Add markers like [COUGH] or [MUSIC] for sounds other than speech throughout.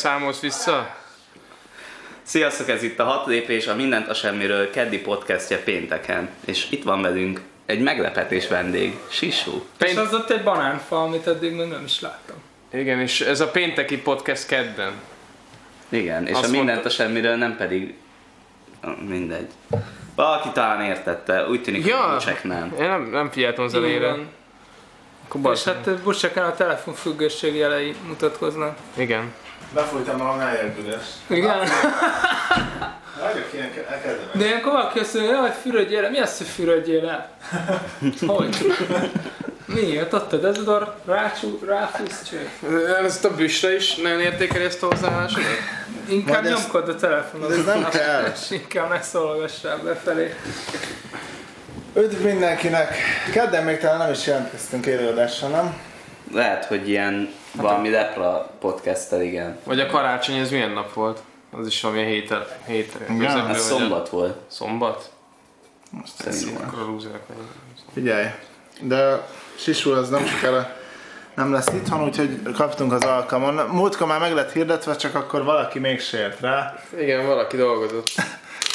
számolsz vissza? Sziasztok, ez itt a hat lépés, a Mindent a Semmiről keddi podcastje pénteken. És itt van velünk egy meglepetés vendég, Sisú. És az ott egy banánfa, amit eddig még nem is láttam. Igen, és ez a pénteki podcast kedden. Igen, és Azt a Mindent mondta- a Semmiről nem pedig... Mindegy. Valaki talán értette, úgy tűnik, Ja. hogy csak nem. Én nem, nem figyeltem az elére. Akkor És hát Buseken a telefonfüggőség jelei mutatkoznak. Igen. Befújtam magam eljördülés. Igen? Vagyok ilyen, elkezdem. De ilyenkor valaki azt mondja, jaj, fürödjél. Mi az, hogy fürödjél le? Hogy? Miért? Ott a dezodor, rácsú, ráfúsz, cső. Ezt a büsre is nagyon értékeli ezt a hozzáállásodat? Inkább ezt- nyomkod a telefonot. De ez nem kell. És inkább megszólogassál befelé. Üdv mindenkinek! Kedden még talán nem is jelentkeztünk élőadással, nem? Lehet, hogy ilyen valami lepra podcasttel, igen. Vagy a karácsony, ez milyen nap volt? Az is valami hétre, hétre. közepén, Ez vagy a- szombat volt, Szombat? szerintem. Akkor a lúzerek vagyunk. Figyelj, de Sisul az nem sokára nem lesz itthon, úgyhogy kaptunk az alkalmon. Múltkor már meg lett hirdetve, csak akkor valaki még sért rá. Igen, valaki dolgozott. [LAUGHS]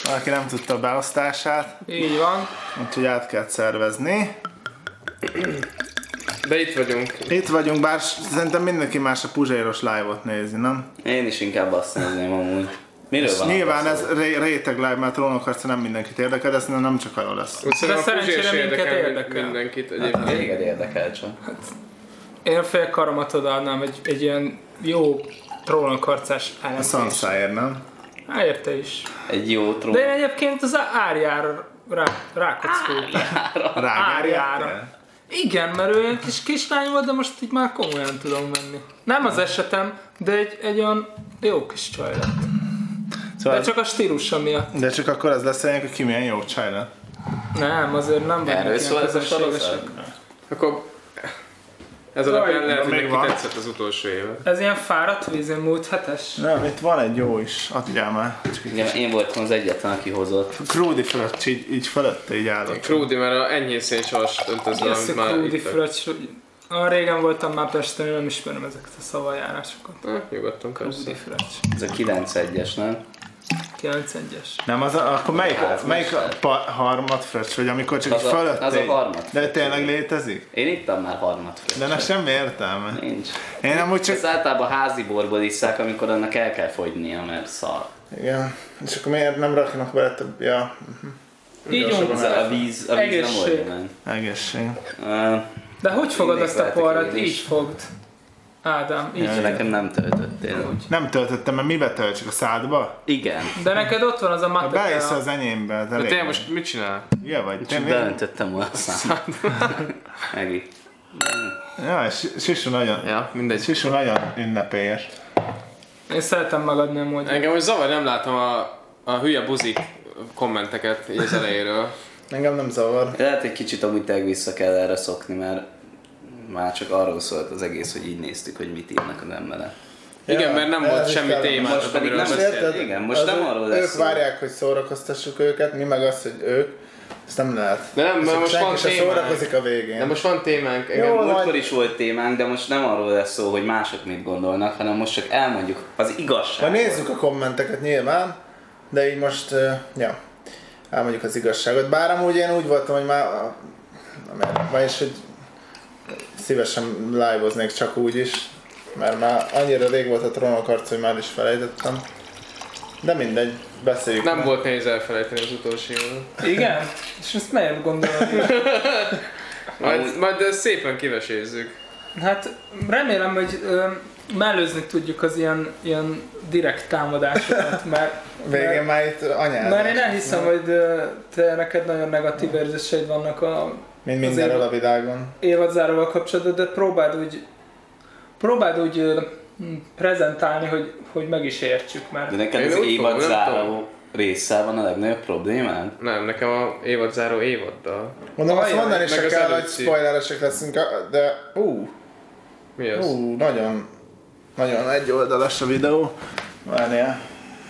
Valaki nem tudta a beosztását, Így van. úgyhogy át kellett szervezni. De itt vagyunk. Itt vagyunk, bár szerintem mindenki más a Puzséros live-ot nézi, nem? Én is inkább azt nézném amúgy. Miről És van? nyilván a ez ré- réteg live, mert trónokharca nem mindenkit érdekel, de ez nem csak arról lesz. Szerintem a szerencsére minket érdekel érdekel. mindenkit szó? egyébként. Téged érdekel csak. Én a fél karomat odaadnám egy, egy ilyen jó trónokharcás A ellenfés. Sansáért, nem? Há, érte is. Egy jó trón. De én egyébként az árjára rá, rákockultam. Árjára. Rágárjára? Igen, mert ő egy kis kislány volt, de most így már komolyan tudom venni. Nem az esetem, de egy, egy olyan jó kis csaj lett. Szóval De csak a stílusa miatt. De csak akkor az lesz hogy ki milyen jó csaj lett. Nem, azért nem vagyok Erről ilyen szól ez a sorozat? Akkor ez alapján lehet, hogy neki van. tetszett az utolsó éve. Ez ilyen fáradt vízén múlt hetes. Nem, itt van egy jó is, adjál már. Csak Igen, én voltam az egyetlen, aki hozott. Krúdi fölött, így, így fölötte így állott. Krúdi, mert a enyhén széncsavas öntözve, Ez a amit már krúdi fröccs. Ah, régen voltam már Pesten, nem ismerem ezeket a szavajárásokat. Hát, nyugodtan persze. Krúdi fröccs. Ez a 9-1-es, nem? 9-1-es. Nem, az a, akkor melyik, Az melyik a pa, harmad fröccs, vagy amikor csak Az így a- fölött az a harmad De tényleg létezik? Én ittam már harmad De ennek semmi értelme. Nincs. Én amúgy csak... Ez általában házi borból isszák, amikor annak el kell fogynia, mert szar. Igen. És akkor miért nem raknak bele több... Ja, Így a víz, a víz nem Egészség. oldja meg. egészség. Uh, De hogy fogod azt a porrat? Így fogd. Ádám, így. Ja, nekem nem töltöttél. Nem töltöttem, mert mibe töltsük? A szádba? Igen, De neked ott van az a Ha matek. belész az enyémbe, de De te most mit csinál? Ja, vagy. csak Tényleg? beöntöttem volna a szám. [LAUGHS] Megi. Ja, Sisu nagyon... Ja, mindegy. Sisu nagyon ünnepélyes. Én szeretem megadni amúgy. Engem most zavar, nem látom a, a hülye buzik kommenteket így az elejéről. Engem nem zavar. Lehet egy kicsit amúgy tényleg vissza kell erre szokni, mert már csak arról szólt az egész, hogy így néztük, hogy mit írnak az emberek. Igen, Ja, mert nem volt semmi témát, Most pedig nem beszélni. érted? Igen, most nem ő- arról lesz Ők szó. várják, hogy szórakoztassuk őket, mi meg az, hogy ők. Ezt nem lehet. De nem, mert most van témánk. szórakozik a végén. De most van témánk. Jó, Engem, majd- Múltkor is volt témánk, de most nem arról lesz szó, hogy mások mit gondolnak, hanem most csak elmondjuk az igazságot. nézzük a kommenteket nyilván, de így most, uh, ja, elmondjuk az igazságot. Bár amúgy én úgy voltam, hogy már, vagyis, hogy szívesen live-oznék csak úgy is, mert már annyira rég volt a trónok arc, hogy már is felejtettem. De mindegy, beszéljük nem meg. volt nehéz elfelejteni az utolsó évet. Igen? És ezt miért gondolod? [LAUGHS] Majd, majd ezt szépen kivesézzük. Hát remélem, hogy ö, mellőzni tudjuk az ilyen, ilyen direkt támadásokat, mert, Végén már itt anyád. mert én elhiszem, hogy ö, te neked nagyon negatív érzéseid vannak a Mint mindenről a világon. évadzáróval kapcsolatban, de próbáld úgy, próbáld úgy prezentálni, hogy, hogy meg is értsük, mert De neked Én az úgy évad fogom, nem záró résszel van a legnagyobb problémád? Nem, nekem a évad záró évaddal. Mondom, azt mondani se kell, hogy spoileresek leszünk, de ú, Mi az? ú, nagyon, nagyon egyoldalas a videó. Várjál.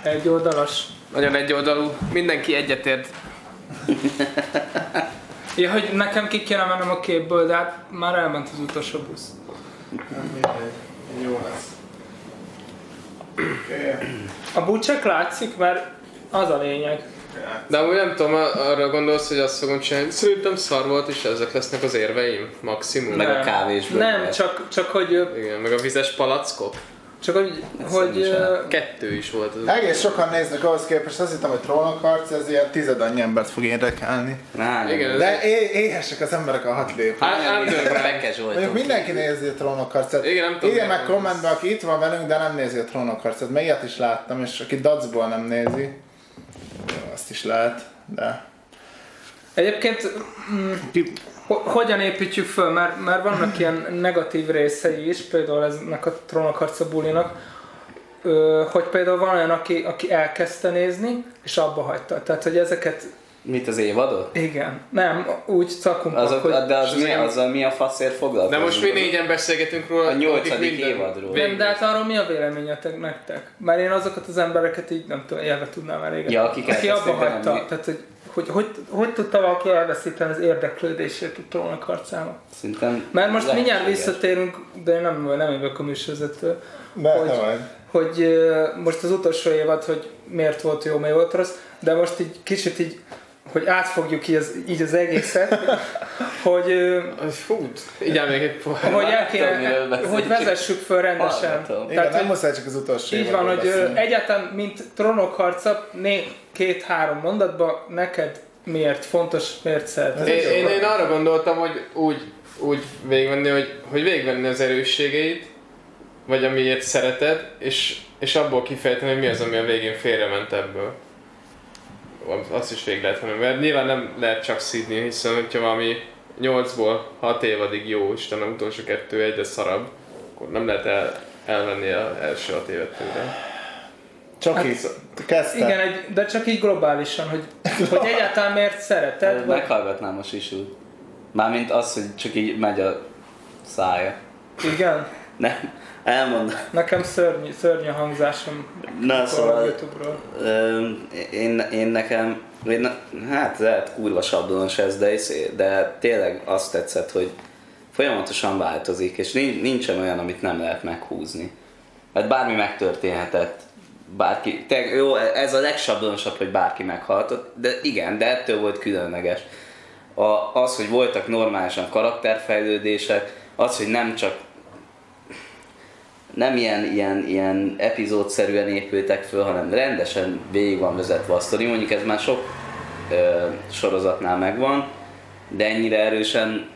egy oldalas. Nagyon egyoldalú. Mindenki egyetért. [LAUGHS] Ja, hogy nekem ki kéne mennem a képből, de hát már elment az utolsó busz. Nem mindegy. Jó lesz. A bucsek látszik, mert az a lényeg. De amúgy nem tudom, arra gondolsz, hogy azt fogom csinálni, szerintem szar volt, és ezek lesznek az érveim, maximum. Meg a Nem. kávés Nem, csak, csak hogy, Igen, meg a vizes palackok. Csak hogy, hogy ö, Kettő is volt az. Egész sokan néznek ahhoz képest, azt hittem, hogy trónok harc, ez ilyen tized annyi embert fog érdekelni. Igen, De é- éhesek az emberek a hat lép. Hát, underground. Bekes Mondjuk mindenki nézi a trónok harcát. Igen, nem tudom, Írja meg kommentbe, aki itt van velünk, de nem nézi a trónok harcát. Mert ilyet is láttam, és aki dacból nem nézi, azt is lehet, de... egyébként mm, hogyan építjük föl, mert, mert vannak [CLEARS THROAT] ilyen negatív részei is, például eznek a trónokharca bulinak, hogy például van olyan, aki, aki elkezdte nézni, és abba hagyta. Tehát, hogy ezeket, Mit az évadot? igen, nem, úgy szakunk, Azok, hogy... de az mi, az azzal mi a faszért foglalkozunk? De most mi négyen beszélgetünk róla. A nyolcadik minden- évadról. Nem, de hát arról mi a véleményetek nektek? Mert én azokat az embereket így nem tudom, élve tudnám elégetni. Ja, akik Aki abba hagyta. mi. Tehát, hogy, hogy, hogy, hogy tudta valaki elveszíteni az érdeklődését a trónok harcába? Szerintem Mert most mindjárt lehetséges. visszatérünk, de én nem, nem jövök a műsorvezető, Hogy- hogy... vagy. hogy most az utolsó évad, hogy miért volt jó, miért volt rossz, de most így kicsit így, hogy átfogjuk így az, így az egészet, hogy, Fú, így még egy pohár. hogy, el kéne, hogy vezessük föl rendesen. Hallgatom. Igen, Tehát, nem hogy- muszáj csak az utolsó Így van, hogy egyáltalán, mint trónok harca, né, két-három mondatban neked miért fontos, miért szereted? Én, én, én, arra gondoltam, hogy úgy, úgy végigvenni, hogy, hogy végigvenni az erősségeit, vagy amiért szereted, és, és abból kifejteni, hogy mi az, ami a végén félrement ebből. Azt is végig lehet venni, mert nyilván nem lehet csak szídni, hiszen hogyha valami 8-ból 6 évadig jó, Isten a utolsó kettő egyre szarabb, akkor nem lehet el, elvenni az első 6 évet tőle. Csak Hát- így kezdte. Igen, egy, de csak így globálisan, hogy, hogy [LAUGHS] egyáltalán miért szereted, vagy Meghallgatnám a sisút. Mármint az, hogy csak így megy a szája. igen, Nem, elmondom. nekem szörnyű, szörnyű a hangzásom Na, a szóval Youtube-ról. ö, én, én nekem, én, hát lehet kurva sablonos ez, de, izé- de tényleg azt tetszett, hogy folyamatosan változik, és nincs, nincsen olyan, amit nem lehet meghúzni. Hát bármi megtörténhetett, bárki, te, jó, ez a legsablonosabb, hogy bárki meghaltott, de igen, de ettől volt különleges. A, az, hogy voltak normálisan karakterfejlődések, az, hogy nem csak nem ilyen, ilyen, ilyen epizódszerűen épültek föl, hanem rendesen végig van vezetve a sztori. Mondjuk ez már sok ö, sorozatnál megvan, de ennyire erősen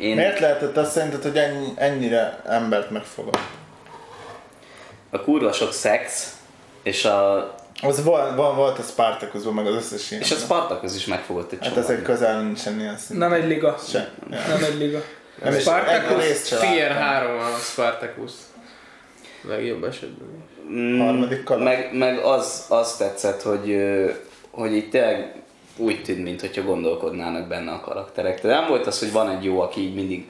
én Miért lehetett azt szerinted, hogy ennyi, ennyire embert megfogott? a kurva sok szex, és a, Az volt, volt, volt a Spartacusban, meg az összes ilyen. és a Spartacus is megfogott egy Hát ezek közel nincsen ilyen szint. Nem egy liga. Se. Ja. Nem egy liga. Nem Spartacus? Tier láttam. 3 a Spartacus. Legjobb esetben. Mm, Harmadik kalap. Meg, meg az, az tetszett, hogy, hogy itt tényleg úgy tűnt, mintha gondolkodnának benne a karakterek. Tehát nem volt az, hogy van egy jó, aki így mindig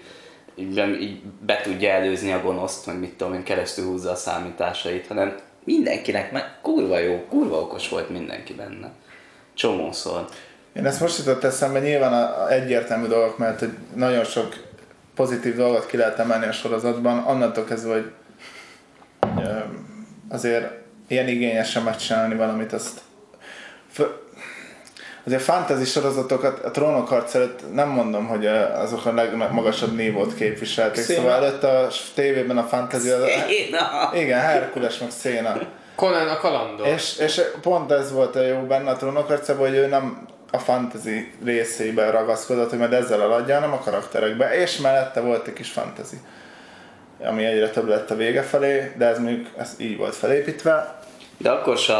így, be- így be tudja előzni a gonoszt, meg mit tudom én, keresztül húzza a számításait, hanem mindenkinek meg kurva jó, kurva okos volt mindenki benne. Csomószor. Én ezt most jutott eszembe nyilván a, a egyértelmű dolgok, mert hogy nagyon sok pozitív dolgot ki lehet emelni a sorozatban, annantól kezdve, hogy azért ilyen igényesen megcsinálni valamit, azt azért fantasy sorozatokat a trónok harc előtt nem mondom, hogy azok a legmagasabb nívót képviselték, Széna. szóval előtt a tévében a fantasy az, igen, Herkules meg Széna. Conan a kalandor. És, és pont ez volt a jó benne a trónokharcában, hogy ő nem a fantasy részében ragaszkodott, hogy majd ezzel eladja, hanem a karakterekbe, és mellette volt egy kis fantasy, ami egyre több lett a vége felé, de ez mondjuk ez így volt felépítve. De akkor se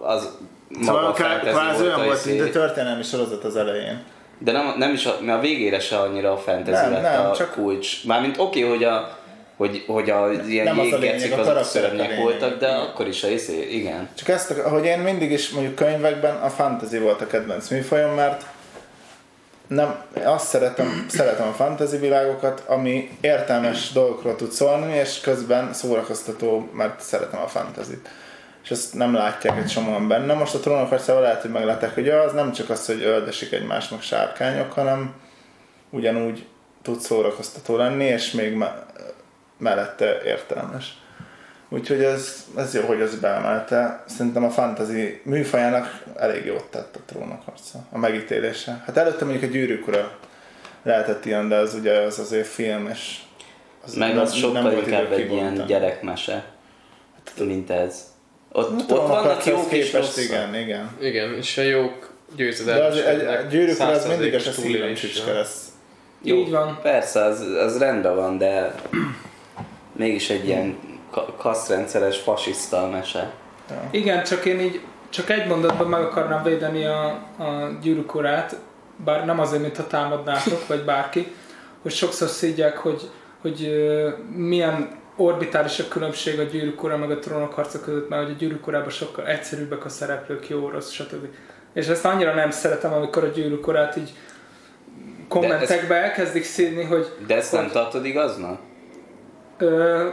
az maga Szóval a ká- fantasy kvázi olyan a volt, mint izé. egy történelmi sorozat az elején. De nem, nem is a, mert a végére se annyira a fantasy Nem, lett nem, a csak- kulcs. Mármint oké, okay, hogy a hogy, hogy a ilyen Nem az a lényeg, a azok a szörnyek voltak, de akkor is a izé, igen. Csak ezt, hogy én mindig is mondjuk könyvekben a fantasy volt a kedvenc műfajom, mert nem, azt szeretem, szeretem a fantasy világokat, ami értelmes dolgokról tud szólni, és közben szórakoztató, mert szeretem a fantasy És ezt nem látják egy csomóan benne. Most a trónok harcával lehet, hogy meglátják, hogy az nem csak az, hogy öldesik egymást meg sárkányok, hanem ugyanúgy tud szórakoztató lenni, és még me- mellette értelmes. Úgyhogy ez, ez jó, hogy ez beemelte. Szerintem a fantasy műfajának elég jót tett a trónok harca, a megítélése. Hát előtte mondjuk a gyűrűk ura lehetett ilyen, de az ugye az azért film, és az Meg az sokkal inkább egy ilyen gyerekmese, mint ez. Ott, A ott vannak jók és rosszak. igen, igen. Igen, és a jók De az, egy, győzedelmeskednek. egy gyűrűk ura az mindig a 100%-os szívem csücske lesz. Jó, Így van. Persze, az, az rendben van, de mégis egy ilyen ka- kasztrendszeres fasiszta mese. Igen, csak én így csak egy mondatban meg akarnám védeni a, a gyűrűk urát, bár nem azért, mintha támadnátok, vagy bárki, hogy sokszor szígyek, hogy, hogy milyen orbitális a különbség a gyűrűk ura meg a trónok harca között, mert hogy a gyűrűk urában sokkal egyszerűbbek a szereplők, jó, rossz, stb. És ezt annyira nem szeretem, amikor a gyűrűk urát így kommentekbe elkezdik szídni, hogy De ezt nem tartod igaznak? ö,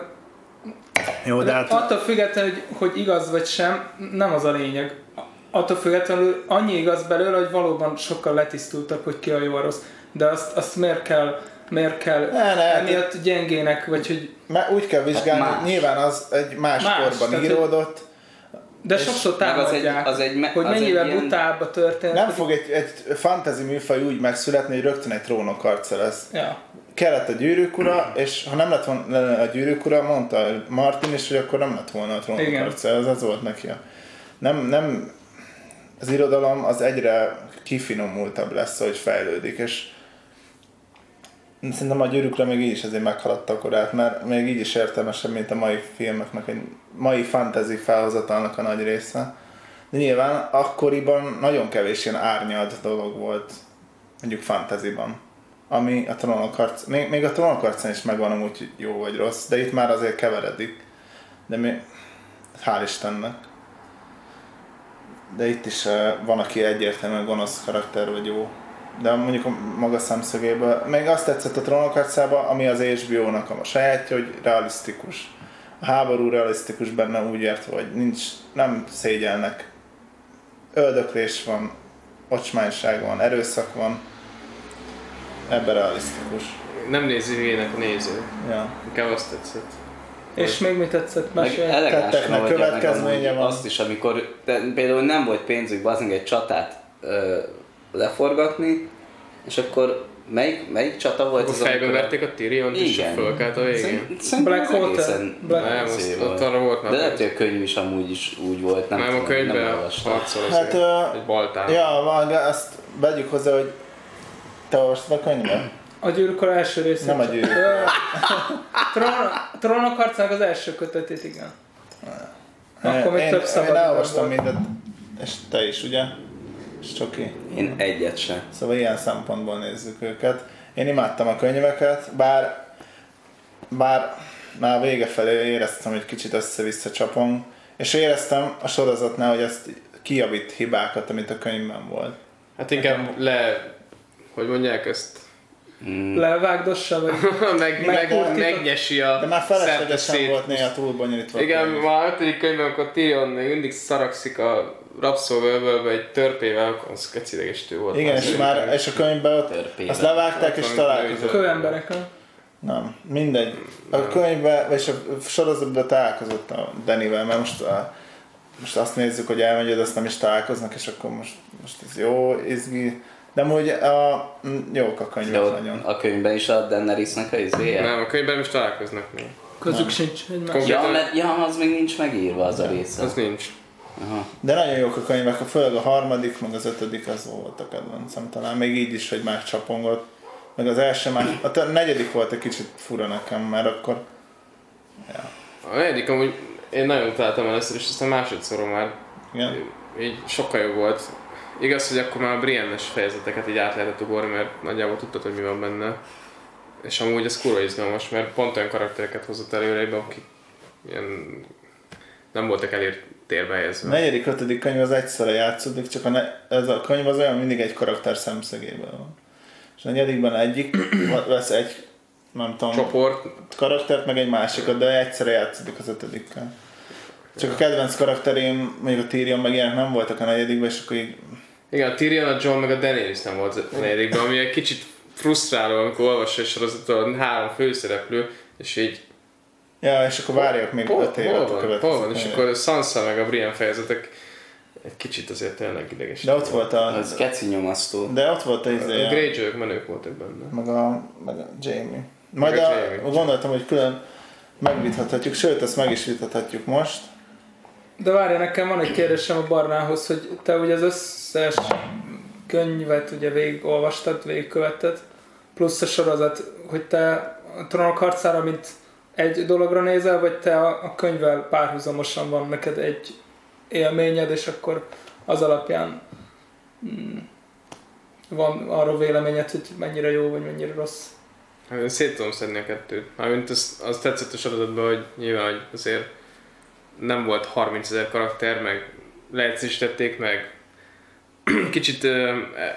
Jó, de hát Attól függetlenül, hogy, hogy igaz vagy sem, nem az a lényeg. Attól függetlenül annyi igaz belőle, hogy valóban sokkal letisztultabb, hogy ki a jó a rossz. De azt, azt miért kell, miért kell Ne, ne, emiatt gyengének, vagy hogy... Má- úgy kell vizsgálni, Hát más. nyilván az egy más, Más, korban íródott, De sokszor meg az egy- támadják, az egy hogy az egy mennyivel ilyen- butább a történet. nem hogy- fog egy, egy fantasy műfaj úgy megszületni, hogy rögtön egy trónok harca lesz. Ja. Kellett a gyűrűk ura, és ha nem lett volna a gyűrűk ura, mondta Martin is, hogy akkor nem lett volna a harca, ez az volt neki. a- Nem, nem, az irodalom az egyre kifinomultabb lesz, hogy fejlődik, és Szerintem a gyűrűkre még így is azért meghaladta a korát, mert még így is értelmesebb, mint a mai filmeknek, egy mai fantasy felhozatalnak a nagy része. De nyilván akkoriban nagyon kevés ilyen árnyalt dolog volt, mondjuk fantasyban. Ami a trónok harc, még, még a trónok harcán is megvan amúgy jó vagy rossz, de itt már azért keveredik. De mi, hál' Istennek. De itt is eh, van, aki egyértelműen gonosz karakter vagy jó. De mondjuk a maga szemszögéből, még azt tetszett a trónok harcában, ami az HBO-nak a sajátja, hogy realisztikus. A háború realisztikus benne úgy értve, hogy nincs, nem szégyelnek. Öldöklés van, ocsmányság van, erőszak van. Ebben realisztikus. Nem nézi hülyének a néző. Ja. Inkább azt tetszett. És még mit tetszett? Tetteknek következménye van. azt is, amikor de például nem volt pénzük bazdmeg egy csatát ö, leforgatni, és akkor melyik, melyik csata volt Akkor az, fejbe amikor- verték a Tyrion és Igen. fölkelt a végén. Szerint- Szerintem Black Hotel. Black- Nem, azt, ott arra volt már. De lehet, hogy a könyv is amúgy is úgy volt, nem, nem, tudom, a könyvben harcol Hát, Egy baltán. Ja, azt vegyük hozzá, hogy te olvastad a könyvet? A gyűrűk Ura első része. Nem a gyűrűk. Trónok, trónok harcának az első kötetét, igen. Akkor még én, több Én szabad elolvastam volt. mindent, és te is, ugye? És Csoki. Én egyet sem. Szóval ilyen szempontból nézzük őket. Én imádtam a könyveket, bár, bár már vége felé éreztem, hogy kicsit össze-vissza csapom, és éreztem a sorozatnál, hogy ezt kijavít hibákat, amit a könyvben volt. Hát inkább le, hogy mondják ezt, Levágdossa, vagy... [LAUGHS] meg, Meg meg, megnyesi a De már feleslegesen volt néha túl bonyolítva. Igen, már a ötödik könyvben, amikor Tyrion még mindig szarakszik a rabszolgaöbölbe egy törpével, akkor az kecilegestő volt. Igen, és már, és a könyvben ott, Törpével. azt levágták és Ott van találkozott. Kőemberek, nem? Nem, mindegy. A könyvben, és a sorozatban találkozott a Danivel, mert most, a, most azt nézzük, hogy elmegy, de azt nem is találkoznak, és akkor most, most ez jó, izgi. De amúgy a, mm, jók a De könyvek ott nagyon. a könyvben is a Daenerysnek a izéje? Nem, a könyvben is találkoznak még. Közük sincs egymás. Konkrét- Ja, mert, ja, az még nincs megírva az a része. Az nincs. Aha. De nagyon jók a könyvek, a főleg a harmadik, meg az ötödik az volt a kedvencem talán. Még így is, hogy már csapongott. Meg az első már, a negyedik volt egy kicsit fura nekem, mert akkor ja, A negyedik amúgy én nagyon utáltam először, és aztán másodszor már igen. így sokkal jobb volt. Igaz, hogy akkor már a Brienne-es fejezeteket így át lehetett ugorni, mert nagyjából tudtad, hogy mi van benne. És amúgy ez kurva izgalmas, mert pont olyan karaktereket hozott előrébb, akik ilyen nem voltak elért térbe A helyezve. negyedik, ötödik könyv az egyszerre játszódik, csak a ne, ez a könyv az olyan mindig egy karakter szemszögéből van. És a negyedikben egyik [COUGHS] vesz egy, nem tudom, Csoport, karaktert, meg egy másikat, de egyszerre játszódik az ötödikkel. Csak a kedvenc karakterém, mondjuk a Tyrion meg ilyenek nem voltak a negyedikben, és akkor így igen, a Tyrion, a John meg a Daenerys nem volt a negyedikben, ami egy kicsit frusztráló, amikor olvassa egy sorozatot, három főszereplő, és így Ja, és akkor várjak még Hol, 5 évet hol a következő hol van, és akkor Sansa meg a Brian fejezetek egy kicsit azért tényleg ideges. De ott volt a... Az geci nyomasztó. De ott volt a a izé, a- greyjoy menők voltak benne. meg a, meg a Jamie. Majd Meg a a, Jamie. gondoltam, hogy külön megvitathatjuk, sőt, ezt meg is vitathatjuk most. De várj, nekem van egy kérdésem a Barnához, hogy te ugye az összes könyvet ugye végigolvastad, végigkövetted, plusz a sorozat, hogy te a trónok harcára, mint egy dologra nézel, vagy te a, a könyvvel párhuzamosan van neked egy élményed, és akkor az alapján mm, van arról véleményed, hogy mennyire jó, vagy mennyire rossz. Hát én szét tudom szedni a kettőt. Mármint az, az tetszett a sorozatban, hogy nyilván hogy azért nem volt 30 ezer karakter, meg leegyszerűsítették, meg [CLEARS THROAT] kicsit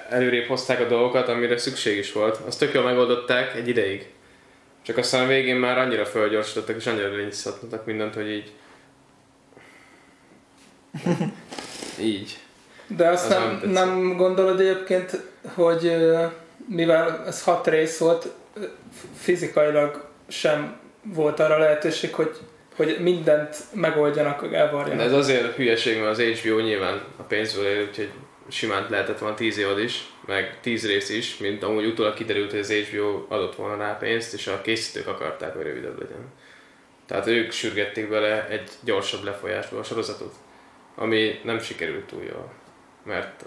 előrébb hozták a dolgokat, amire szükség is volt. Azt tök jól megoldották egy ideig. Csak aztán a végén már annyira fölgyorsítottak és annyira lényszatnak mindent, hogy így... [LAUGHS] így. De azt Az nem nem, nem gondolod egyébként, hogy mivel ez hat rész volt, fizikailag sem volt arra lehetőség, hogy, hogy mindent megoldjanak, De elvarjanak. ez azért hülyeség, mert az HBO nyilván a pénzből él, úgyhogy simán lehetett volna 10 évad is, meg 10 rész is, mint amúgy utólag kiderült, hogy az HBO adott volna rá pénzt, és a készítők akarták, hogy rövidebb legyen. Tehát ők sürgették bele egy gyorsabb lefolyásba a sorozatot, ami nem sikerült túl jól. Mert...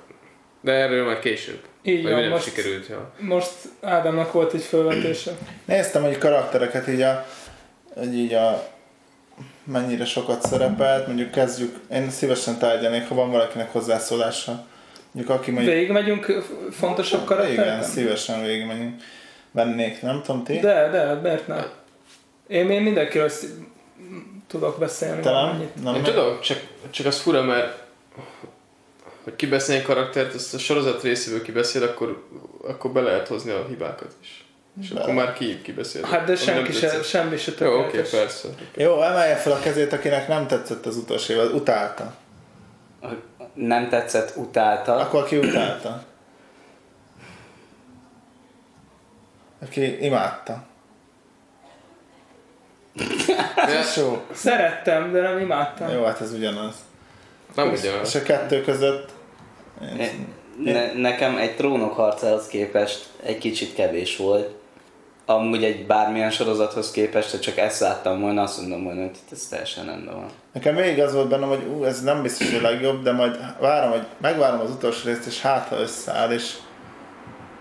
De erről majd később. Így van, most, sikerült jól. most Ádámnak volt egy felvetése. Néztem, hogy karaktereket így a, hogy így a mennyire sokat szerepelt, mondjuk kezdjük, én szívesen tárgyalnék, ha van valakinek hozzászólása. Mondjuk aki mondjuk, Végigmegyünk fontosabb igen, karaktereken? szívesen végigmegyünk. Vennék, nem tudom, ti? De, de, miért ne? Én, én mindenkiről szí- tudok beszélni. Te nem? nem Én tudom, csak, csak az fura, mert hogy kibeszélni karaktert, ezt a sorozat részéből kibeszél, akkor, akkor be lehet hozni a hibákat is. És Be. akkor már ki kibeszél. Hát de senki se, semmi se Jó, oké, tökéletes. persze. Jó, emelje fel a kezét, akinek nem tetszett az utolsó évad, utálta. Nem tetszett, utálta. Akkor aki utálta. Aki imádta. De jó. Szerettem, de nem imádtam. Jó, hát ez ugyanaz. nem És ugyanaz. a kettő között... Én- Ne, nekem egy trónok harcához képest egy kicsit kevés volt. Amúgy egy bármilyen sorozathoz képest, ha csak ezt láttam volna, azt mondom volna, hogy ez teljesen rendben van. Nekem még az volt bennem, hogy ú, ez nem biztos, hogy a legjobb, de majd várom, hogy megvárom az utolsó részt, és hát ha összeáll, és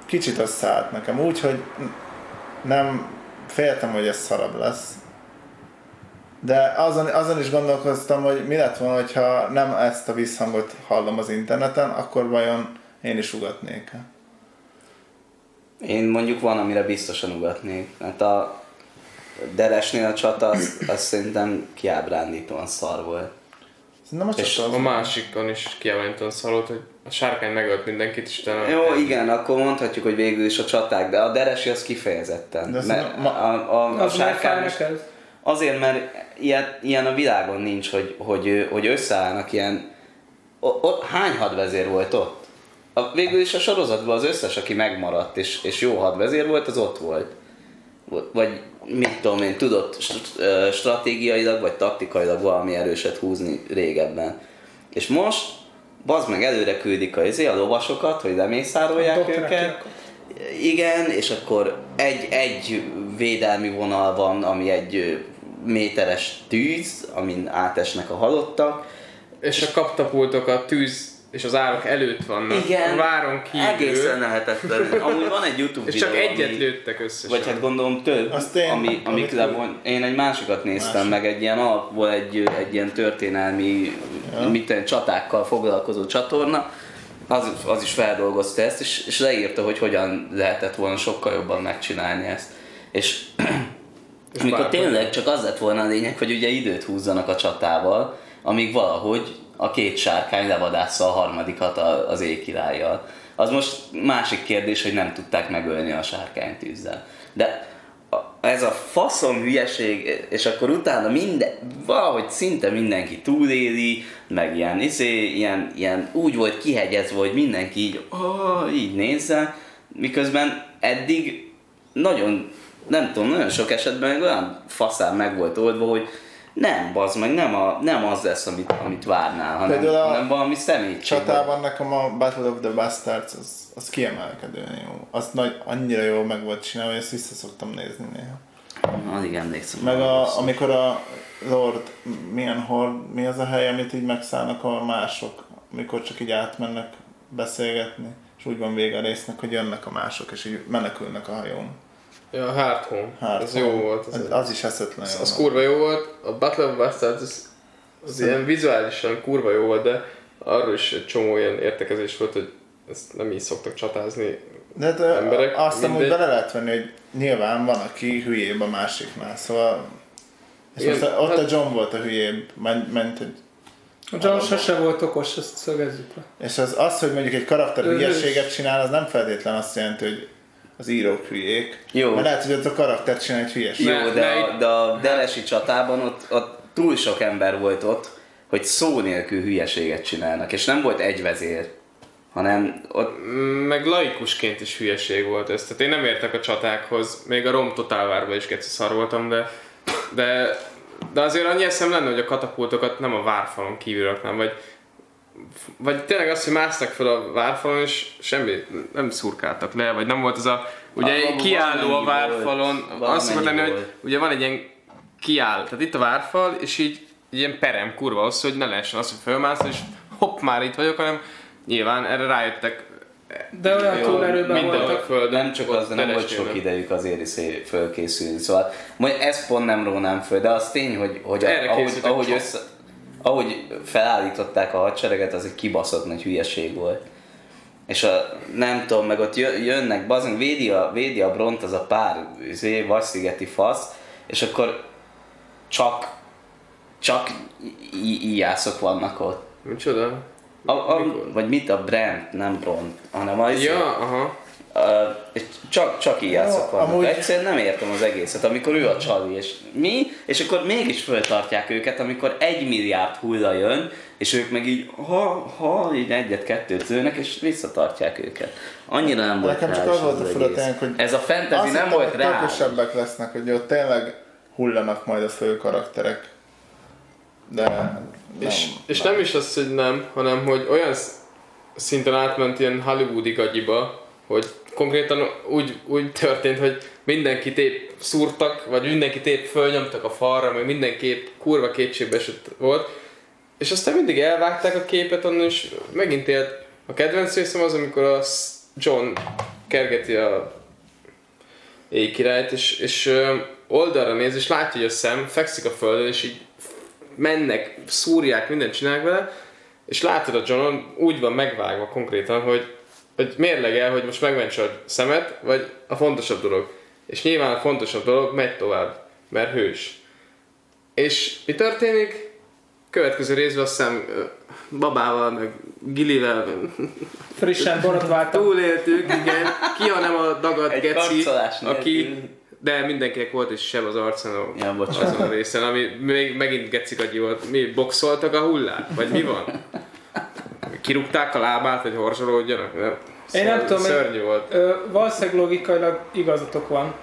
kicsit összeállt nekem úgy, hogy nem féltem, hogy ez szarabb lesz. De azon, azon is gondolkoztam, hogy mi lett volna, hogyha nem ezt a visszhangot hallom az interneten, akkor vajon én is ugatnék -e? Én mondjuk van, amire biztosan ugatnék. Hát a Deresnél a csata, az, az szerintem kiábrándítóan szar volt. Szerintem a És csata a másikon is kiemlítem szarult, hogy a sárkány megölt mindenkit, és utána... Jó, igen, akkor mondhatjuk, hogy végül is a csaták, de a Deresi az kifejezetten. De mert ma- a, a, a Az fáj sárkány neked? Azért, mert ilyen, ilyen a világon nincs, hogy, hogy, hogy összeállnak ilyen... O, o, hány hadvezér volt ott? A, végül is a sorozatban az összes, aki megmaradt és, és jó hadvezér volt, az ott volt. Vagy mit tudom én, tudott stratégiailag vagy taktikailag valami erőset húzni régebben. És most, bazd meg előre küldik a, izé, a lovasokat, hogy lemészárolják őket. Akirakat. Igen, és akkor egy, egy védelmi vonal van, ami egy méteres tűz, amin átesnek a halottak. És a kaptapultok a tűz és az árok előtt vannak. Igen, váron kívül. egészen lehetetlen. Amúgy van egy YouTube És csak videó, egyet ami- lőttek összesen. Vagy hát gondolom több, Azt én- ami, ami lebon... én egy másikat néztem Másik. meg, egy ilyen alapból egy, egy ilyen történelmi, Ja. mit tudom, csatákkal foglalkozó csatorna, az, az is feldolgozta ezt, és, és leírta, hogy hogyan lehetett volna sokkal jobban megcsinálni ezt. És, És amikor tényleg csak az lett volna a lényeg, hogy ugye időt húzzanak a csatával, amíg valahogy a két sárkány levadásza a harmadikat az éjkirállyal. Az most másik kérdés, hogy nem tudták megölni a sárkánytűzzel. De a- ez a faszom hülyeség, és akkor utána minden, valahogy szinte mindenki túléli, meg ilyen, izé, ilyen, ilyen úgy volt kihegyezve, hogy mindenki így, oh, így nézze, miközben eddig nagyon nem tudom, nagyon sok esetben olyan faszán meg volt oldva, hogy nem, bazd meg, nem, a, nem az lesz, amit, amit várnál, hanem, Például a hanem valami szemétség. Csatában nekem a Battle of the Bastards az, az kiemelkedően jó. Az nagy, annyira jó meg volt csinálva, hogy ezt vissza szoktam nézni néha. Alig emlékszem. Meg a, amikor a Lord, milyen hord, mi az a hely, amit így megszállnak a mások, amikor csak így átmennek beszélgetni, és úgy van vége a résznek, hogy jönnek a mások, és így menekülnek a hajón. Ja, a Hard Home. Hát, ez jó volt. Az, Az, az is eszetlen az, az kurva jó volt. A Battle of Bastards az, az ilyen vizuálisan kurva jó volt, de arról is egy csomó ilyen értekezés volt, hogy ezt nem így szoktak csatázni. De hát, emberek, azt amúgy bele lehet venni, hogy nyilván van, aki hülyébb a másiknál, szóval és Igen, most a, ott a hát- John volt a hülyébb, ment, ment egy A John sose volt okos, ezt szögezzük le. És az, az, hogy mondjuk egy karakter hülyeséget csinál, az nem feltétlen azt jelenti, hogy az írók hülyék. Jó. Mert lehet, hogy az a karakter csinál egy hülyeséget. Jó, de, a, de a Deresi csatában ott, ott túl sok ember volt ott, hogy szó nélkül hülyeséget csinálnak, és nem volt egy vezér, hanem ott Mm, Meg laikusként is hülyeség volt ez. Tehát én nem értek a csatákhoz, még a Rom Total Warban is keci szar voltam, de, de, de azért annyi eszem lenne, hogy a katapultokat nem a várfalon kívül raknám, vagy, vagy tényleg azt, hogy másznak fel a várfalon, és semmi, nem szurkáltak le, vagy nem volt az a, ugye Ah, kiálló a várfalon, azt szokott lenni, hogy ugye van egy ilyen kiáll, tehát itt a várfal, és így egy ilyen perem kurva az, hogy ne lehessen az, hogy fölmászol, és hopp, már itt vagyok, hanem nyilván erre rájöttek De olyan Jó, túlerőben voltak. a földön. nem csak az, de nem volt sok idejük azért is fölkészülni. Szóval majd ezt pont nem rónám föl, de az tény, hogy, hogy Erre ahogy, ahogy, össze, ahogy felállították a hadsereget, az egy kibaszott nagy hülyeség volt. És a, nem tudom, meg ott jö- jönnek, bazán, védi a, védi a bront az a pár izé, vasszigeti fasz, és akkor csak, csak íjászok vannak ott. Micsoda? A, a, Mikor? vagy mit a Brent, nem Bront, hanem az Ja, aha. Uh, és csak, csak így játszok vannak. amúgy- Egyszerűen nem értem az egészet, amikor ő a csali, és mi, és akkor mégis föltartják őket, amikor egy milliárd hulla jön, és ők meg így, ha, ha, így egyet-kettőt lőnek, és visszatartják őket. Annyira nem volt Nekem csak az volt a furatának, hogy Ez a fantasy azt nem hittem, volt reális. tökösebbek lesznek, hogy ott tényleg hullanak majd a fő karakterek. De nem, És, és nem is az, hogy nem, hanem hogy olyan sz- szinten átment ilyen hollywoodi gagyiba, hogy konkrétan úgy, úgy történt, hogy mindenkit épp szúrtak, vagy mindenkit épp fölnyomtak a falra, meg mindenképp kurva kétségbe esett volt, és aztán mindig elvágták a képet onnan, és megint élt. A kedvenc részem az, amikor a John kergeti a éjkirályt, és, és oldalra néz, és látja, hogy a szem fekszik a földön, és így mennek, szúrják, mindent csinálják vele, és látod a Johnon úgy van megvágva konkrétan, hogy, hogy mérlegel, hogy most megmentse a szemet, vagy a fontosabb dolog. És nyilván a fontosabb dolog megy tovább, mert hős. És mi történik? Következő részben azt hiszem babával, meg Gilivel Frissen borotváltam. túléltük, igen. Ki, ha nem a dagad Egy geci, aki... nélkül. De mindenkinek volt is seb az arcán Ja, bocsánat. azon a részen, ami még megint gecikagyi volt. Mi, boxoltak a hullát? Vagy mi van? Kirúgták a lábát, hogy horzsolódjanak? Nem. Én nem tudom, Szörnyű volt. Ö, valószínűleg logikailag igazatok van.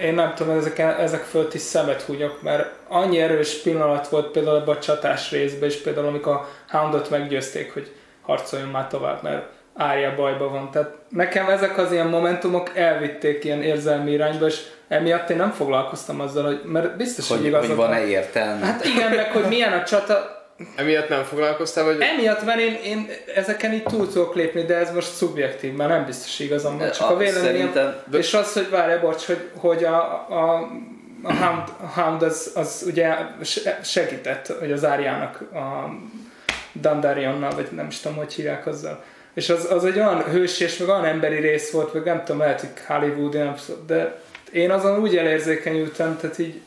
Én nem tudom, ezek, ezek fölött is szemet húgyok, mert annyi erős pillanat volt például ebben a csatás részben, és például amikor a Houndot meggyőzték, hogy harcoljon már tovább, mert Ária bajba van. Tehát nekem ezek az ilyen momentumok elvitték ilyen érzelmi irányba, és emiatt én nem foglalkoztam azzal, hogy, mert biztos, hogy, Hogy, igazad hogy van. van-e értelme? Hát igen, meg hogy milyen a csata, Emiatt nem foglalkoztál, vagy... Emiatt, mert én, én ezeken így túl tudok lépni, de ez most szubjektív, mert nem biztos igazam van, csak a A- véleményem. szerintem- És az, hogy várj, bocs, hogy, hogy a, a, a Hound, a Hound az, az ugye se- segített, hogy az Áriának a Dandarionnal, vagy nem is tudom, hogy hívják azzal. És az, az egy olyan hős és meg olyan emberi rész volt, meg nem tudom, lehet, hogy Hollywood, de én azon úgy elérzékenyültem, tehát így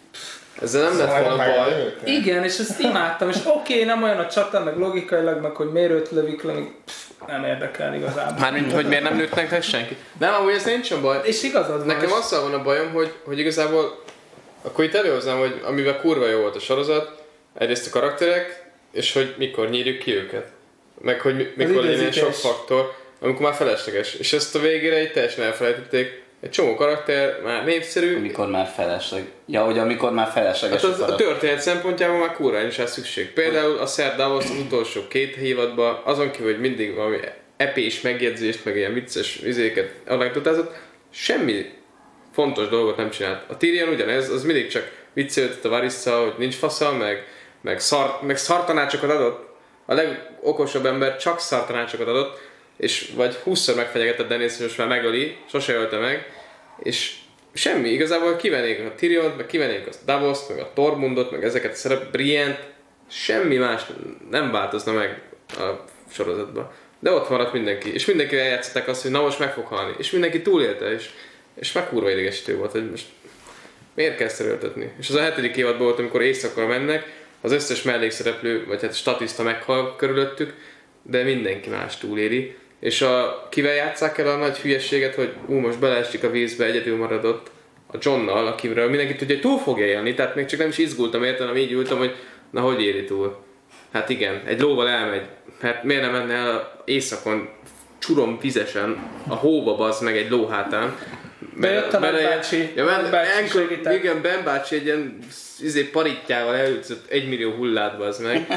Ezzel nem lett volna baj. Igen, és ezt imádtam, és oké, okay, nem olyan a csata, meg logikailag, meg hogy miért őt lövik le, nem érdekel igazából. Mármint, hogy miért nem lőttek te senki. Nem, amúgy ez nincsen baj. És igazad van. Nekem azzal van a bajom, hogy, hogy igazából akkor itt előhoznám, hogy amivel kurva jó volt a sorozat, egyrészt a karakterek, és hogy mikor nyírjuk ki őket. Meg hogy mi- mikor legyen ilyen sok faktor, amikor már felesleges. És ezt a végére így teljesen elfelejtették, egy csomó karakter már népszerű, Amikor már felesleg. Ja, hogy amikor már Hát felesleges az, a történet szempontjából már kurva is rá szükség. Például a Sir Davos az utolsó két évadban, azon kívül, hogy mindig valami epés megjegyzést, meg ilyen vicces izéket anekdotázott, semmi fontos dolgot nem csinált. A Tyrion ugyanez, az mindig csak viccelődött a Varissa, hogy nincs fasza, meg, meg, szar, meg szartanácsokat adott. A legokosabb ember csak szartanácsokat adott, és vagy 20-szor megfenyegetett Dennis, hogy most már megöli, sose ölte meg, és semmi, igazából kivennék a Tyrion, meg kivennék a davos meg a Tormundot, meg ezeket a szerep, Brienne, semmi más nem változna meg a sorozatban. De ott maradt mindenki, és mindenki eljátszották azt, hogy na most meg fog halni, és mindenki túlélte, és, és meg kurva idegesítő volt, hogy most miért kell ezt erőltetni? És az a hetedik évadban volt, amikor éjszakra mennek, az összes mellékszereplő, vagy hát statiszta meghal körülöttük, de mindenki más túléli. És a, kivel játsszák el a nagy hülyességet, hogy ú, most beleesik a vízbe, egyedül maradott a Johnnal, akiről mindenki tudja, hogy túl fogja élni, tehát még csak nem is izgultam érte, hanem így ültem, hogy na hogy éli túl. Hát igen, egy lóval elmegy, hát miért nem menne el éjszakon csurom vizesen a hóba bazd meg egy ló hátán. Bejött a nagy bácsi, Ja, men, bácsi segített. igen, Ben bácsi egy ilyen izé, parittyával elütött egy millió hullát az meg.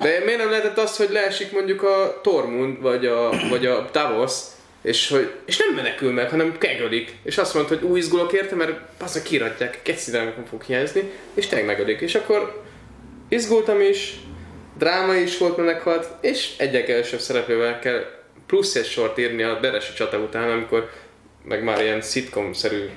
De miért nem lehetett az, hogy leesik mondjuk a Tormund, vagy a, vagy a Davos, és, hogy, és nem menekül meg, hanem kegölik. És azt mondta, hogy új izgulok érte, mert azok kiratják, kecire nem fog hiányzni, és tényleg megölik. És akkor izgultam is, dráma is volt, mert meghalt, és egyek elsőbb szereplővel kell plusz egy sort írni a Beresi csata után, amikor meg már ilyen szitcom-szerű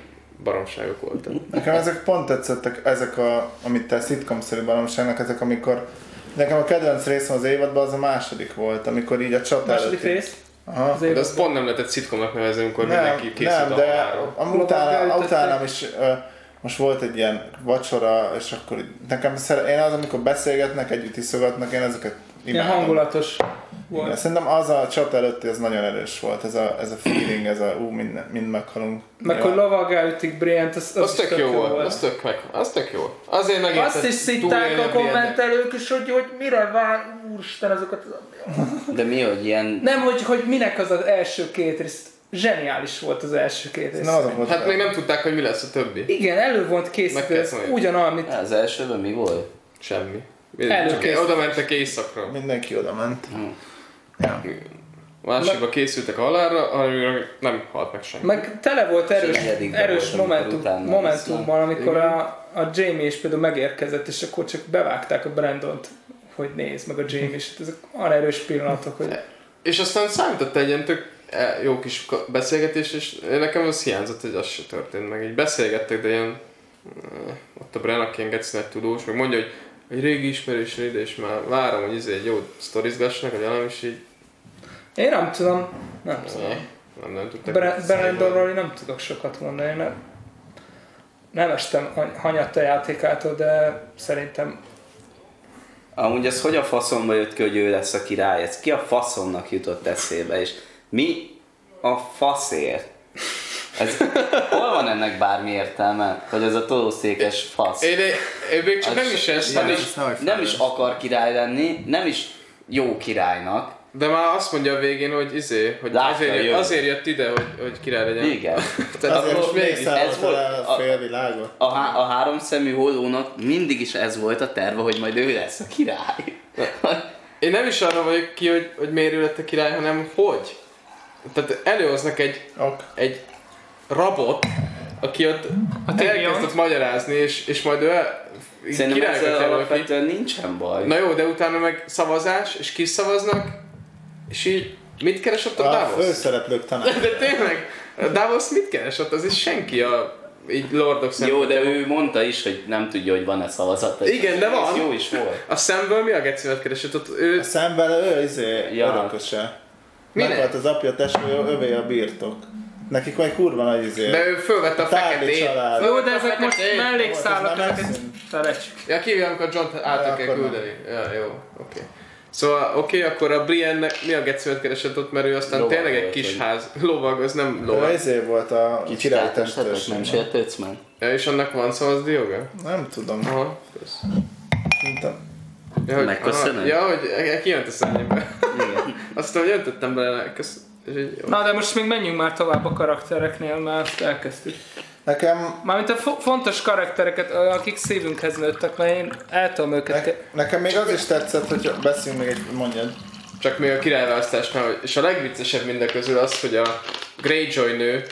baromságok voltak. Nekem ezek pont tetszettek, ezek a, amit te szitcom-szerű baromságnak, ezek amikor Nekem a kedvenc részem az évadban az a második volt, amikor így a csata Második előtti- rész. Aha. Az De azt pont nem lehetett szitcomnak nevezni, amikor Nem, mindenki készült nem, a de am- utána, utánam is ö, most volt egy ilyen vacsora, és akkor nekem szere, én az, amikor beszélgetnek, együtt iszogatnak, én ezeket Ilyen imádom. hangulatos Igen, volt. szerintem az a csata előtti az nagyon erős volt, ez a, ez a feeling, ez a ú, mind, mind meghalunk. Meg Ja. hogy lovaggá ütik Briant, az, az, Az is tök jó volt, az tök meg, az tök jó. Azért megint Azt is szitták a kommentelők is, hogy, hogy mire vár, úristen, azokat... De mi, hogy ilyen... Nem, hogy, hogy minek az az első két rész. Zseniális volt az első két rész. Na, azok volt. Hát még nem tudták, hogy mi lesz a többi. Igen, elő volt Meg készítve, ez ugyanaz, amit Az elsőben mi volt? Semmi. Előkészítés. Csak oda mentek éjszakra. Mindenki oda ment. Hm. Ja. Másikba készültek a halálra, amiről nem halt meg senki. Meg tele volt erős, Negyedikben erős amikor momentum, momentummal, amikor a, a Jamie is például megérkezett, és akkor csak bevágták a Brandont, hogy nézd meg a Jamie is. Ezek olyan erős pillanatok, hogy És aztán számított egy ilyen tök eh, jó kis beszélgetés, és nekem az hiányzott, hogy az se történt meg. Így beszélgettek, de ilyen eh, ott a Bren, aki ilyen tudós, meg mondja, hogy egy régi ismerősre ide, és már várom, hogy izé egy jó sztorizgassanak, hogy valami, és így én nem tudom, nem tudom. nem, nem tudtak. Bre-. Brandonról nem tudok sokat mondani, nem, nem estem hany- hanyatta játékától, de szerintem Amúgy ez hogy a faszomba jött ki, hogy ő lesz a király? Ez ki a faszomnak jutott eszébe? És mi a faszért? Ez, hol van ennek bármi értelme? Hogy ez a tolószékes fasz? Én, én még csak nem is ez, nem, is, nem is akar király lenni, nem is jó királynak. de már azt mondja a végén, hogy izé, hogy Látja a azért, jövőt. azért jött ide, hogy, hogy király legyen. Igen. Tehát Azért most még ez volt a- a félvilágot. A, há- a három szemű hollónak mindig is ez volt a terve, hogy majd ő lesz a király. Én nem is arra vagyok ki, hogy, hogy miért ő lett a király, hanem hogy. Tehát előhoznak egy, Ok. egy rabot, aki ott Tyrion. elkezdett magyarázni, és, és majd ő Szerintem ezzel jelöl ki. alapvetően nincsen baj. Na jó, de utána meg szavazás, és kiszavaznak, és így mit keres ott a, A Davos? főszereplők tanács. [LAUGHS] De tényleg, a Davos mit keres ott? Az is senki a így Lordok Jó, de ő mondta is, hogy nem tudja, hogy van-e szavazata. Igen, de van. Jó is volt. A szemből mi a gecimet keresett ott? Ő, A szemben ő izé Ja. örököse. Minek? Meghalt az apja testvére, övé a birtok. Nekik vagy kurva nagy izé. de ő fölvette a A feketét. család. Jó, de ezek most mellékszálak, Az. Ja, kívül, amikor John át Ja, kell nem. küldeni. Ja, jó, oké. Szóval oké, okay, akkor a Brienne-nek mi a gecimet keresett ott, mert ő aztán Lovag tényleg egy kis vagy- ház. Lovag, az nem lovag. izé volt a Kicsit király átestetek, testőr. nem sértődsz meg? Ja, és annak van szavazni joga? Nem tudom. Aha, kösz. A- Ja, hogy, Megköszönöm. aha, Ja, hogy kijött a. Igen. [LAUGHS] Aztán, hogy öntöttem bele, kösz. Na de most még menjünk már tovább a karaktereknél, mert elkezdtük. Nekem, Mármint a fo- fontos karaktereket, akik szívünkhez nőttek, mert én el tudom őket... ne, nekem még az is tetszett, hogy beszéljünk még egy, mondjad. Csak még a királyválasztásnál, és a legviccesebb mindek közül az, hogy a Greyjoy nő,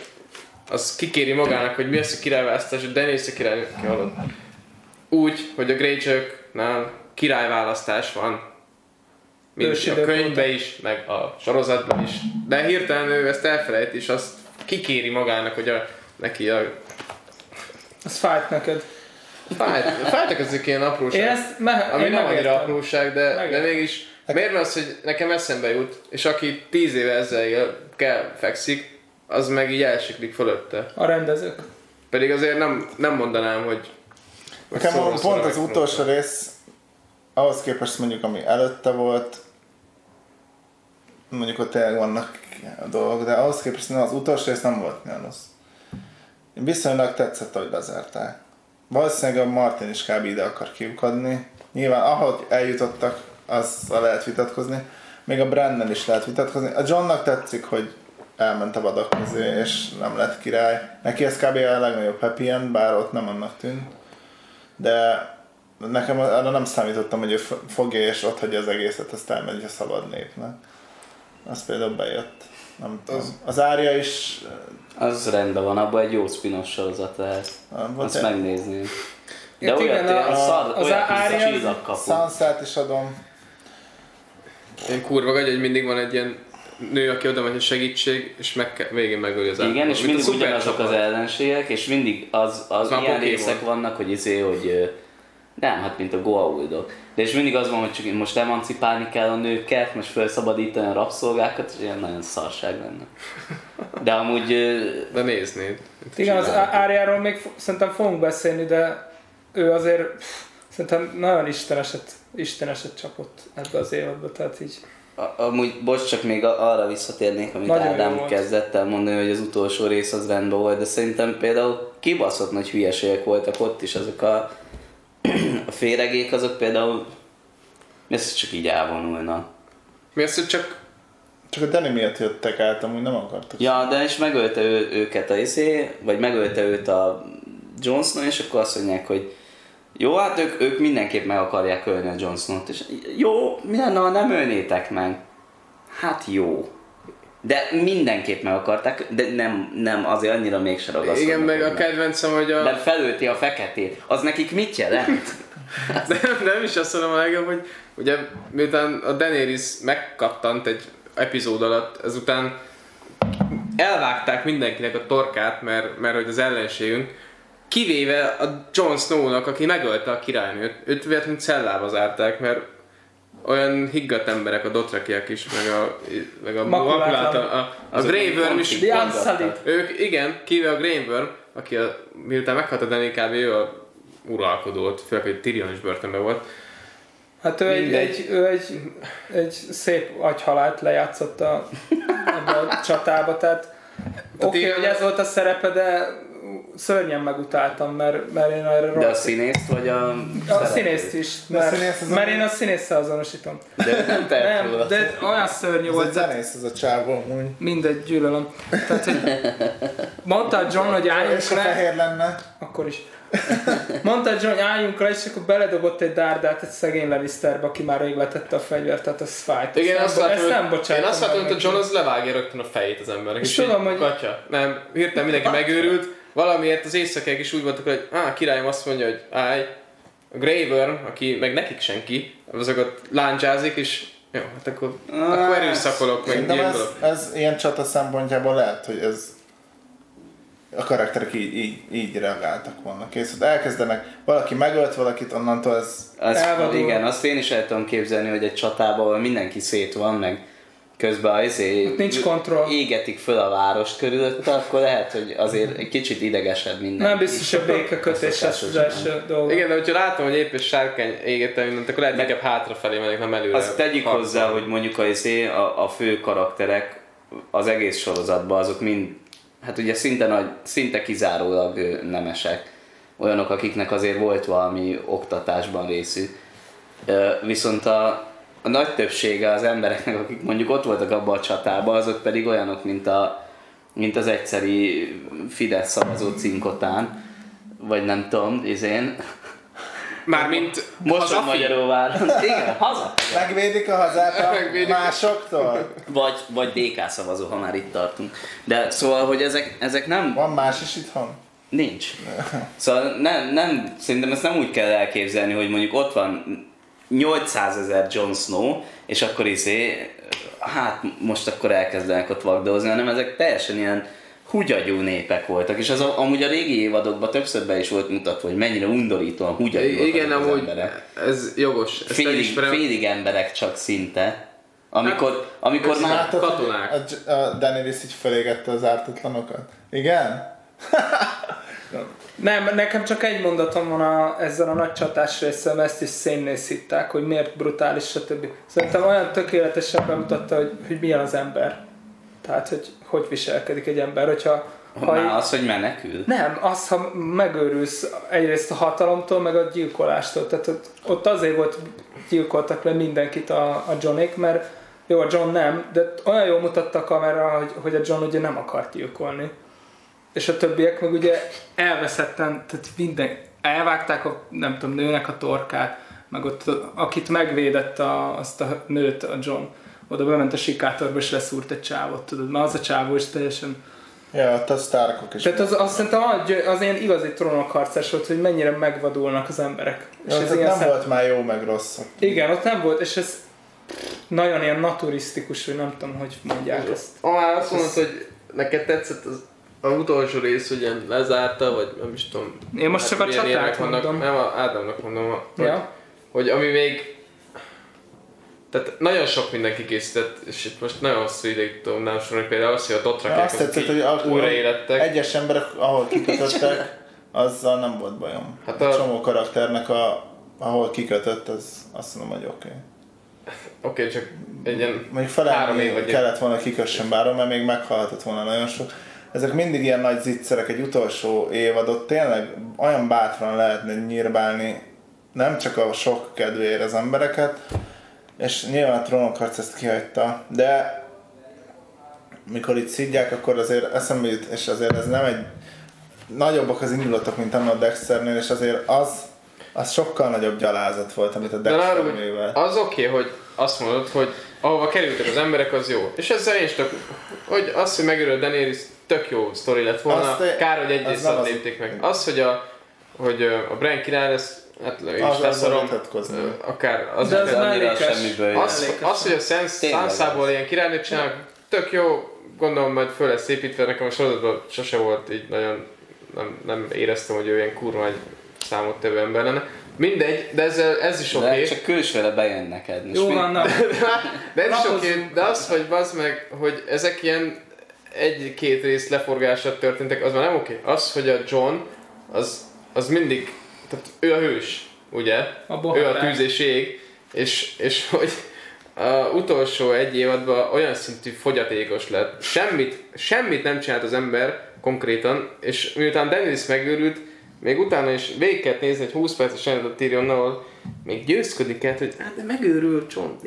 az kikéri magának, hogy mi az a királyválasztás, hogy Daenerys a király kihalott. Úgy, hogy a Greyjoy-nál királyválasztás van. Mind a könyvben is, meg a sorozatban is. De hirtelen ő ezt elfelejt, és azt kikéri magának, hogy a, neki a Az fájt neked. fájt, fájtak ezek ilyen apróság. Én ezt me- Ami én nem annyira apróság, de, de mégis miért van az, hogy nekem eszembe jut, és aki tíz éve ezzel él, kell fekszik, az meg így elsiklik fölötte. A rendezők. Pedig azért nem, nem mondanám, hogy... Nekem szóra pont az utolsó rész, ahhoz képest mondjuk, ami előtte volt, mondjuk ott tényleg vannak dolgok, de ahhoz képest az utolsó rész nem volt olyan rossz. Viszonylag tetszett, hogy lezárták. Valószínűleg a Martin is kb. ide akar kiukadni. Nyilván ahogy eljutottak, azzal lehet vitatkozni. Még a Brandon is lehet vitatkozni. A Johnnak tetszik, hogy elment a vadak közé, és nem lett király. Neki ez kb. a legnagyobb happy end, bár ott nem annak tűnt. De nekem arra nem számítottam, hogy ő fogja és ott hagyja az egészet, azt elmegy a szabad népnek. Az például bejött. Nem tudom. Az Ária is Az rendben van, abban egy jó spin-off sorozat lehet. volt Azt egy- megnézni. De Hát olyan, igen, a- szar, az az- csillagkapu. Sansát is adom. Én kurva vagy, hogy mindig van egy ilyen nő, aki oda megy, hogy segítség, és meg kell, végén megöli az Igen, és a mindig ugyanazok az ellenségek, és mindig az, az már ilyen részek vannak, hogy izé, hogy nem, hát mint a Goa'uldok. De és mindig az van, hogy csak most emancipálni kell a nőket, most felszabadítani a rabszolgákat, és ilyen nagyon szarság lenne. De amúgy De néznéd. Igen, az. Áriáról még szerintem fogunk beszélni, de ő azért pff, szerintem nagyon isteneset, isteneset csapott ebbe az évadba, tehát így A- Amúgy, bocs, csak még arra visszatérnék, amit Nagyon Ádám kezdett el mondani, hogy az utolsó rész az rendben volt, de szerintem például kibaszott nagy hülyeségek voltak ott is, azok a, a féregék, azok például ezt csak így elvonulnak. Mi az, hogy csak Csak a Danny miatt jöttek át, amúgy nem akartak. Ja, de és megölte ő, őket a izé, vagy megölte őt a Jon Snow, és akkor azt mondják, hogy jó, hát ők, ők mindenképp meg akarják ölni a Jon Snow-t, és jó, mi lenne, ha nem ölnétek meg? Hát jó. De mindenképp meg akarták, de nem, nem azért annyira mégsem ragaszkodnak. igen, meg a kedvencem, hogy a... De felölti a feketét. Az nekik mit jelent? [LAUGHS] [LAUGHS] De nem is azt mondom a legjobb, hogy ugye miután a Daenerys megkattant egy epizód alatt, ezután elvágták mindenkinek a torkát, mert, mert hogy az ellenségünk, kivéve a Jon Snow-nak, aki megölte a királynőt, őt véletlenül cellába zárták, mert olyan higgadt emberek, a dotrakiak is, meg a, meg a, makulátlan, a, a Azok Grey Worm pont is, ők, igen, kivéve a Grey Worm, aki a, miután meghalt a Dany kb. ő a uralkodó volt, főleg, hogy Tyrion is börtönben volt. Hát ő egy, egy, ő egy, egy szép agyhalált lejátszott a, ebbe a csatába, tehát oké, okay, hogy ez volt a szerepe, de szörnyen megutáltam, mert, mert én erre De a színészt vagy a... a színészt is, mert, színész az mert én a színésszel azonosítom. De nem Nem, de olyan szörnyű Ez volt, tehát zenész, ez a csávó amúgy. mindegy, gyűlölöm. Tehát, hogy mondta John, hogy álljunk És le, fehér lenne, akkor is. Mondta John, hogy álljunk le, és akkor beledobott egy dárdát egy szegény Lannisterbe, aki már rég letette a fegyvert, tehát az fájt. Igen, ezt azt nem, látom, ezt nem hogy, én azt látom, hogy a. John az levágja rögtön a fejét az embernek. És így, tudom, hogy- Katya, nem, hirtelen mindenki megőrült, valamiért az éjszakák is úgy voltak, hogy á, királyom azt mondja, hogy állj, a Worm, aki meg nekik senki, azokat láncsázik, és jó, hát akkor, akkor erőszakolok, meg Szerintem ez, gyilkolok. ez ilyen csata szempontjából lehet, hogy ez a karakterek így, így, így reagáltak volna. Kész, hogy elkezdenek, valaki megölt valakit, onnantól ez Az, Elvadul. igen, azt én is el tudom képzelni, hogy egy csatában, mindenki szét van, meg közben azért nincs kontroll. égetik föl a várost körülötte, akkor lehet, hogy azért egy kicsit idegesed minden. Nem biztos, hogy békekötés lesz az első dolog. Igen, de hogyha látom, hogy épp egy sárkány égettem mindent, akkor lehet inkább hátrafelé mennék, nem előre. Azt tegyük harcolni. hozzá, hogy mondjuk a, izé, a, a fő karakterek az egész sorozatban, azok mind, hát ugye szinte, nagy, szinte kizárólag nemesek. Olyanok, akiknek azért volt valami oktatásban részük. Viszont a, a nagy többsége az embereknek, akik mondjuk ott voltak abban a csatában, azok pedig olyanok, mint, a, mint az egyszeri Fidesz szavazó cinkotán, vagy nem tudom, izén. Mármint Most a hazafi. Magyaróváron. [LAUGHS] Igen, haza. Megvédik a hazát a Megvédik. másoktól? Vagy, vagy DK szavazó, ha már itt tartunk. De szóval, hogy ezek, ezek nem Van más is itthon? Nincs. Szóval nem, nem, szerintem ezt nem úgy kell elképzelni, hogy mondjuk ott van 800 ezer Jon Snow, és akkor izé, hát most akkor elkezdenek ott vagdózni, hanem ezek teljesen ilyen hugyagyú népek voltak, és az a, amúgy a régi évadokban többször be is volt mutatva, hogy mennyire undorítóan hugyagyúak Igen, azok az amúgy emberek. ez jogos. Ezt Félig, félig emberek csak szinte. Amikor, amikor persze. már... Látod, katonák. A, a Daenerys így felégette az ártatlanokat? Igen? [LAUGHS] Nem, nekem csak egy mondatom van a, ezzel a nagy csatás részsel, ezt is szénnészíták, hogy miért brutális, stb. Szerintem olyan tökéletesen bemutatta, hogy, hogy milyen az ember. Tehát, hogy hogy viselkedik egy ember, hogyha ha Már az, hogy menekül. nem, az, ha megőrülsz egyrészt a hatalomtól, meg a gyilkolástól. Tehát ott, ott azért volt gyilkoltak le mindenkit a, a Johnék, mert jó, a John nem, de olyan jól mutatta a kamera, hogy, hogy a John ugye nem akart gyilkolni. És a többiek meg ugye elveszetten, tehát minden, elvágták a, nem tudom, nőnek a torkát, meg ott, akit megvédett a, azt a nőt, a John, oda bement a sikátorba és leszúrt egy csávot, tudod, mert az a csávó is teljesen Ja, ott a Starkok is. tehát az, azt szerintem az, az ilyen igazi trónokharcás volt, hogy mennyire megvadulnak az emberek. És Ja, ez ez ilyen nem szem- volt már jó meg rossz. Igen, ott nem volt, és ez nagyon ilyen naturisztikus, hogy nem tudom, hogy mondják ezt. Már azt mondod, hogy neked tetszett az, az utolsó rész, hogy ilyen lezárta, vagy nem is tudom. Én most csak a csatát vannak. mondom. Nem, a Ádámnak mondom, hogy, Ja. hogy ami még tehát nagyon sok mindenki készített, és itt most nagyon hosszú ideig tudom nem sorolni, például az, hogy a Dothrakek Azt tetszett, hogy a- újraélettek. Egyes emberek, ahol kikötöttek, [LAUGHS] azzal nem volt bajom. Hát Hát a... a- csomó karakternek, a, ahol kikötött, az azt mondom, hogy oké. Okay. Oké, okay, csak egy ilyen Mondjuk három év vagy kellett volna kikössen báron, mert még meghalhatott volna nagyon sok. Ezek mindig ilyen nagy zicserek, egy utolsó évadot tényleg olyan bátran lehetne nyírbálni, nem csak a sok kedvéért az embereket, és nyilván a trónokharc ezt kihagyta, de mikor itt szidják, akkor azért eszembe jut, és azért ez nem egy nagyobbak az indulatok, mint annak a Dexternél, és azért az, az sokkal nagyobb gyalázat volt, amit a De Dexter hogy művelt. az oké, okay, hogy azt mondod, hogy ahova kerültek az emberek, az jó. És ezzel én is tök, hogy az, hogy megöröl Daenerys, tök jó sztori lett volna. Azt- Kár, hogy egy az részt lépték meg. Az, hogy a, hogy a Bran király lesz, hát én is ö, akár az, De mellékes. jön. az, az, hogy a Sans, Tényleg Sansából az. ilyen királynőt csinálnak, tök jó, gondolom majd föl lesz építve, nekem a sorozatban sose volt így nagyon, nem, nem éreztem, hogy ő ilyen kurva egy számottevő ember lenne. Mindegy, de ezzel, ez is oké. De Okay. csak külsőre bejön neked. Jó van, na. [LAUGHS] De ez is oké, okay, de az, hogy bazd meg, hogy ezek ilyen egy-két rész leforgásra történtek, az már nem oké. Okay. Az, hogy a John, az, az mindig, tehát ő a hős, ugye? A ő a tűz és ég, és, és hogy a utolsó egy évadban olyan szintű fogyatékos lett. Semmit, semmit nem csinált az ember konkrétan, és miután Dennis megőrült, még utána is végig kellett nézni egy 20 perces jelenetet a Tyrionnal, még győzködni kellett, hogy hát de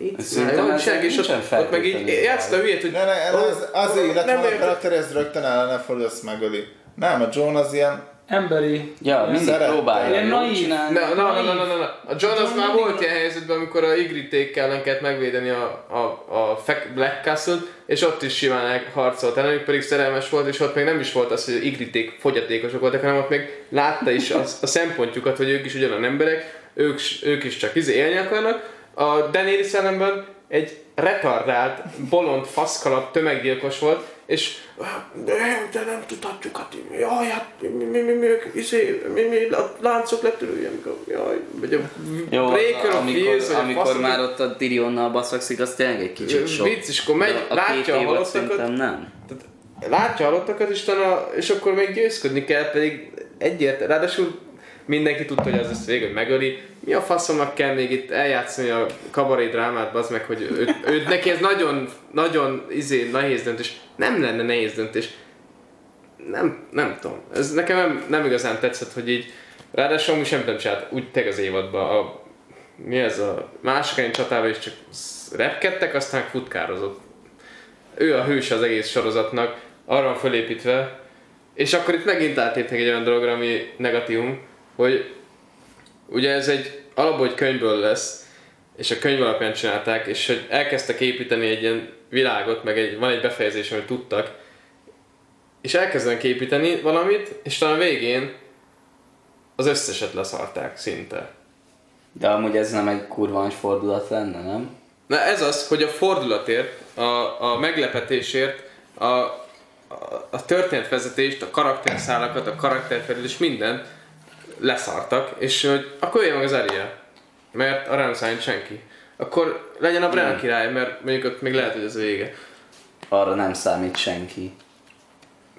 így Szerintem már, ezzel és ott, ott meg így játszta a hülyét, hogy Ne, ne, az, azért lett nem volna a karakter, ez rögtön ellene fordul, azt megöli. Nem, a John az ilyen, Emberi. Ja, mindig próbálja Ilyen naív. Na, na, na, na, na, na. A John az már volt ilyen helyzetben, amikor a Igriték ellen kellett megvédeni a, a, a Black castle és ott is simán harcolt ellenük, pedig szerelmes volt, és ott még nem is volt az, hogy Igriték fogyatékosok voltak, hanem ott még látta is az, a szempontjukat, hogy ők is ugyanolyan emberek, ők, ők is csak izé élni akarnak. A Daenerys ellenben egy retardált, bolond faszkalap tömeggyilkos volt, és de, de nem tudhatjuk, hát jaj, hát mi, mi, mi, mi, izé, mi, mi, a láncok letörüljenek, jaj, vagy a Jó, Breaker amikor, Wheels, vagy a amikor faszom, már ott a Tyrionnal baszakszik, az tényleg egy kicsit sok. Vicc, és akkor megy, a látja a halottakat, nem. látja a halottakat, és, utána, és akkor még győzködni kell, pedig egyért, ráadásul mindenki tudta, hogy az lesz végül, hogy megöli. Mi a faszomnak kell még itt eljátszani a kabaré drámát, az meg, hogy ő, ő, neki ez nagyon, nagyon izé, nehéz döntés. Nem lenne nehéz döntés. Nem, nem tudom. Ez nekem nem, nem igazán tetszett, hogy így Ráadásul amúgy semmit nem csinált úgy teg az évadban. A mi ez a másik csatában is csak repkedtek, aztán futkározott. Ő a hős az egész sorozatnak, arra van fölépítve, és akkor itt megint átépnek egy olyan dologra, ami negatívum, hogy ugye ez egy alapból egy könyvből lesz, és a könyv alapján csinálták, és hogy elkezdtek építeni egy ilyen világot, meg egy, van egy befejezés, amit tudtak, és elkezdenek építeni valamit, és talán végén az összeset leszarták szinte. De amúgy ez nem egy kurva nagy fordulat lenne, nem? Na ez az, hogy a fordulatért, a, a meglepetésért, a, a, a történetvezetést, a karakterszálakat, a karakterfelelés, mindent leszartak, és hogy akkor jöjjön meg az Aria, mert arra nem számít senki. Akkor legyen a Bran hmm. király, mert mondjuk ott még lehet, hogy ez vége. Arra nem számít senki.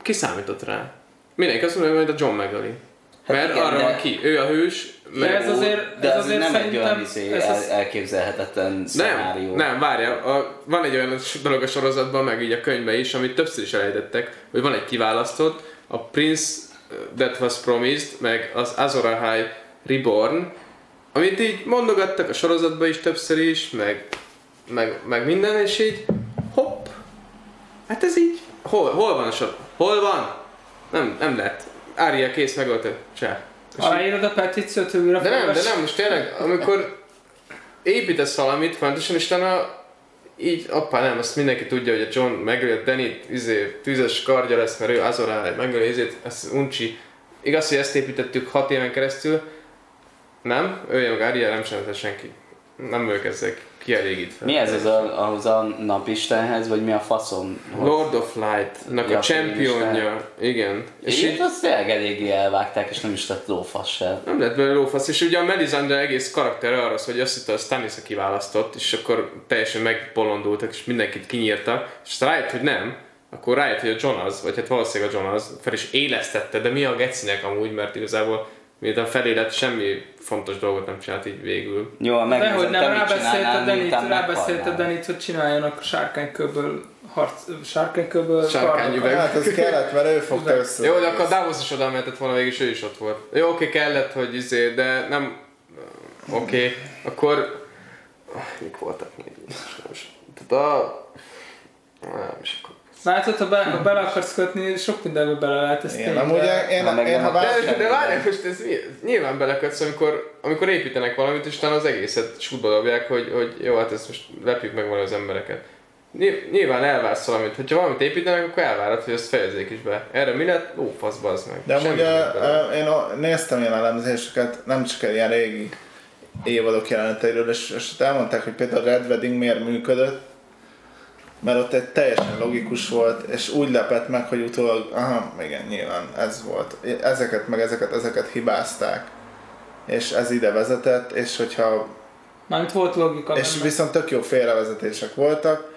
Ki számított rá? Mindenki azt mondja, hogy a John McGully. Hát mert igen, arra de... van ki, ő a hős, de ez azért, de ez azért nem egy olyan izé, ez el, elképzelhetetlen szenárió. Nem, nem, várja, a, van egy olyan dolog a sorozatban, meg így a könyvben is, amit többször is elejtettek, hogy van egy kiválasztott, a Prince That Was Promised, meg az Azor Ahai Reborn, amit így mondogattak a sorozatban is többször is, meg, meg, meg minden, és így hopp, hát ez így, hol, hol van a sor? Hol van? Nem, nem lehet. Ária kész, megölte. Cseh. Aláírod a petíciót, hogy újra De nem, de nem, most tényleg, amikor építesz valamit fontosan, és utána így, appá nem, azt mindenki tudja, hogy a John megölt Danny, izé, tűzes kardja lesz, mert ő Azorá, megöli izét, ez uncsi. Igaz, hogy ezt építettük hat éven keresztül, nem, ő meg Arya nem sem senki. Nem ők ezek kielégítve. Mi ez az a, ahhoz a napistenhez, vagy mi a faszom? Lord of Light-nak a championja. Igen. És így azt tényleg eléggé elvágták, és nem is lett lófasz se. Nem lett belőle lófasz, és ugye a Melisandre egész karakter arra hogy azt hitte, a Stannis kiválasztott, és akkor teljesen megbolondultak, és mindenkit kinyírta, és rájött, hogy nem, akkor rájött, hogy a John az, vagy hát valószínűleg a John az, fel is élesztette, de mi a gecinek amúgy, mert igazából miután felélet semmi fontos dolgot nem csinált így végül. Jó, meg Dehogy nem, rábeszélt a Denit, rábeszélt a Denit, hogy csináljanak sárkányköből harc, sárkányköből Sárkányüveg. Hát ez kellett, mert ő fogta össze. Jó, de akkor Davos is oda mehetett volna végig, ő is ott volt. Jó, oké, kellett, hogy izé, de nem... Oké, okay. akkor... Mik voltak még? Tehát a... Nem, és akkor Látod, ha bele, ha bele akarsz kötni, sok mindenbe bele lehet ezt én, amúgy én, én, én, ha de, de várjál, most ez nyilván belekötsz, amikor, amikor építenek valamit, és utána az egészet sútba dobják, hogy, hogy jó, hát ezt most lepjük meg valami az embereket. Nyilván elvársz valamit, hogyha valamit építenek, akkor elvárod, hogy ezt fejezzék is be. Erre mi lett? Ó, fasz, bazd meg. De amúgy én néztem ilyen elemzéseket, nem csak ilyen régi évadok jeleneteiről, és, és elmondták, hogy például a Red Wedding miért működött, mert ott egy teljesen logikus volt, és úgy lepett meg, hogy utólag, aha, igen, nyilván ez volt. Ezeket meg ezeket, ezeket hibázták. És ez ide vezetett, és hogyha... Mármint volt logika. És benne. viszont tök jó félrevezetések voltak,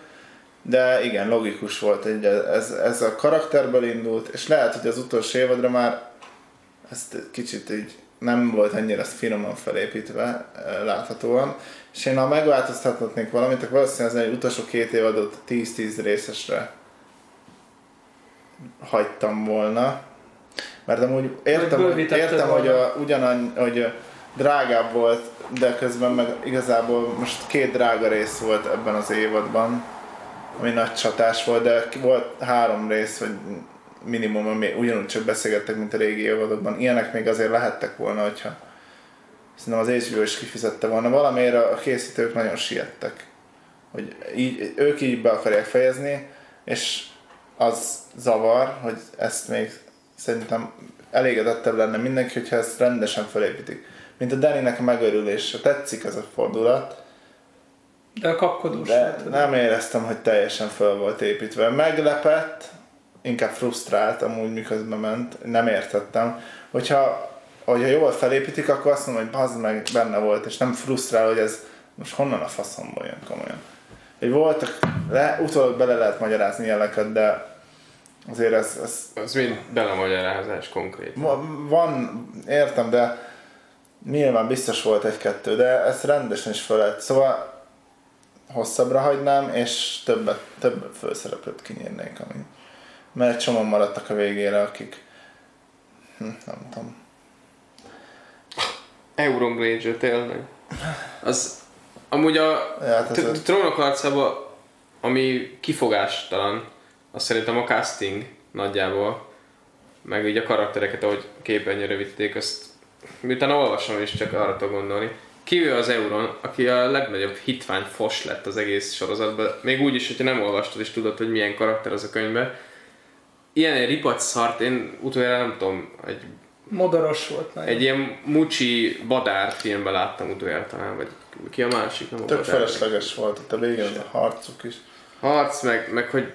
de igen, logikus volt, hogy ez, ez a karakterből indult, és lehet, hogy az utolsó évadra már ezt kicsit így nem volt ennyire finoman felépítve láthatóan, és én ha megváltoztathatnék valamit, akkor valószínűleg az utolsó két évadot 10-10 részesre hagytam volna. Mert amúgy értem, hogy, értem hogy a, ugyanannyi, hogy drágább volt, de közben meg igazából most két drága rész volt ebben az évadban, ami nagy csatás volt, de volt három rész, vagy minimum, ami ugyanúgy csak beszélgettek, mint a régi évadokban. Ilyenek még azért lehettek volna, hogyha szerintem az HBO is kifizette volna. Valamiért a készítők nagyon siettek, hogy így, ők így be akarják fejezni, és az zavar, hogy ezt még szerintem elégedettebb lenne mindenki, hogyha ezt rendesen felépítik. Mint a Danny-nek a megörülése. Tetszik ez a fordulat. De a kapkodós. De nem éreztem, hogy teljesen fel volt építve. Meglepett, inkább frusztrált amúgy miközben ment, nem értettem. Hogyha, hogyha jól felépítik, akkor azt mondom, hogy bazd meg benne volt, és nem frusztrál, hogy ez most honnan a faszomból jön komolyan. Hogy voltak, le, utólag bele lehet magyarázni jeleket, de azért ez... Ez, az mind belemagyarázás konkrét. Van, értem, de nyilván biztos volt egy-kettő, de ezt rendesen is fel lehet. Szóval hosszabbra hagynám, és többet, több főszereplőt kinyírnék, ami mert csomóan maradtak a végére, akik hm, nem tudom. Euron Greyjoy tényleg. az amúgy a Ja, hát Trónok harcában, ami kifogástalan, az szerintem a casting nagyjából, meg így a karaktereket, ahogy képernyőre vitték, azt miután olvasom is csak arra tudok gondolni. Kivéve az Euron, aki a legnagyobb hitvány fos lett az egész sorozatban, még úgy is, hogyha nem olvastad és tudod, hogy milyen karakter az a könyvben. Ilyen egy ripac szart, én utoljára nem tudom, egy, Modoros volt nagyon. egy ilyen Mucsi Badár filmben láttam utoljára talán, vagy ki a másik, nem a Tök felesleges volt ott a végén az a harcuk is. Harc, meg, meg hogy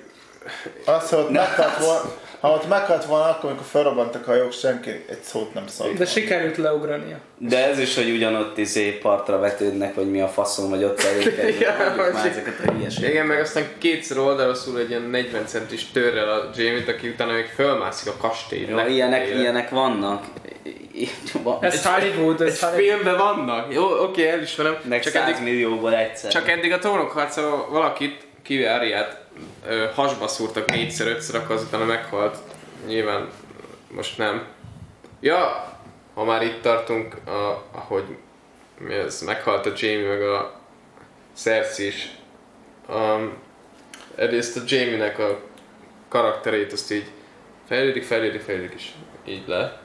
Az, hogy ott meghalt volna, ha ott meghalt volna, akkor amikor felrobbantak a hajók, senki egy szót nem szólt. De sikerült leugrania. De ez is, hogy ugyanott izé partra vetődnek, vagy mi a faszom, vagy ott elékednek, [LAUGHS] Ja, már hogy- ezeket a hülyeségeket. Igen, meg aztán kétszer oldalra egy ilyen 40 centis törrel a Jamie-t, aki utána még fölmászik a kastély. Ja, ilyenek, ilyenek vannak. Van- [LAUGHS] Ez Hollywood, ez Hollywood. filmben vannak. Jó, oké, elismerem. Meg Csak 100 eddig, millióból egyszer. csak eddig a trónok harca valakit, kivéve Ariát, ö, hasba szúrtak négyszer, ötször, akkor azután meghalt. Nyilván most nem. Ja, ha már itt tartunk, a, ahogy mi ez, meghalt a Jamie meg a Cersei is. Um, egyrészt a Jamie-nek a karakterét azt így fejlődik, fejlődik, fejlődik is így le.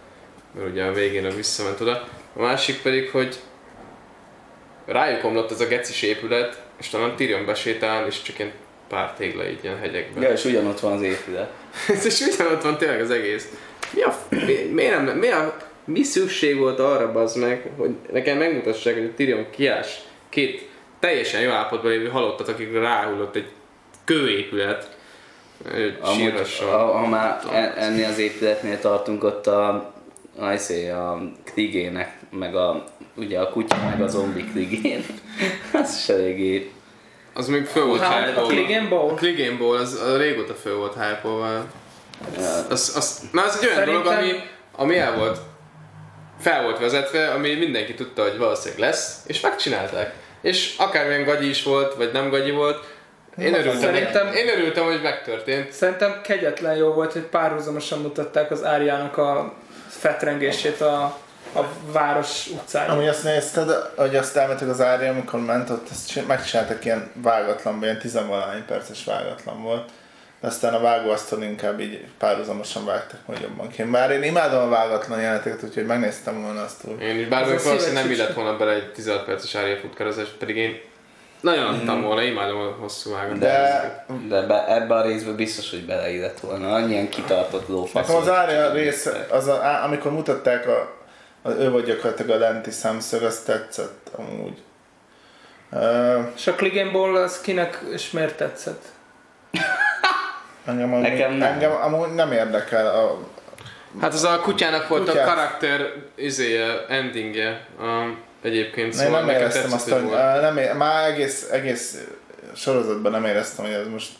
Mert ugye a végén visszament oda. A másik pedig, hogy rájuk omlott ez a gecis épület, és talán Tyrion besétál, és csak ilyen pár tégla így ilyen hegyekben. Ja, és ugyanott van az épület. [LAUGHS] és ugyanott van tényleg az egész. Mi a, mi, miért nem, mi, a, mi szükség volt arra, bazd meg, hogy nekem megmutassák, hogy a Tyrion kiás két teljesen jó állapotban lévő halottat, akikre ráhullott egy kőépület. Amúgy, ha, ha már en- ennél az épületnél tartunk, ott a, a, izé, a krigének, meg a, ugye a kutya, meg a zombi krigén. [LAUGHS] az is eléggé Az még föl volt A hype Clegane Bowl? A Bowl, az, az régóta föl volt hype Ja. Az, az, na az egy olyan Szerintem- dolog, ami, ami el volt, fel volt vezetve, ami mindenki tudta, hogy valószínűleg lesz, és megcsinálták. És akármilyen gagyi is volt, vagy nem gagyi volt, én örültem, Szerintem- én örültem, hogy megtörtént. Szerintem kegyetlen jó volt, hogy párhuzamosan mutatták az Áriának a fetrengését a, a város utcáin. Amúgy azt nézted, hogy azt elmentek az árja, amikor ment ott, ezt csin- megcsináltak ilyen vágatlan, ilyen tizenvalány perces vágatlan volt. De aztán a vágóasztal inkább így párhuzamosan vágtak, hogy jobban ki. Bár én imádom a vágatlan jeleneteket, úgyhogy megnéztem volna azt úgy. Én is, bár még valószínűleg nem illett volna bele egy 16 perces árja futkarozás, pedig én nagyon adtam volna, imádom a hosszú vágat. De De be, ebbe a részbe biztos, hogy beleillett volna. Annyian kitartott lófasz. nekem az árja rész, az a, amikor mutatták a, ő vagy gyakorlatilag a lenti szemszög, az tetszett amúgy. Uh, És a Bowl az kinek és miért tetszett? engem, amúgy, Nekem nem. engem amúgy nem érdekel a, Hát az a kutyának volt Kutyák. a karakter izéje, endingje. Um, egyébként Szóval én nem éreztem azt, hogy volt. nem ér, már egész, egész sorozatban nem éreztem, hogy ez most,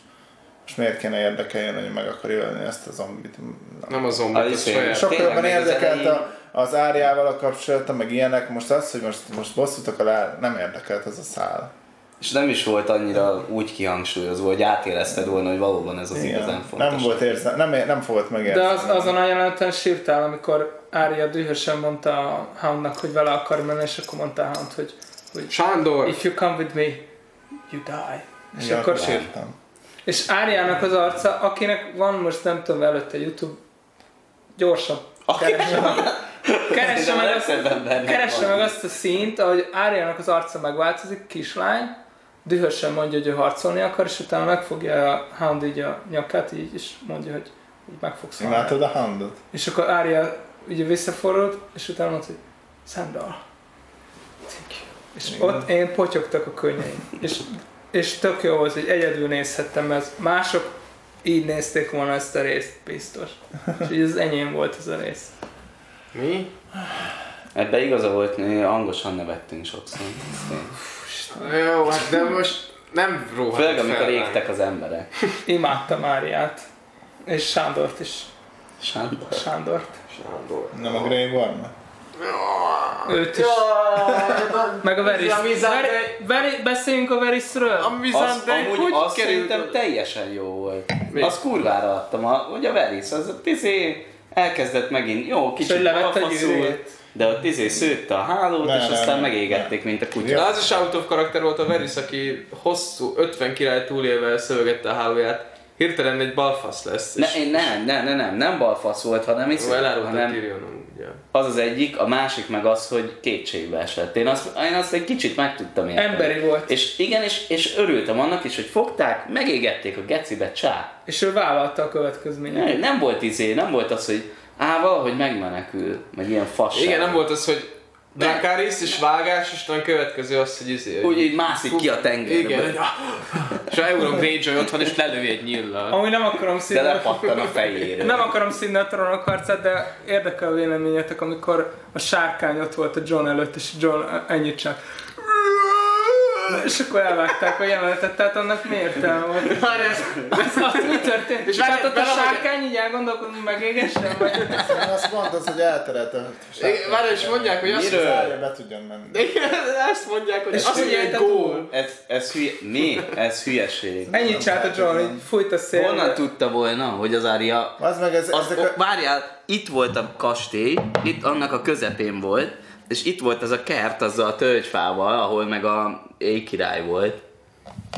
most miért kéne érdekeljen, hogy meg akarja ölni ezt a zombit. Nem a zombit, Ah, az izé. saját. Sokkal jobban érdekelt a, az árjával a kapcsolata, meg ilyenek. Most az, hogy most, most bosszút akar áll, nem érdekelt ez a szál. És nem is volt annyira úgy kihangsúlyozva, hogy átérezted volna, hogy valóban ez az igazán Igen. fontos. Nem volt érze, nem, nem fogott De megérzni. az, azon a jeleneten sírtál, amikor Ária dühösen mondta a Houndnak, hogy vele akar menni, és akkor mondta a Hound, hogy, hogy Sándor! if you come with me, you die. És Ja, akkor sírtam. És Áriának az arca, akinek van most nem tudom előtte YouTube, gyorsan keresse [LAUGHS] meg, keresse meg, azt, keresse meg azt a színt, ahogy Áriának az arca megváltozik, kislány, dühösen mondja, hogy ő harcolni akar, és utána megfogja a Hound így a nyakát, így, és mondja, hogy így meg fogsz halni. Imádtad a handot? És akkor Ária ugye visszafordult, és utána mondta, hogy Sandal. Thank you. És Igen. ott én potyogtak a könnyeim. És, és tök jó volt, hogy egyedül nézhettem, mert mások így nézték volna ezt a részt, biztos. És így az enyém volt ez a rész. Mi? Ebben igaza volt, hangosan nevettünk sokszor. Jó, hát de most nem róhatok Főleg amikor égtek az emberek. [LAUGHS] Imádtam Áriát. És Sándort is. Sándor. Sándort. Sándor. Nem a Grey Worm? Őt is. Meg a Veris. Veri, beszéljünk a Verisről. A Az, Mizante, hogy azt került? szerintem teljesen jó volt. Mi? Az kurvára adtam, a, ugye a Veris, az a izé, elkezdett megint, jó, kicsit balfaszul, gyűrűjét. de ott izé szőtte a hálót, Ne, és ne, aztán ne. megégették, mint a kutya. De az is out of karakter volt a Varys, aki hosszú 50 király túlélve szövegette a hálóját. Hirtelen egy balfasz lesz. Ne, és én nem, nem, nem, nem, nem balfasz volt, hanem, izé, elárulta hanem Ugye. az az egyik, a másik meg az, hogy kétségbe esett. Én azt, én azt egy kicsit meg tudtam érteni. Emberi volt. És igen, és, és örültem annak is, hogy fogták, megégették a gecibe csá. És ő vállalta a következményeket. Nem, nem volt izé, nem volt az, hogy á, valahogy megmenekül, meg ilyen fasság. Igen, nem volt az, hogy Dracarys és vágás, és talán következő az, hogy izé... Úgy így mászik ki a tengerbe. Igen, és a Euron Greyjoy ott van, és lelövi egy nyillal. Amúgy nem akarom De színni. lepattan a fejéről. Nem akarom színni a trónok harcát, de érdekel a véleményetek, amikor a sárkány ott volt a John előtt, és John ennyit csak és akkor elvágták a jelenetet, tehát annak mi értelme volt? Ez az, mi történt? És tehát ott a sárkány így elgondolkodni, hogy megégessen? Vagy... Azt mondtad, hogy elterelt a Várj, és mondják, hogy azt? Zárja, be tudjon menni. Igen, ezt mondják, hogy azt túl. gól. Ez, ez hülye, mi? Ez hülyeség. Ennyit csinált a John, így fújt a szél. Honnan tudta volna, hogy az Ária... Az meg ez, Az, várjál, itt volt a kastély, itt annak a közepén volt, és itt volt az a kert azzal a tölgyfával, ahol meg a éjkirály volt.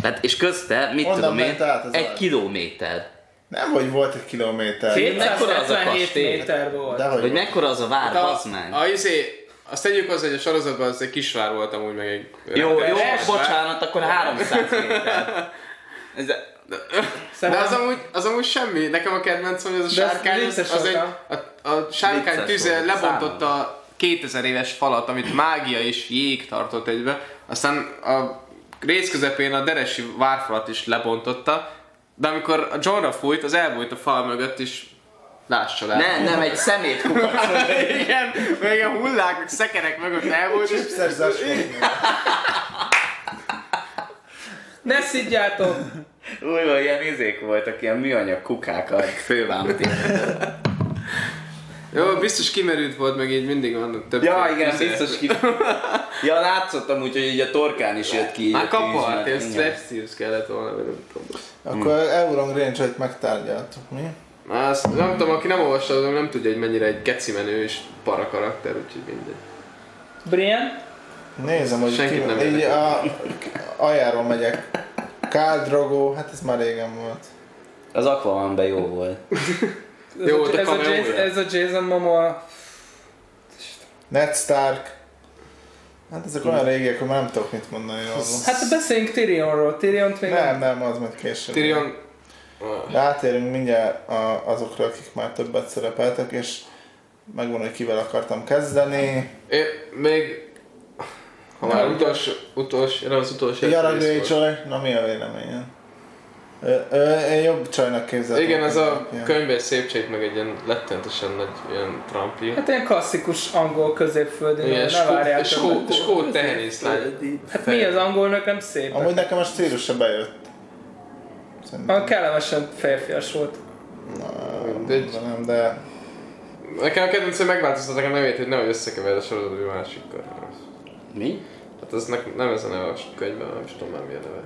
Tehát, és közte, mit Onnan tudom én, az egy Ária. kilométer. Nem, hogy volt egy kilométer. Mekkora az a 277 kastély? méter volt. De hogy Vagy mekkora az a vár, A, bazd meg. a, izé, azt tegyük hozzá, hogy a sorozatban az egy kisvár volt amúgy, meg egy... Jó, jó, bocsánat, akkor 300 méter. Ez, De Szerintem- az amúgy, az amúgy semmi. Nekem a kedvencem, hogy az a De sárkány, az, az egy, a, a sárkány tüze lebontotta a 2000 éves falat, amit mágia és jég tartott egybe. Aztán a rész közepén a deresi várfalat is lebontotta, de amikor a Johnra fújt, az elbújt a fal mögött is Láss csodát. nem, nem, egy szemét. [LAUGHS] Igen, meg ilyen hullák, meg szekerek mögött elbújt, zasfogni. Ne szidjátok! Új, ilyen izék voltak, ilyen műanyag kukák a fővámti. Jó, biztos kimerült volt, meg így mindig van több. Ja, igen, izé. biztos ki... Ja, látszottam úgy, hogy így a torkán is jött ki. Már kapart. Strap Steels kellett volna, vagy nem tudom. Akkor Euron Greyjoy-t megtárgyaltuk, mi? Azt, nem tudom, aki nem olvasta, az nem tudja, hogy mennyire egy geci menő és para karakter, úgyhogy mindegy. Brian? Nézem, hogy Senkit ki, nem így a, aljáról megyek. Khal Drogo, hát ez már régen volt. Az Aquamanben jó volt. [LAUGHS] Ez Jó, a, volt a ez, a. Jason, ez a Jason Momoa. Ned Stark. Hát ezek olyan régiek, hogy már nem tudok mit mondani róla. Hát beszéljünk Tyrionról. Tyriont még Nem, nem, az majd később. Tyrion... De átérünk mindjárt azokra, akik már többet szerepeltek, és megvan, hogy kivel akartam kezdeni. Én még... Ha már Nem, utolsó, utolsó, nem az utolsó volt. Greyjoy, na mi a véleményed? Én jobb csajnak képzeltem. Igen, ez a Ilyen. könyvben egy szép csét, meg egy ilyen lettentesen nagy ilyen Trumpi. Hát ilyen klasszikus angol középföldi, Igen, ne skó- várjál skó- többet. skót tehenészlány. Hát mi az angolnak nem szép? Amúgy nekem a stílusa bejött. Szerintem. A kellemesen férfias volt. Na, mindegy. de nem, de Nekem a kedvencem megváltoztatták a nevét, hogy nehogy összekeverd a sorozatot másikkal. Mi? Hát az ne, nem ez a neve a könyvben, nem is tudom már mi a neve.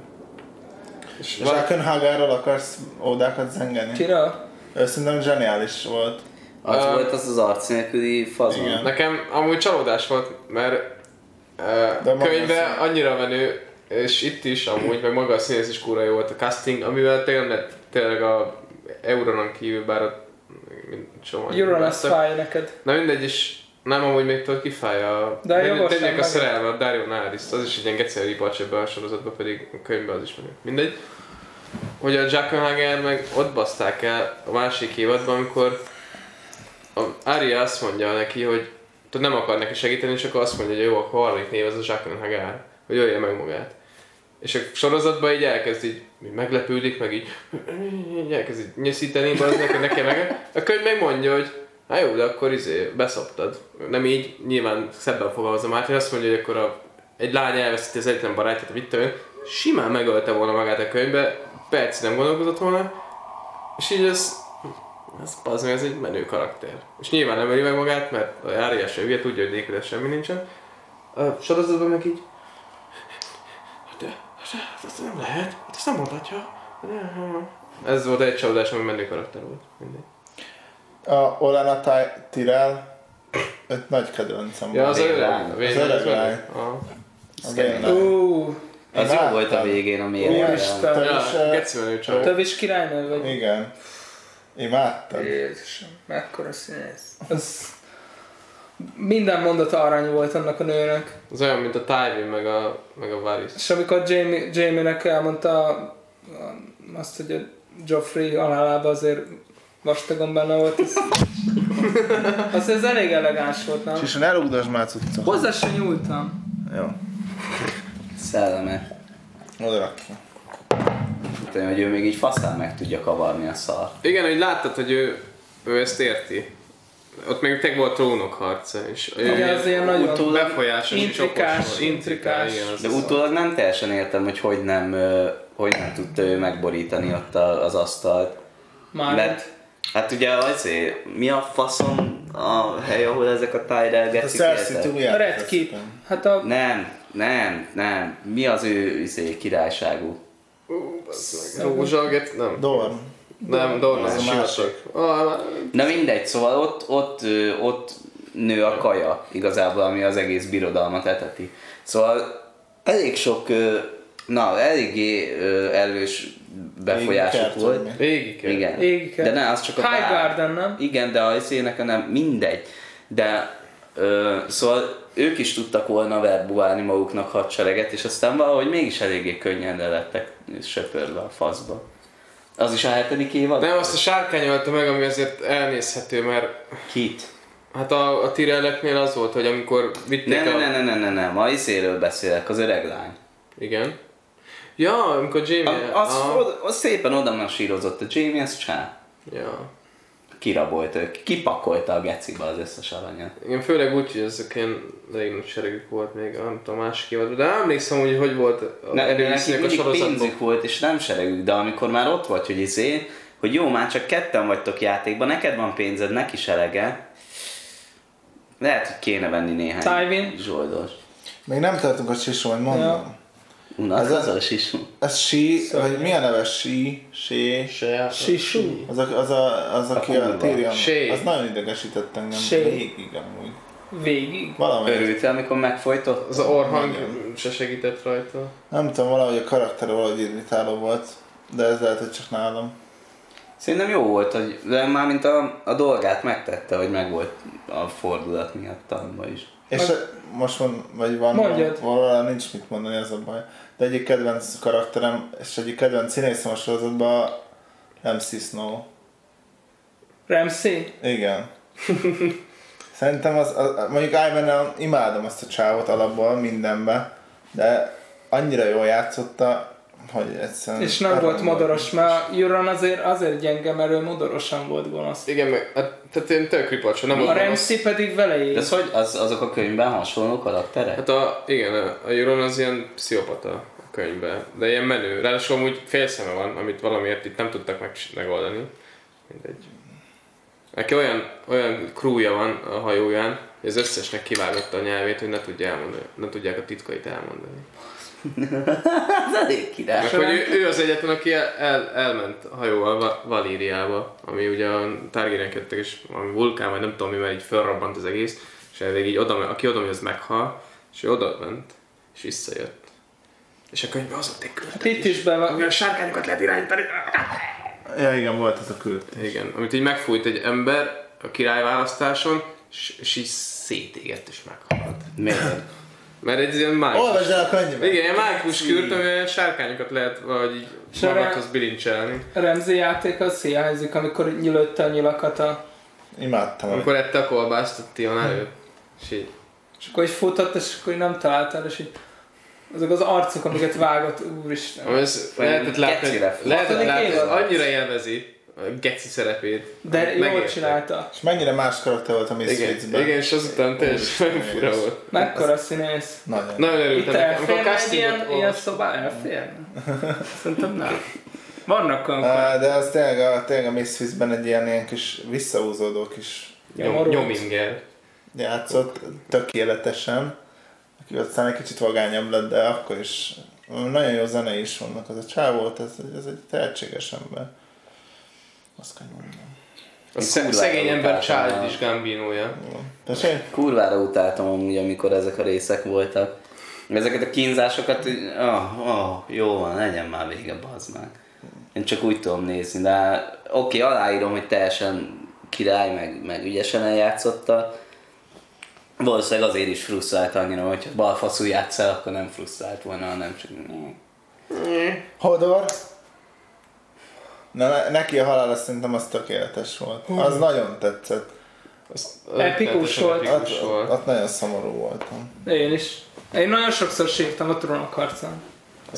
És van, Zsákenhágáról akarsz ódákat zengeni? Kira? Ő szerintem zseniális volt. Az Ö, volt az az arc nélküli fazon. Igen. nekem amúgy csalódás volt, mert uh, szín- annyira menő, és itt is amúgy, meg maga a színész is kúra jó volt a casting, amivel tényleg, tényleg a Euronon kívül, bár a Euron az fáj neked. Na mindegy is, nem amúgy még tudod kifáj a... De Tényleg a szerelme, a Dario Naris, az is egy ilyen gecel ripacs ebben a sorozatban, pedig a könyvben az is menő. Mindegy. Hogy a Jackenhager meg ott baszták el a másik évadban, amikor a Arya azt mondja neki, hogy tudod, nem akar neki segíteni, akkor azt mondja, hogy jó, akkor a harmadik név az a Jackenhager, hogy ölje meg magát. És a sorozatban így elkezd így, így meglepődik, meg így, így elkezd így nyeszíteni, az neki, neki meg. A könyv meg mondja, hogy hát jó, de akkor izé, beszoptad. Nem így, nyilván szebben fogalmazom át, hogy azt mondja, hogy akkor a, egy lány elveszíti az egyetlen barátját, mit tudom simán megölte volna magát a könyvbe, perc nem gondolkozott volna, és így ez, ez, az ez egy menő karakter. És nyilván nem öli meg magát, mert a járás hülye, tudja, hogy nélküle semmi nincsen. A sorozatban meg így, hát de, hát ezt nem lehet, hát ezt nem mondhatja. Ez volt egy csalódás, ami menő karakter volt. Mindegy. A Olana Ty- Tyrell, öt nagy kedvencem Ja, az lány. a végén Az öreg az lány. Aha. A Vénlány. Ú, Az jó volt a végén a mérővel. Úristen. Te Ja, is, eh, geci menő csaj. te is királynő vagy? Igen. Imádtam. Jézusom, mekkora színész. Az minden mondata arany volt annak a nőnek. Az olyan, mint a Tywin meg a, meg a Varys. És amikor Jamie, Jamie-nek elmondta azt, hogy a Joffrey halálába azért vastagon benne volt, az, [LAUGHS] az ez elég elegáns volt, nem? És ne rúgdasd már cuccot. Hozzá se nyúltam. Jó. Szellemes. Oda rak ki. Tehát, hogy ő még így faszán meg tudja kavarni a szar. Igen, hogy láttad, hogy ő, ő ezt érti. Ott még tényleg volt trónok harca, és ő Igen, az ilyen nagyon utólag- befolyásos és Intrikás, volt. intrikás. igen, De utólag nem teljesen értem, hogy hogy nem, hogy nem tudta ő megborítani ott az asztalt. Már Mert hát ugye azért, mi a faszom a hely, ahol ezek a Tyrell A gecik Cersei a Red Keep. Hát a Nem, nem, nem. Mi az ő izé, királyságú? Rózsalget, nem. Dorn. Nem, Dorn, Az az a a. Ah, Na mindegy, szóval ott, ott, ott nő a kaja igazából, ami az egész birodalmat eteti. Szóval elég sok, na eléggé erős befolyásuk volt. kell. Igen. Kell. De ne, az csak a High bár. Garden, nem? Igen, de a szének nem, mindegy. De ö, szóval ők is tudtak volna verbuálni maguknak hadsereget, és aztán valahogy mégis eléggé könnyen le lettek söpörve a faszba. Az is a hetedik évad? Nem, azt a sárkány ölte meg, ami azért elnézhető, mert Kit? hát a, a Tirelleknél az volt, hogy amikor vitték Ne, ne, a... ne, ne, ne, ne, ne, ma izéről beszélek, az öreg lány. Igen. Ja, amikor Jamie... A, az, Aha. oda, az szépen oda masírozott, a Jamie az csá. Ja. Kirabolt ők, kipakolta a gecibe az összes aranyat. Igen, főleg úgy, hogy ezek ilyen elég nagy seregük volt még, nem tudom, a másik évadban, de emlékszem, hogy hogy volt a Ne, előszínűek a sorozatban. pénzük volt, és nem seregük, de amikor már ott vagy, hogy izé, hogy jó, már csak ketten vagytok játékban, neked van pénzed, neki serege. Lehet, hogy kéne venni néhány Tywin. zsoldos. Még nem tartunk a hogy mondom. Unatkozós is. Ez sí, vagy mi a neve? Sí, sí. Se, Sisú. Az, a, az, a, az aki a, kurva. Tyrion. Az nagyon idegesített engem. Shay. Végig amúgy. Végig. Valami. Örültél, amikor megfojtott? Az a orhang se segített rajta. Nem tudom, valahogy a karakter valahogy irritáló volt. De ez lehet, hogy csak nálam. Szerintem jó volt, hogy de már mint a, a dolgát megtette, hogy meg volt a fordulat miatt abban is. És most mond, vagy van, Mondjad. valahol nincs mit mondani, ez a baj. De egyik kedvenc karakterem, és egyik kedvenc színészem a sorozatban MC Snow. Ramsey. Igen. Szerintem az, az mondjuk ivan imádom azt a csávot alapból mindenbe, de annyira jól játszotta, hogy egyszerűen... És nem volt modoros, mert Euron azért, azért gyenge, mert ő modorosan volt gonosz. Igen, meg, hát, tehát én tök ripacsa, nem A Ramsey pedig vele De él. ez hogy, az, azok a könyvben hasonló karakterek? Hát a, igen, a, Euron az ilyen pszichopata a könyvben, de ilyen menő. Ráadásul amúgy félszeme van, amit valamiért itt nem tudtak meg, megoldani. Mindegy. Neki olyan, olyan crewja van a hajóján, hogy az összesnek kivágott a nyelvét, hogy ne, tudja elmondani, ne tudják a titkait elmondani. [LAUGHS] Ez elég király. Meg hogy ő, ő az egyetlen, aki el, el, elment a hajóval Va- Valíriába, ami ugye a Targaryen jöttek, és valami vulkán, vagy nem tudom mi, mert így felrobbant az egész, és elég így oda, aki oda megy, az meghal, és ő oda ment, és visszajött. És a könyvben az volt egy küldetés, Itt is be van. ami a sárkányokat lehet irányítani. Ja igen, volt ez a küld. Igen, amit így megfújt egy ember a királyválasztáson, és, és így szétégett és meghalt. Miért? Mert egy ilyen mágikus... Olvasd el a könyvet! Igen, ilyen mágikus kürt, ami olyan sárkányokat lehet erre- magadhoz bilincselni. Ramsey játék az hiányzik, amikor nyilötte a nyilakat a... Imádtam. Amikor ette a kolbászt a Tion előtt. És így. És akkor így futott, és akkor így nem találtál, és így... Azok az arcok, amiket vágott, úristen. Ez Vagy lehetett látni, lehetett látni, annyira élvezi geci szerepét. De amit jól csinálta. És mennyire más karakter volt a Igen, Misfitsben. igen, és azután teljesen fura volt. Mekkora színész. Nagyon. Nagyon Itt örültem a elférne egy ilyen, ilyen szobá? Elférne? [LAUGHS] Szerintem nem. Vannak olyanok. Á, De az tényleg a, tényleg a Misfitsben egy ilyen, ilyen kis visszahúzódó kis Nyom, nyominger. játszott tökéletesen. Aki aztán egy kicsit vagányabb lett, de akkor is nagyon jó zene is vannak. Az a csávó volt, ez, ez egy tehetséges ember. Azt kell mondjam. A sze- kurvára szegény ember a- is Gambinója. Kurvára utáltam amúgy, amikor ezek a részek voltak. Ezeket a kínzásokat, oh, oh, jó van, legyen már vége, bazd meg. Én csak úgy tudom nézni, de oké, aláírom, hogy teljesen király, meg, meg ügyesen eljátszotta. Valószínűleg azért is frusztrált annyira, hogyha balfaszul játszál, akkor nem frusztrált volna, hanem csak... Hodor. Na, ne- neki a halála szerintem az tökéletes volt. Az nagyon tetszett. Az, Epikus volt. Epikus Ott, volt. ott nagyon szomorú voltam. Én is. Én nagyon sokszor sírtam a trónok harcán.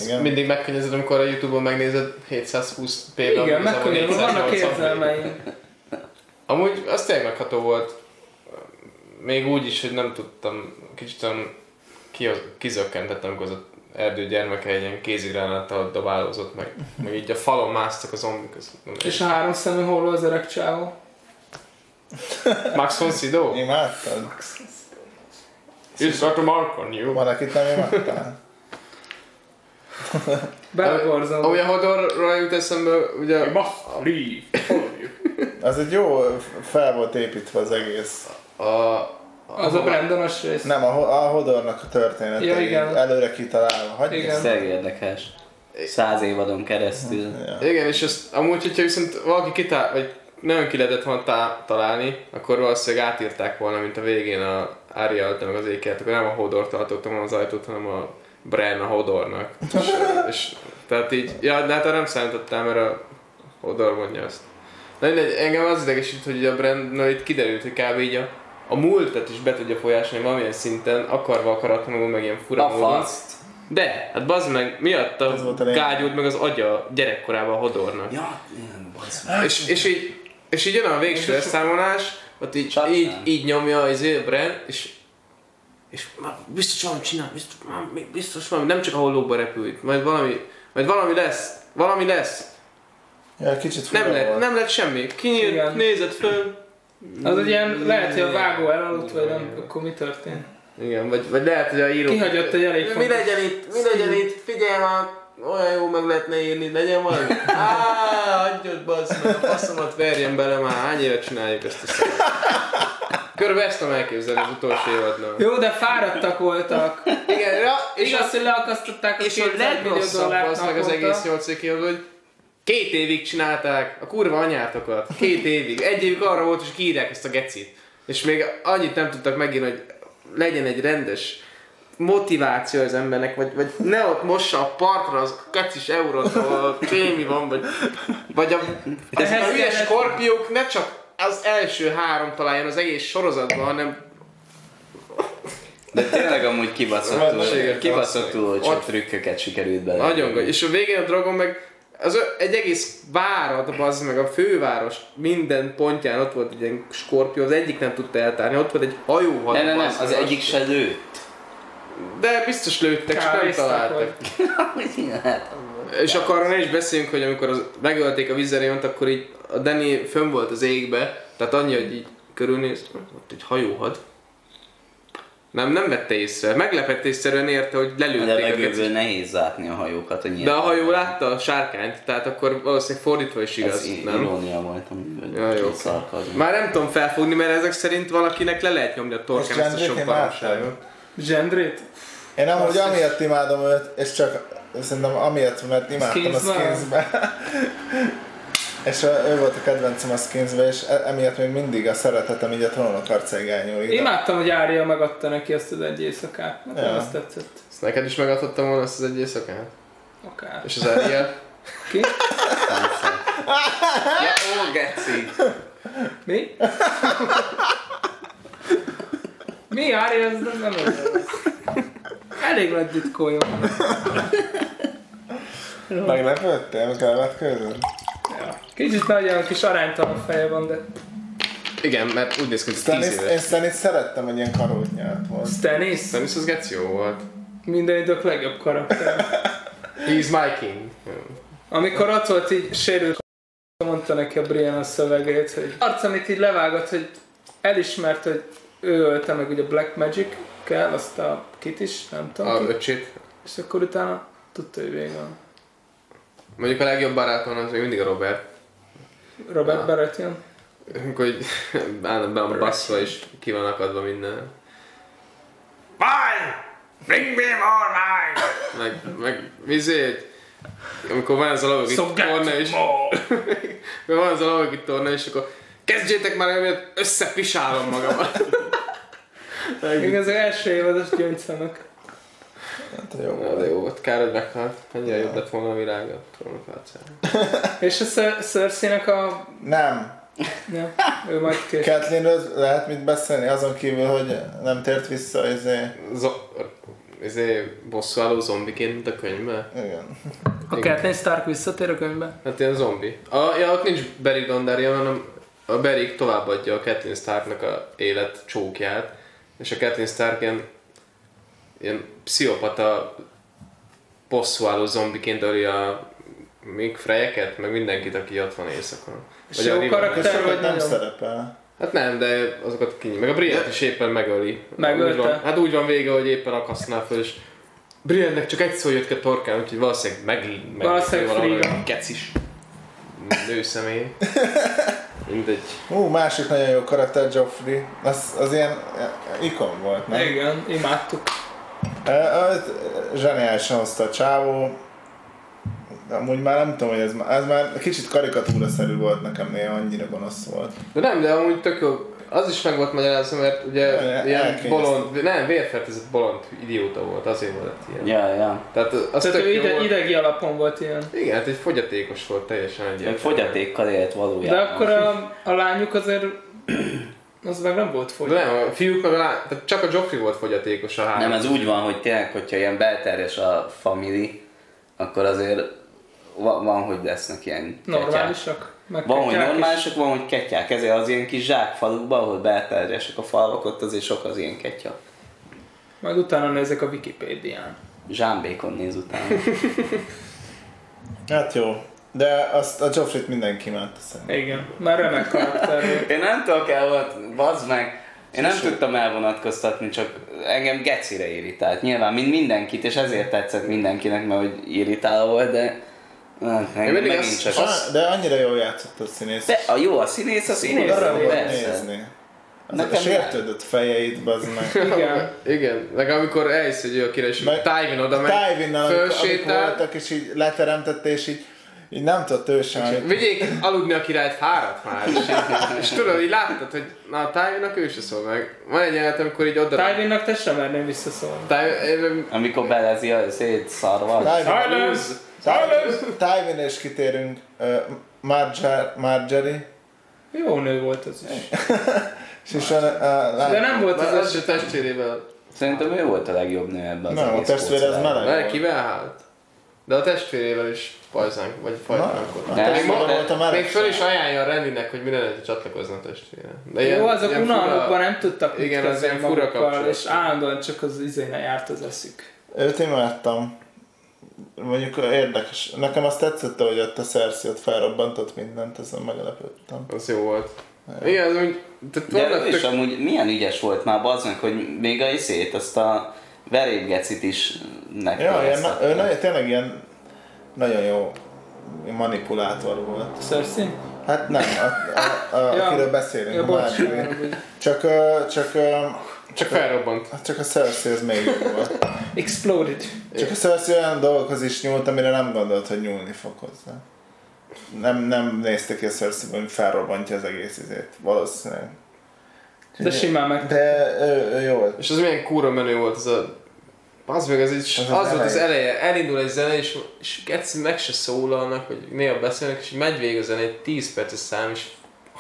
Igen. Mindig megkönnyezed, amikor a Youtube-on megnézed 720p-ben. Igen, igazából megkönnyű, vannak 480p. érzelmeim. Amúgy az tényleg megható volt. Még úgy is, hogy nem tudtam, kicsit olyan ki, kizökkentettem, amikor az a erdő gyermeke egy ilyen kézigránáttal dobálózott meg. Meg így a falon másztak a zombik. Az És a három szemű holló az öreg csávó. Max von Sydow? Imádtad? It's got a mark on you. Van, akit nem imádtál? Beleborzom. Ahogy a Hodorról jut eszembe, ugye... Must leave. Az egy jó fel volt építve az egész. A, a, Az a Brandonos rész. Nem, a, a Hodornak a története Ja, igen. előre kitalálva. Hagyj Igen. Ez érdekes. Száz évadon keresztül. Ja. Igen, és ezt amúgy, hogyha viszont valaki kitál, vagy nagyon ki lehetett volna tá- találni, akkor valószínűleg átírták volna, mint a végén a Ariel, meg az ékelt, akkor nem a Hodor tartottam volna az ajtót, hanem a Bren a Hodornak. és, [LAUGHS] és, tehát így, ja, de hát nem számítottál, mert a Hodor mondja azt. Mindegy, engem az idegesít, hogy a Brandnál itt kiderült, hogy kb. így a, a múltat is be tudja folyásolni valamilyen szinten, akarva akaratlanul, meg ilyen fura A módon. faszt. De, hát bazd meg, volt a gágyult meg az agya gyerekkorában a Hodornak. Ja, ilyen bazd. És, és, így, és így jön a végső leszámolás, ott így, Csak így, így nyomja az Bren, és és már biztos valami csinál, biztos, már, biztos valami, nem csak a hollóba repült, majd valami, majd valami lesz, valami lesz. Ja, kicsit Nem lett, nem lett semmi. Kinyílt, nézett föl. Az egy ilyen, lehet, hogy a vágó elaludt, vagy nem, akkor mi történt? Igen, vagy, vagy lehet, hogy a író... Kihagyott egy elég Mi fontos legyen itt, mi legyen itt, figyelj már, olyan jó meg lehetne írni, legyen valami. [LAUGHS] Á, adjad bassz, a faszomat verjen bele már, hány éve csináljuk ezt a szart. Körülbelül ezt tudom elképzelni az utolsó évadnál. Jó, de fáradtak voltak. Igen, ja, és, Igaz, az, hogy leakasztották a és a 200 millió legrosszabb az meg az egész 8 évadban, hogy két évig csinálták a kurva anyátokat. Két évig. Egy évig arra volt, hogy kiírják ezt a gecit. És még annyit nem tudtak megírni, hogy legyen egy rendes motiváció az embernek, vagy, vagy ne ott mossa a partra az kacis eurót, ahol kémi van, vagy, vagy a, ez a hülye skorpiók ne csak az első három találjon az egész sorozatban, hanem De tényleg amúgy kibaszottul, kibaszottul ott- csak trükköket sikerült bele. Nagyon gond. És a végén a Dragon meg az egy egész várat, az meg a főváros minden pontján ott volt egy ilyen skorpió, az egyik nem tudta eltárni, ott volt egy hajó. Nem, nem, nem, az egyik se lőtt. De biztos lőttek, csak nem találtak. [LAUGHS] És akkor arra ne is beszéljünk, hogy amikor az, megölték a Vizeriont, akkor így a Danny fönn volt az égbe, tehát annyi, hogy így körülnéz, ott egy hajóhad. Nem, nem vette észre. Meglepetésszerűen érte, hogy lelőtték a levegőből nehéz látni a hajókat. Hogy De a hajó látta a sárkányt, tehát akkor valószínűleg fordítva is igaz, Ez nem? irónia volt, ami Ja, jó. Már nem tudom felfogni, mert ezek szerint valakinek le lehet nyomni a torkán ezt a sok baromságot. Zsendrét? Én amúgy Basszus. amiatt imádom őt, és csak szerintem amiatt, mert imádtam a Skinsben? És a, ő volt a kedvencem a Skinsbe, és e- emiatt még mindig a szeretetem így a trónok arcáig elnyúlik. Imádtam, hogy Ária megadta neki azt az egy éjszakát. Nekem Ja. azt tetszett. Ezt neked is megadhattam volna ezt az egy éjszakát? Akár. És az Ariel? Ki? Ja, ó, geci! Mi? Mi Ária, ez nem, nem. Elég nagy ditkója van. Meglepődtél, kellett közön? Kicsit nagy olyan kis aránytalan feje van, de... Igen, mert úgy néz ki, hogy 10 Stannis, én éves. Stannis szerettem, hogy ilyen karót nyert volt. Stannis? Stannis az geci jó volt. Minden idők legjobb karakter. [LAUGHS] He's my king. Amikor ott volt így sérült, mondta neki a Brian a szövegét, hogy arc, amit így levágott, hogy elismert, hogy ő ölte meg ugye Black Magic kell, azt a kit is, nem tudom A ki, öcsét. és akkor utána tudta, hogy vége van. Mondjuk a legjobb barátom az még mindig a Robert. Robert Ah. Baratheon. amikor így [LAUGHS] állandóan be van baszva és ki van akadva minden. Wine! Bring me more wine! Meg, meg vizét. Amikor van ez a lovagi So get torna és... [LAUGHS] van ez a lovagi torna és akkor kezdjétek már el, mert összepisálom magamat. Még az első évados gyöngyszemek. Hát jó volt. de jó volt, kár, hogy meghalt. Ennyire jobb lett volna a világ a trónokharcára. [LAUGHS] És a Cer- Cersei-nek a... Nem. Ja, ő majd később. Kathleen lehet mit beszélni, azon kívül, hogy nem tért vissza, izé... Zo- ezé bosszúálló zombiként, mint a könyvben? Igen. A Catelyn Stark visszatér a könyvbe? Hát ilyen zombi. A, ja, ott nincs Beric Dondarrion, hanem a Beric továbbadja a Catelyn Starknak a élet csókját, és a Catelyn Stark ilyen, ilyen pszichopata bosszúálló zombiként öli a még frejeket, meg mindenkit, aki ott van éjszakon. És jó a karakter vagy nem nagyon? szerepel. Hát nem, de azokat kinyi. Meg a Brienne is éppen megöli. Megölte? Úgy van, hát úgy van vége, hogy éppen akasztanál föl, és Briennek csak egy szó jött ki a torkán, úgyhogy valószínűleg meg, meg Valószínűleg Frigga. Kecis. Nőszemély. [LAUGHS] Mindegy. Ú, másik nagyon jó karakter, Joffrey. Az, az ilyen ikon volt, nem? Igen, imádtuk. Zseniálisan hozta a csávó. Amúgy már nem tudom, hogy ez, már- ez már kicsit karikatúraszerű volt nekem néha, annyira gonosz volt. De nem, de amúgy tök jó. Az is meg volt magyarázva, mert ugye El- ilyen bolond, nem, vérfertőzött bolond idióta volt, azért volt ilyen. Ja, ja. Tehát az Tehát ő ide, volt. idegi alapon volt ilyen. Igen, hát egy fogyatékos volt teljesen Egy egyértelmű. fogyatékkal élt valójában. De akkor a, a lányuk azért az meg nem volt De fogy. nem, a fiúk meg a lá... Tehát csak a Joffrey volt fogyatékos a három. Nem, ez úgy van, hogy tényleg, hogyha ilyen belterjes a family, akkor azért va- van, hogy lesznek ilyen ketyák. Normálisak. Meg Van, hogy ketyák is. normálisak, van, hogy ketyák. Ezért az ilyen kis zsákfalukban, ahol belterjesek a falvak, ott azért sok az ilyen ketya. Majd utána nézek a Wikipédián. Zsámbékon néz utána. [LAUGHS] Hát jó. De azt a Joffrey-t mindenki imádta szerintem. Igen, már remek karakter. Én nem tudok el volt, bazd meg. Én nem tudtam elvonatkoztatni, csak engem gecire irritált. Nyilván, mint mindenkit, és ezért tetszett mindenkinek, mert hogy irritáló volt, de hát, meg, mindig csak... Ah, De annyira jól játszott a színész. De a jó, a színész, a színész, Arra volt nézni. Az Nekem a sértődött fejeid, bazd meg. [LAUGHS] Igen. Igen, meg amikor elhisz, hogy ő a király, és Meg- Tywin oda megy, fölsétál, voltak, és így leteremtette, és így, így nem tudott ő sem. vigyék aludni a királyt, fáradt már. És, és tudod, így láttad, hogy na a Tywinnak ő se szól meg. Van egy jelenet, amikor így oda... Tywinnak te sem merném visszaszólni. Tywin, Amikor belezi a szét szarval. Tywin, Silence! Tywin, és kitérünk, uh, Marjorie, Marjorie, Jó nő volt az is. [LAUGHS] és a, a, De nem volt az, az az első. se testvérével. Szerintem ő volt a legjobb nő ebben az Nem, a testvére kócilában. meleg. Kivel hált? De a testvérével is pajzánk, vagy fajtánkodott. a Még, meleg még föl is ajánlja a Rendinek, hogy minden egyet csatlakozna a testvére. De Jó, azok ilyen unalmukban fura- nem tudtak Igen, az ilyen fura magukkal, és állandóan csak az izéne járt az eszük. Őt imádtam. Mondjuk érdekes. Nekem azt tetszett, hogy ott a Cersei ott felrobbantott mindent, ezen meglepődtem. Az jó volt. Igen, az úgy, tehát De ő is tök... amúgy milyen ügyes volt már bazd meg, hogy még a iszét, azt a verébgecit is Ja, ilyen, ő nagyon, tényleg ilyen nagyon jó manipulátor volt. Cersei? Hát nem, a, a, a, [LAUGHS] Ja. akiről beszélünk, Ja, a bocs. Csak, csak, Csak felrobbant. csak a Cersei az még jobb volt. Exploded. Csak a Cersei olyan dolgokhoz is nyúlt, amire nem gondolt, hogy nyúlni fog hozzá. Nem, nem nézte ki a cersei hogy felrobbantja az egész izét. Valószínűleg. De simán meg. De ő, ő jó volt. És az milyen kúra menő volt az a... Az meg az, egy, az, Az az, volt az eleje. elindul egy zene, és, és egyszerűen meg se szólalnak, hogy néha beszélnek, és megy végig a zene, egy 10 perces szám, és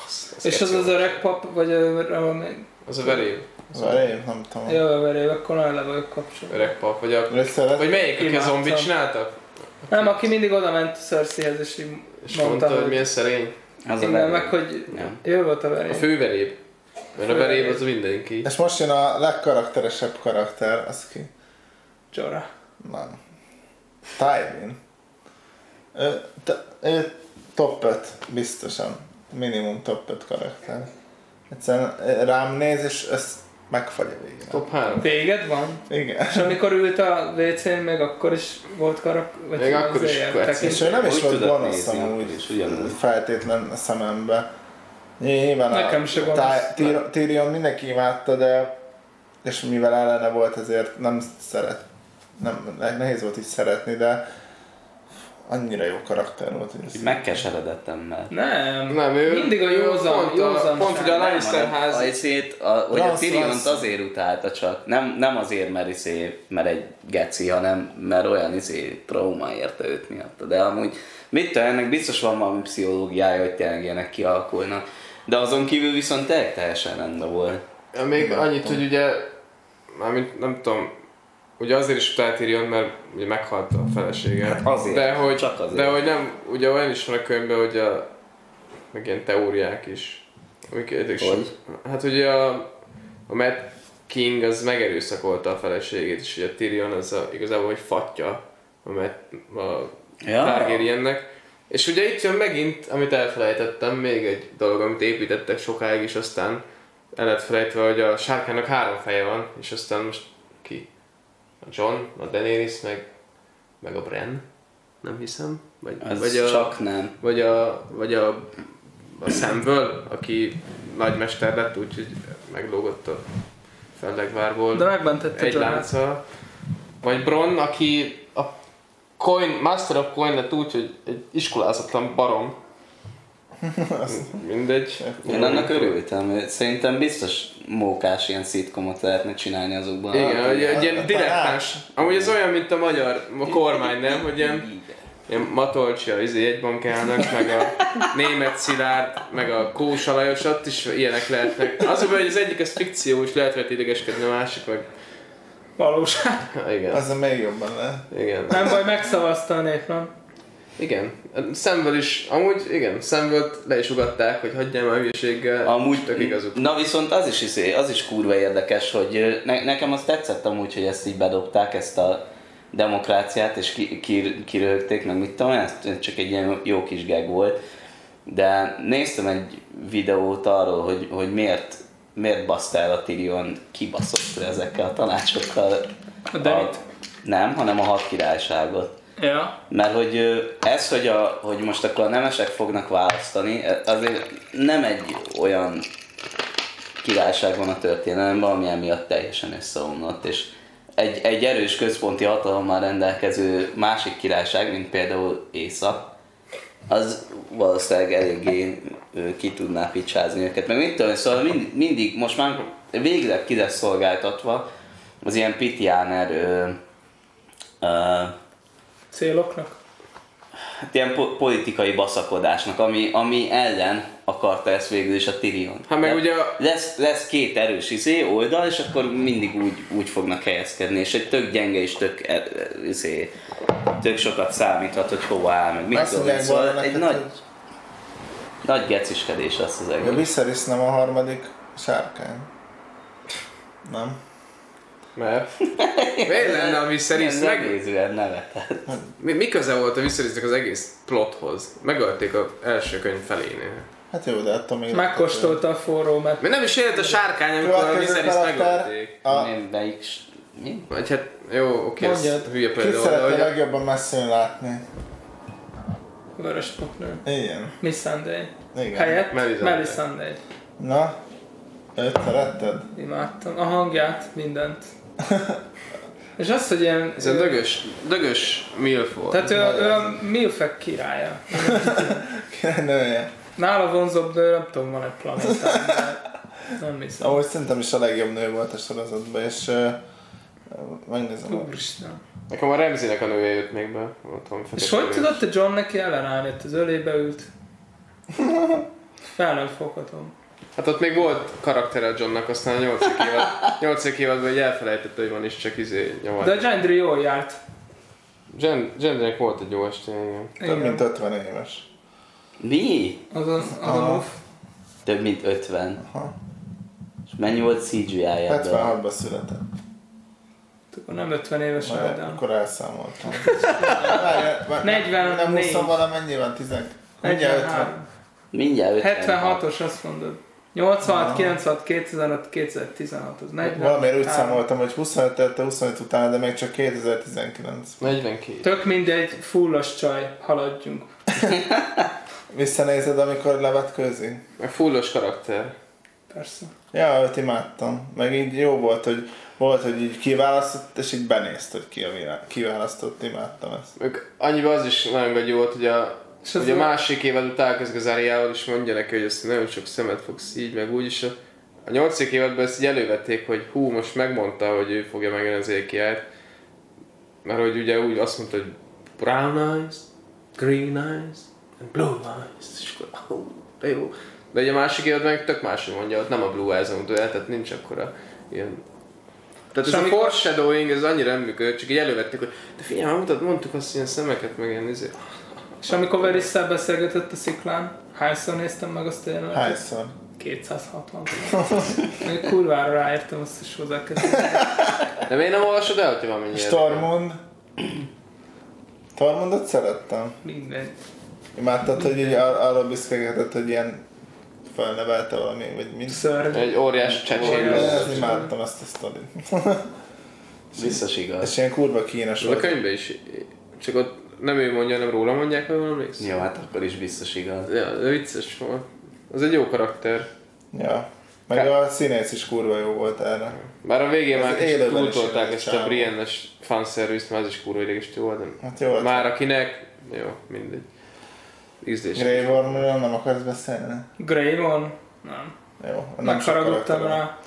az, az És az az öreg pap, vagy a, a, a az a verév, Az elején, nem tudom. jó, a verév, akkor nagyon le vagyok kapcsolva. öreg pap, vagy a... Lett- Vagy melyik, aki a zombit csináltak? Nem, aki mindig oda ment Cerseihez, és így És mondta, mondta, hogy hogy milyen szerény. Az a veréb. meg hogy Nem. jó volt a A verév. főveréb. Mert a veréb az mindenki. És most jön a legkarakteresebb karakter, az ki? Jorah. Nem. Tywin. Ő, te, ő top 5, biztosan. Minimum top 5 karakter. Egyszerűen rám néz, és ezt megfagy a végén. Top 3. Téged van? Igen. És amikor ült a WC-n, még akkor is volt karak... Vagy Még akkor is És ő nem is volt gonosz amúgy feltétlen a szemembe. Nyilván Nekem a se Tyr- Tyrion mindenki imádta, de és mivel ellene volt, ezért nem szeret, nem, nehéz volt így szeretni, de annyira jó karakter volt, hogy megkeseredettem, mert Nem, Nem, ő, mindig a józan, pont, a, józan pont hogy a Lannister ház... A, izét, a, hogy a Rossz, Tyrion rossz. azért utálta csak, nem, nem azért, mert, izé, mert egy geci, hanem mert olyan izé, trauma érte őt miatt. De amúgy, mit tudom, ennek biztos van valami pszichológiája, hogy tényleg ilyenek kialakulnak. De azon kívül viszont tényleg teljesen rendben volt. Még annyit, hogy ugye, mármint nem tudom, ugye azért is utált Tyrion, mert ugye meghalt a felesége. Hát azért, de hogy, csak azért. De hogy nem, ugye olyan is van a könyvben, hogy a, meg ilyen teóriák is. Amiket is Hogy? Hát ugye a, a Matt King az megerőszakolta a feleségét, és ugye a Tyrion az a, igazából egy fatja a, Matt, a Ja. Targaryennek. És ugye itt jön megint, amit elfelejtettem, még egy dolog, amit építettek sokáig, és aztán el lett felejtve, hogy a sárkának három feje van, és aztán most ki? A John, a Daenerys, meg, meg a Bran? Nem hiszem. Vagy, Ez vagy a, csak nem. vagy a, vagy a, a Samwell, aki nagymester lett, úgyhogy meglógott a fellegvárból De megmentette egy lánccal. Vagy Bron, aki a coin, Master of Coin lett úgy, hogy egy iskolázatlan barom. Mindegy. Én annak örültem, hogy szerintem biztos mókás ilyen szitkomot lehetne csinálni azokban. Igen, hogy egy ilyen Hát, direktáns. Amúgy ez olyan, mint a magyar a kormány, nem? Hogy ilyen, ilyen Matolcsi, a izé egybankelnök, meg a német Szilárd, meg a Kósa Lajos, ott is ilyenek lehetnek. Az a baj, hogy az egyik az fikció, és lehet vele idegeskedni, a másik meg... Valóság. [LAUGHS] Igen, Az a még jobban lehet. igen. Nem baj, megszavazta a nép, nem? Igen. Szemvel is, amúgy igen, szemvel le is ugatták, hogy hagyjál már hülyeséggel. Amúgy, tök igazuk. na viszont az is, izé- az is kurva érdekes, hogy ne, nekem az tetszett amúgy, hogy ezt így bedobták, ezt a demokráciát, és ki, ki, kirögték, meg mit tudom, ez csak egy ilyen jó kis gag volt. De néztem egy videót arról, hogy, hogy miért, miért baszta el a Tyrion kibaszott ezekkel a tanácsokkal. A Denit. nem, hanem a hat királyságot. Ja. Mert hogy ez, hogy, a, hogy most akkor a nemesek fognak választani, e- azért nem egy olyan királyság van a történelemben, ami emiatt teljesen összeomlott, és egy, egy erős központi hatalommal rendelkező másik királyság, mint például Észak, az valószínűleg eléggé ki tudná picsázni őket. Meg mit tudom, szóval mind, mindig, most már végleg ki lesz szolgáltatva az ilyen Pitiáner ö, ö, Céloknak. hát ilyen po- politikai baszakodásnak, ami, ami ellen akarta ezt végül is a Tyrion. Hát meg De ugye a- lesz, lesz két erős izé, oldal, és akkor mindig úgy, úgy fognak helyezkedni, és egy tök gyenge és tök, er, izé, tök sokat számíthat, hogy hova áll, meg mit tudom. Szóval egy nagy, nagy geciskedés lesz az ja, egész. Viserys nem a harmadik sárkány. Nem? Mert... [LAUGHS] Miért lenne a Viserys? Nem, Meg... nevetett. Mi, mi köze volt a Viserysnek az egész plothoz? Megölték az első könyv felénél. Hát jó, de attól még... Megkóstolta a forró, mert Mert nem is élt a sárkány, amikor a Viserys megölték. A, Mi- Melyik... s- Mi? Vagy hát, jó, oké, ez Mondjad. hülye Kit például, de szeretnél hogy a- legjobban messzén látni? vörös poknő. Igen. Miss Sunday. Igen. Helyett Melisandre. Melisandre. Na? Őt szeretted? Imádtam. A hangját, mindent. [LAUGHS] És az, hogy ilyen... ez a dögös, dögös milf volt. Tehát ő, ő a Milfek királya. Királynője. Nála vonzóbb nő, nem tudom, van egy planétán, nem hiszem. Ahogy szerintem is a legjobb nő volt a sorozatban, és uh, megnézem. Úristen. Nekem a Remzinek a nője jött még be. Otthon És hogy tudott a John neki ellenállni? Az ölébe ült. [LAUGHS] Fel nem foghatom. Hát ott még volt karaktere a Johnnak, aztán a 8. évad, [LAUGHS] 8. évadban egy elfelejtette, hogy van is csak izé nyomad. De a Gendry jól járt. Gen- Gendernek volt egy jó estéje, igen. Több mint 50 éves. Mi? Az a, az a move. Több mint 50. Aha. És mennyi volt CGI-ja? ebben? 76-ban született. Akkor nem 50 éves Majd Adam. akkor elszámoltam. [LAUGHS] Várjál, 44. Nem 20 valamennyi van, 10. Mindjárt 50. 43. Mindjárt 50. 76-os azt mondod. 86, 96, 2005, 2016, az 40. Valamiért úgy számoltam, hogy 25 előtte, 25 után, de még csak 2019. 42. Tök mindegy, fullos csaj, haladjunk. [LAUGHS] visszanézed, amikor levetkőzik? Meg fullos karakter. Persze. Ja, őt imádtam. Meg így jó volt, hogy volt, hogy így kiválasztott, és így benézt, hogy ki a világ- kiválasztott, imádtam ezt. Meg annyiban az is nagyon gagyó volt, hogy a, És hogy a másik évad utálkozik az Ariával, és mondja neki, hogy ezt nagyon sok szemet fogsz így, meg úgy, és a, a nyolcadik évadban ezt így elővették, hogy hú, most megmondta, hogy ő fogja megölni az ékiát. Mert hogy ugye úgy azt mondta, hogy brown eyes, green eyes, and blue eyes, és akkor, hú, de jó. De ugye a másik évad meg tök máshogy mondja, ott nem a blue eyes mondja, tehát nincs akkora ilyen tehát ez És a amikor- foreshadowing, ez annyira nem működött, csak így elővették, hogy de figyelj, már mutat, mondtuk azt ilyen szemeket, meg ilyen izé. És amikor Verisszel beszélgetett a sziklán, hányszor néztem meg azt tényleg? Hányszor? 260. Még kurvára ráértem azt is hozzákezdeni. De miért nem olvasod el, hogyha van mennyire? Stormund. Tormundot szerettem. Mindegy. Imádtad, hogy így ar- arról büszkegetett, hogy ilyen felnevelte valami, vagy mind. Szörny. Egy óriás csecsén. Imádtam ezt a sztorit. Biztos igaz. És ilyen kurva kínos A volt. könyvben is, csak ott nem ő mondja, hanem róla mondják, hogy valami emlékszel? Jó, hát akkor is biztos igaz. Ja, de vicces volt. Az egy jó karakter. Ja. Meg a színész is kurva jó volt erre. Bár a végén Ez már kicsit túltolták ezt a. Brienne-es fanservice mert az is kurva idegesítő volt, de Hát jó volt. már akinek, jó, mindegy. Ízlés. Grey Wormről nem akarsz beszélni? Greymon? Nem. Jó. nem Megharagudtam rá.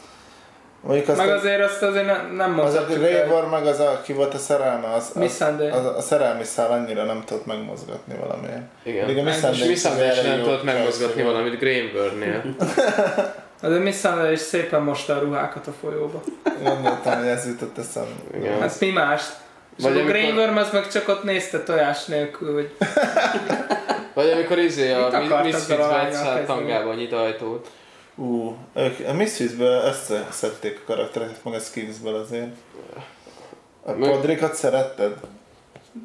Mondjuk azt Meg a- azért azt azért ne, nem Az a mondhatjuk Grey el. Meg az a, ki volt a szerelme, az, az, az, a szerelmi szál annyira nem tudott megmozgatni valamiért. Igen. Pedig a És Missandei is nem tudott megmozgatni valamit Grainburn-nél. De [LAUGHS] Missandei is szépen mosta a ruhákat a folyóba. Gondoltam, hogy ez jutott eszembe. Igen. Hát mi mást? És Vagy a amikor- Grainworm az meg csak ott nézte tojás nélkül, hogy Vagy amikor izé a Misfits ezzel a lányjal Betszál kezdeni? tangába nyit ajtót. Ú, ők a Misfitsből összeszedték a karaktereket, meg a Skillsből azért. A Meg- Podrikot szeretted?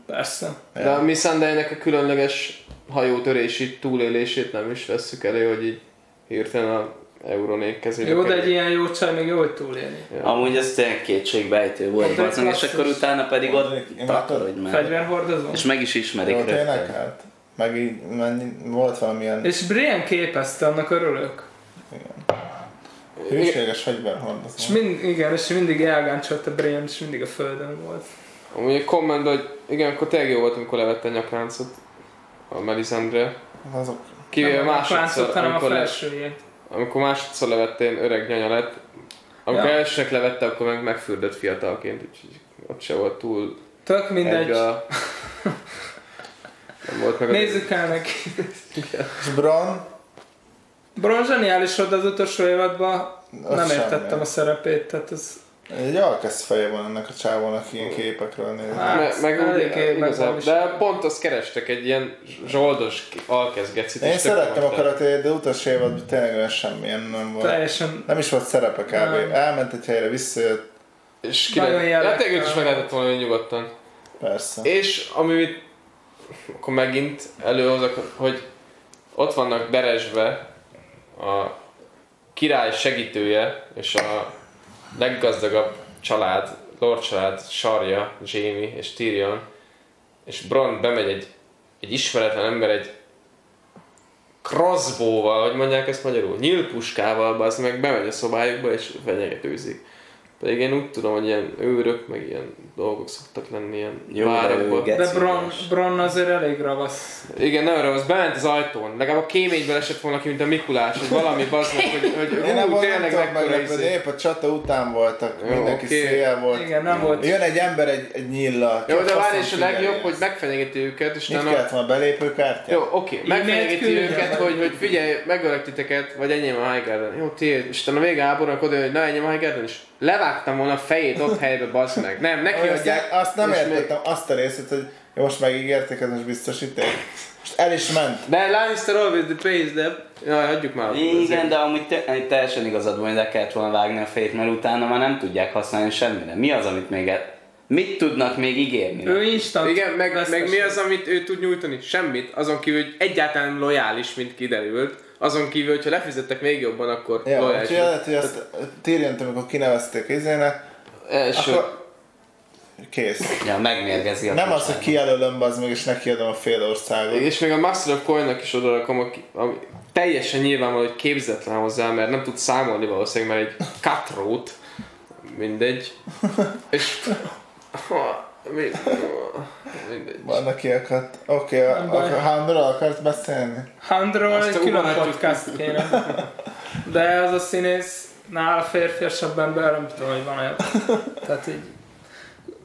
persze. De a Missandei-nek a különleges hajótörési túlélését nem is vesszük elő, hogy így hirtelen a Euronék kezébe Jó, de egy ilyen jó csaj még jó, hogy túlélni. Ja. Amúgy ez tényleg kétségbejtő volt, Hát, de bazdmeg, és akkor utána pedig ott takarodj meg. Fegyverhordozó? És meg is ismerik Jó, tényleg rögtön. hát? Meg így volt valamilyen És Brian képezte, annak örülök. Hűséges És fegyverhordozó. mind, igen, és mindig elgáncsolt a Brian, és mindig a földön volt. Amúgy egy komment, hogy igen, akkor tényleg jó volt, amikor levette a nyakláncot a Melisandre. Azok Kivéve nem a másodszor, láncot, hanem a felsőjét. amikor másodszor levette, én öreg nyanya lett. Amikor Ja. elsőnek levette, akkor meg megfürdött fiatalként, úgyhogy ott se volt túl Tök mindegy. egy a... [LAUGHS] Nem volt meg a... Nézzük el neki. És Bron, Bron zseniális volt az utolsó évadban, Az nem semmi. értettem a szerepét, tehát ez... egy alkesz feje van ennek a csávónak ilyen képekről nézni. Hát, Me, meg úgy, igazából, meg de pont azt kerestek, egy ilyen zsoldos alkezgecit. Én szerettem a volt. karakterét, de utolsó évadban tényleg olyan semmilyen nem volt. Teljesen Nem is volt szerepe kb. Nem. Elment egy helyre, visszajött, És ki Nagyon lehet, jellegtelen. játékot is meg lehetett volna nyugodtan. persze. És ami akkor megint előhozok, hogy ott vannak Beresbe a király segítője és a leggazdagabb család, Lord család sarja, Jamie és Tyrion, és Bron bemegy egy, egy ismeretlen ember egy crossbow-val, hogy mondják ezt magyarul, nyílpuskával, az meg bemegy a szobájukba és fenyegetőzik. Pedig én úgy tudom, hogy ilyen őrök, meg ilyen dolgok szoktak lenni ilyen Jó, de várakban. De Geci Bron. Bron azért elég ravasz. Igen, nem arra, az bement az ajtón. Legalább a kéményből esett volna ki, mint a Mikulás, hogy valami meg, hogy, hogy Én nem tényleg mekkora izé. épp a csata után voltak, Jó, mindenki oké. széjjel volt. Igen, nem volt. Jön egy ember egy, egy nyillal. Jó, de várj, és a legjobb, ezt. hogy megfenyegeti őket, és Mit kellett volna belépőkártya? Jó, oké, megfenyegeti küldjen őket, hogy, hogy figyelj, megölök titeket, vagy enyém a Highgarden. Jó, tiéd. És utána vége háborúnak oda, hogy na enyém a Highgarden, és levágtam volna a fejét ott helybe, bazd meg. Nem, neki Azt, adják. azt nem és értettem, azt a részét, hogy jó, most megígérték, ez most biztosíték. Most el is ment. De Lannister always the pace, de... Jaj, hagyjuk már. Igen, de amúgy te, teljesen igazad van, hogy le kellett volna vágni a fejét, mert utána már nem tudják használni semmire. Mi az, amit még... El... Mit tudnak még ígérni? Ő instant Igen, meg, meg mi az, amit ő tud nyújtani? Semmit. Azon kívül, hogy egyáltalán nem lojális, mint kiderült. Azon kívül, hogyha lefizettek még jobban, akkor Ja, lojális. úgyhogy lehet, hogy azt Tyrion-t, amikor kinevezték izének, Első. akkor kész. Ja, megmérgezi a Nem az, hogy kijelölöm, az meg, és nekiadom a fél országot. És még a Master of Coin-nak is odarakom, aki, ami teljesen nyilvánvaló, hogy képzetlen hozzá, mert nem tud számolni valószínűleg, mert egy cutthroat, mindegy. [LAUGHS] És... Mi- Mindegy. Vannak ilyenek. Oké, okay, Nem baj. a Houndról akarsz beszélni? Handról egy a külön podcast kéne. De az a színész nála férfiasabb ember, nem tudom, hogy van olyan. Tehát így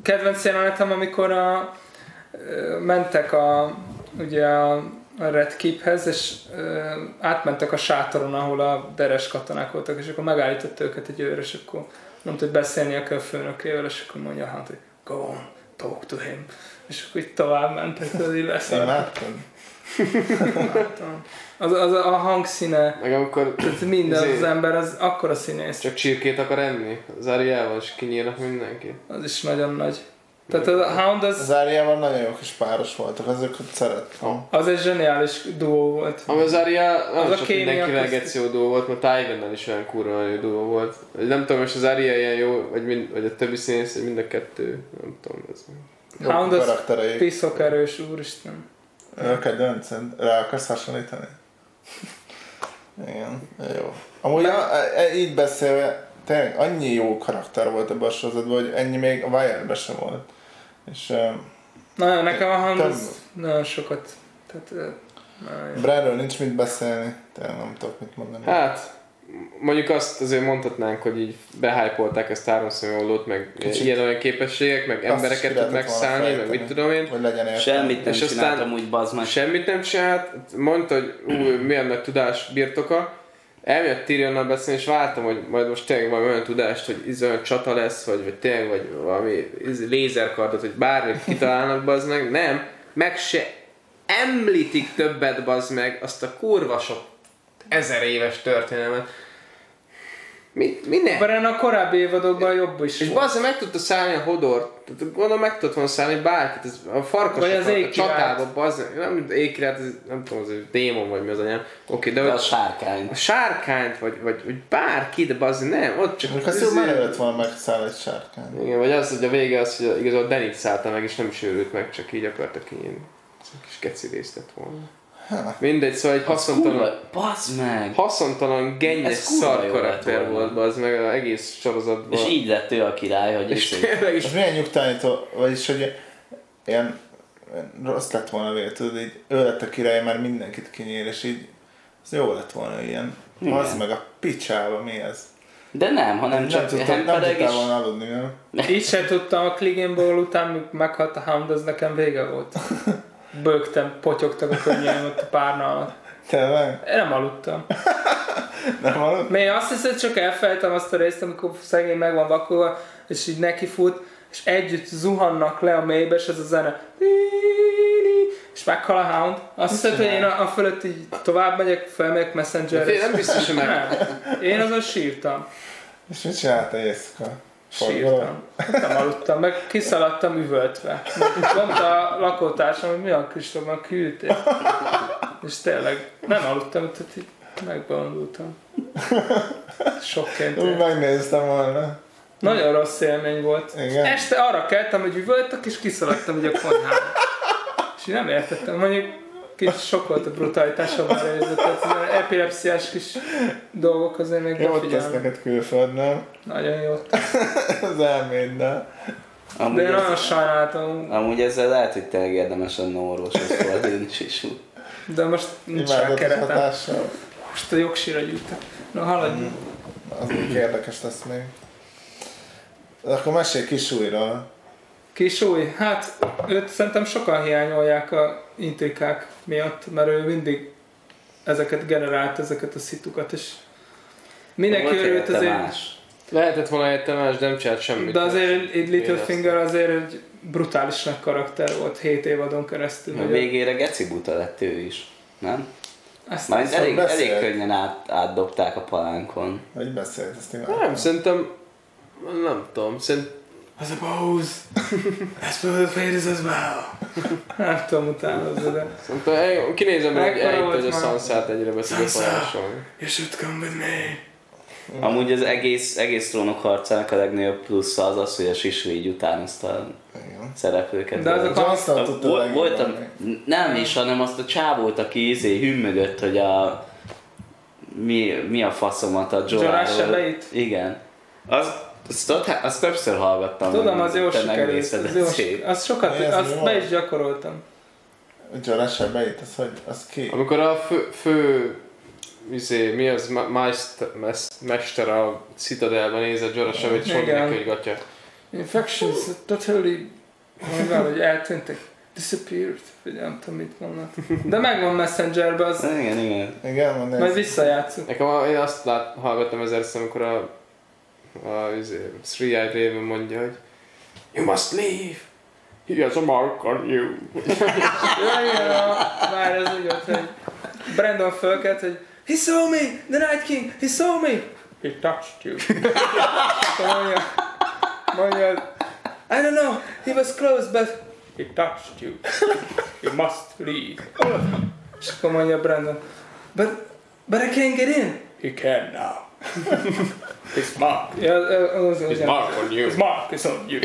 kedvenc jelenetem, amikor a, mentek a, ugye a, a Red Keephez, és ö, átmentek a sátoron, ahol a deres katonák voltak, és akkor megállított őket egy őr, és akkor nem tud beszélni a főnökével, és akkor mondja a Hunt, hogy go on, talk to him. És akkor így tovább mentek, az így lesz. Imádtad? Az, az a hangszíne, Meg amikor tehát minden Izé- az ember, az akkora színész. csak csirkét akar enni, az Ariával, és kinyírnak mindenki. Az is nagyon nagy. Tehát a Hound Az az, Áriával nagyon jó kis páros voltak, azokat szerettem. az egy zseniális duó volt. Ami az Aria nem Az a csak kémia mindenkivel geció duó volt, mert Tywin is olyan kurva jó duó volt. Nem tudom, és az Aria ilyen jó, vagy, mind, vagy a többi színész, vagy mind a kettő, nem tudom. Ez. Hound az piszok erős, úristen. Ő a kedvenced? Rá akarsz hasonlítani? Igen, jó. Amúgy a, a, így beszélve, tényleg annyi jó karakter volt ebben a sorozatban, hogy ennyi még a Wire-ben sem volt. És Nagyon, nekem a Több. az nagyon sokat. Tehát. Bradről nincs mit beszélni, tényleg nem tudok mit mondani. Hát, mondjuk azt azért mondhatnánk, hogy így behypolták ezt háromszögollót, meg Kicsit. ilyen olyan képességek, meg embereket tud megszállni, meg mit tudom én. Hogy legyen értelme. Semmit nem És aztán- csináltam úgy, bazd meg. Semmit nem csinált, mondta, hogy ú, milyen nagy tudás birtoka. Elmjött Tyrionnal beszélni, és vártam, hogy majd most tényleg valami olyan tudást, hogy ez olyan csata lesz, vagy, vagy tényleg vagy valami lézerkardot, hogy bármit kitalálnak, bazd meg. Nem, meg se említik többet, bazd meg, azt a kurva sok ezer éves történelmet. Mi, mi nem? Baren a korábbi évadokban jobb is És volt. bazzá meg tudta szállni a hodor. Tehát gondolom meg tudott volna szállni bárkit. Ez a farkasokat, Vagy az a csatába, bazzá. Nem ékirályt, ez nem tudom, az egy démon vagy mi az anyám. Oké, de, De a hogy sárkány. a sárkányt, vagy, vagy, vagy bárkit, bazzá, nem, ott csak... Azt jó, már lett volna megszáll egy sárkány. Igen, vagy az, hogy a vége az, hogy igazából Denit szállta meg, és nem is őrült meg, csak így akartak ilyen kis keci részt lett volna. Mindegy, szóval egy haszontalan, bazd meg. haszontalan, gennyes Ez szar karakter volt, az meg az egész sorozatban. És így lett ő a király, hogy és és tényleg is Az milyen nyugtalanító, vagyis hogy ilyen ilyen rossz lett volna vége, tudod, így ő lett a király, már mindenkit kinyír, és így az jó lett volna ilyen. Az meg a picsába, mi ez? De nem, hanem Nem, csak tudtam, nem tudtál és... volna aludni, nem? [LAUGHS] Így sem tudtam, a Cleganból után, meghalt a Hound, az nekem vége volt. [LAUGHS] Bögtem, potyogtak a könnyeim ott a párna alatt. Tényleg? Én nem aludtam. [LAUGHS] Nem aludtál? Még azt hiszem, hogy csak elfelejtem azt a részt, amikor szegény meg van vakulva, és így neki fut, és együtt zuhannak le a mélybe, és ez a zene. És meghal a Hound. Azt hiszem, hogy én a, a fölött így tovább megyek, felmegyek messenger De nem biztos, hogy meg... Nem. Én azon sírtam. És mit csináltál éjszaka? Sírtam. Nem aludtam, meg kiszaladtam üvöltve. Mondta a lakótársam, hogy mi a Kristófban küldtél. És tényleg nem aludtam, tehát így megbolondultam. Sokként. Úgy megnéztem volna. Nagyon rossz élmény volt. Igen. Este arra keltem, hogy üvöltök, és kiszaladtam ugye a konyhába. És nem értettem, mondjuk kicsit sok volt a brutalitása már érzett, tehát az epilepsziás kis dolgok azért még Jót tesz befigyelnek. neked külföldön, Nagyon jó. [LAUGHS] az elméddel. Amúgy, De én nagyon sajnáltam, amúgy ezzel lehet, hogy tényleg érdemes lenne orvoshoz fordulni, és úgy. de most nincs rá keretem. Most a jogsíra gyűjtek. Na haladjunk. Az még érdekes lesz még. De akkor mesélj kis újra. Kis új, hát őt szerintem sokan hiányolják a intrikák miatt, mert ő mindig ezeket generált, ezeket a szitukat, és mindenki örült azért, más. Lehetett volna helyette más, de nem csinált semmit. de azért egy Littlefinger azért egy brutális nagy karakter volt 7 évadon keresztül. A végére geci buta lett ő is. Nem? Ezt, Szóval elég, beszél. elég könnyen át, átdobták a palánkon. Hogy beszélt, ezt imádtam. Nem, szerintem... Nem tudom, szerintem... I suppose. I suppose the fate is as well. Nem tudom utánozni, de Szerintem el- kinézem meg, volt hogy a? Sansát egyre beszél a Sansa. parancsol. you should come with me. Amúgy az egész, egész trónok harcának a legnagyobb plusz az az, hogy a Sisri így utánozta Igen. szereplőket. De azok tudta Vol- legjobban voltam, nem is, hanem azt a csávót, aki izé hümmögött, hogy a mi, mi a faszomat a Jorah Jorah-ról. sebeit? Igen. Az, azt, azt többször hallgattam. Tudom, az jó sikerült. Az, jó, az sokat, mi azt be is gyakoroltam. Jorah sebeit, az hogy, az ki? Amikor a fő, fő izé, mi az, mester a Citadelben nézett és mondja Igen. neki, hogy gatya. Infections totally, mondjuk hogy eltűntek. Disappeared, vagy nem tudom mit mondnak. De megvan Messengerbe, az Igen, igen. Igen, majd visszajátszunk. Nekem én azt lát, hallgattam ezerszer, amikor a, a izé, Three-Eyed Raven mondja, hogy You must leave! He has a mark on you. [LAUGHS] Ja, igen, a, már ez úgy volt, hogy Brandon fölkelt, hogy He saw me! The Night King! He saw me! He touched you. [LAUGHS] Mondja, mondja, I don't know, he was close, but he touched you. You must leave. És akkor mondja Brandon, but, but I can't get in. He can now. His mark. Ja, az, az, His az, mark on you. His mark is on you.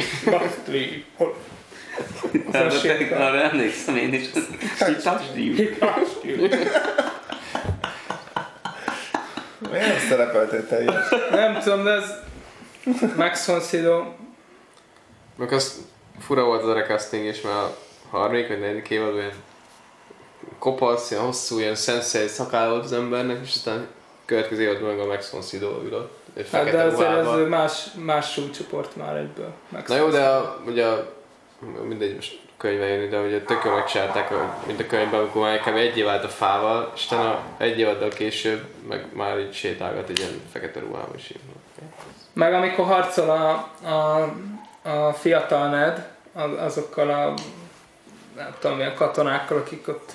Az a Arra, emlékszem én is. He touched you. He touched you. Miért szerepeltél te? Nem tudom, de ez Max von Sydow Meg az fura volt az a recasting is, mert a harmadik vagy negyedik évadban ilyen kopasz, ilyen hosszú, ilyen sensei szakáll volt az embernek, és aztán következő évadban meg a Max von Sydow ülött. Egy Hát de azért ez más, más súlycsoport már egyből. Max Na jó, de a, ugye a, mindegy, most könyve jönni, de ugye tök jól megcsinálták, mint a könyvben, amikor már kb. egy év állt a fával, és utána egy évaddal később meg már így sétálgat egy ilyen fekete ruhában is. Meg amikor harcol a, a, a fiatal Ned, az- azokkal a nem tudom milyen katonákkal, akik ott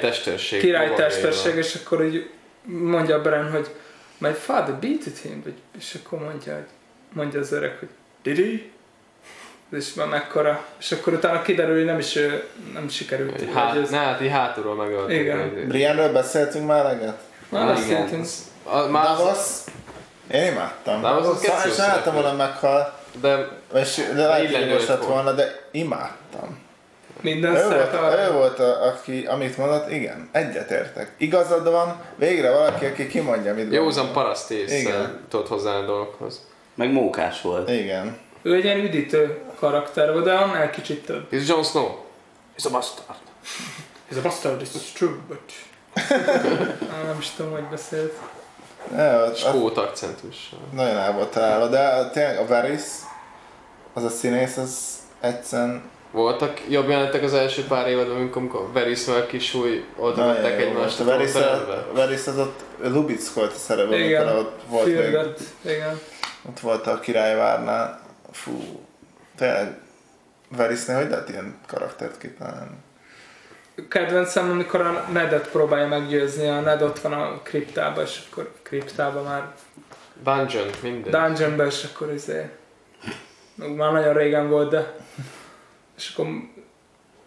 testerség. király lovagaival. testerség, és akkor így mondja Bren, hogy my father beated him, vagy, és akkor mondja, hogy, mondja az öreg, hogy did he? És már mekkora, és akkor utána kiderül, hogy nem is nem sikerült. Vagy Hát, ez- ne, hát így hátulról megölték. Igen. Brianről beszéltünk már eleget? Már beszéltünk. A, már az, Davos? Én imádtam. Davos az Szóval Sajnáltam szereplő. volna meghal, de és de lehet, hogy Illető jogos lett volt. volna, de imádtam. Minden Ő volt, arra. ő volt a, aki, amit mondott, igen, egyetértek. Igazad van, végre valaki, aki kimondja, mit józan paraszt észre Igen. tudod hozzá a dolgokhoz. Meg mókás volt. Igen. Ő egy ilyen üdítő karakter volt, de annál kicsit több. He's Jon Snow. He's a bastard. Ez a bastard, this is true, but... [LAUGHS] Á, nem is tudom, hogy beszélt. Ott Skót akcentussal. nagyon el volt találva, de tényleg a Varys, az a színész, az egyszerűen Voltak jobb jelenetek az első pár évadban, amikor, amikor Varys meg kisúly oda jó egymást a trónterembe. Varys az ott Lubitz volt a szerep, Igen. amikor ott volt még, Fürgött, igen. ott volt a királyvárnál. Fú, tényleg Varysnél hogy lehet ilyen karaktert kitalálni? Kedvencem, amikor a Nedet próbálja meggyőzni, a Ned ott van a kriptában, és akkor kriptában már Dungeon, minden. dungeonben, és akkor izé... Már nagyon régen volt, de... És akkor...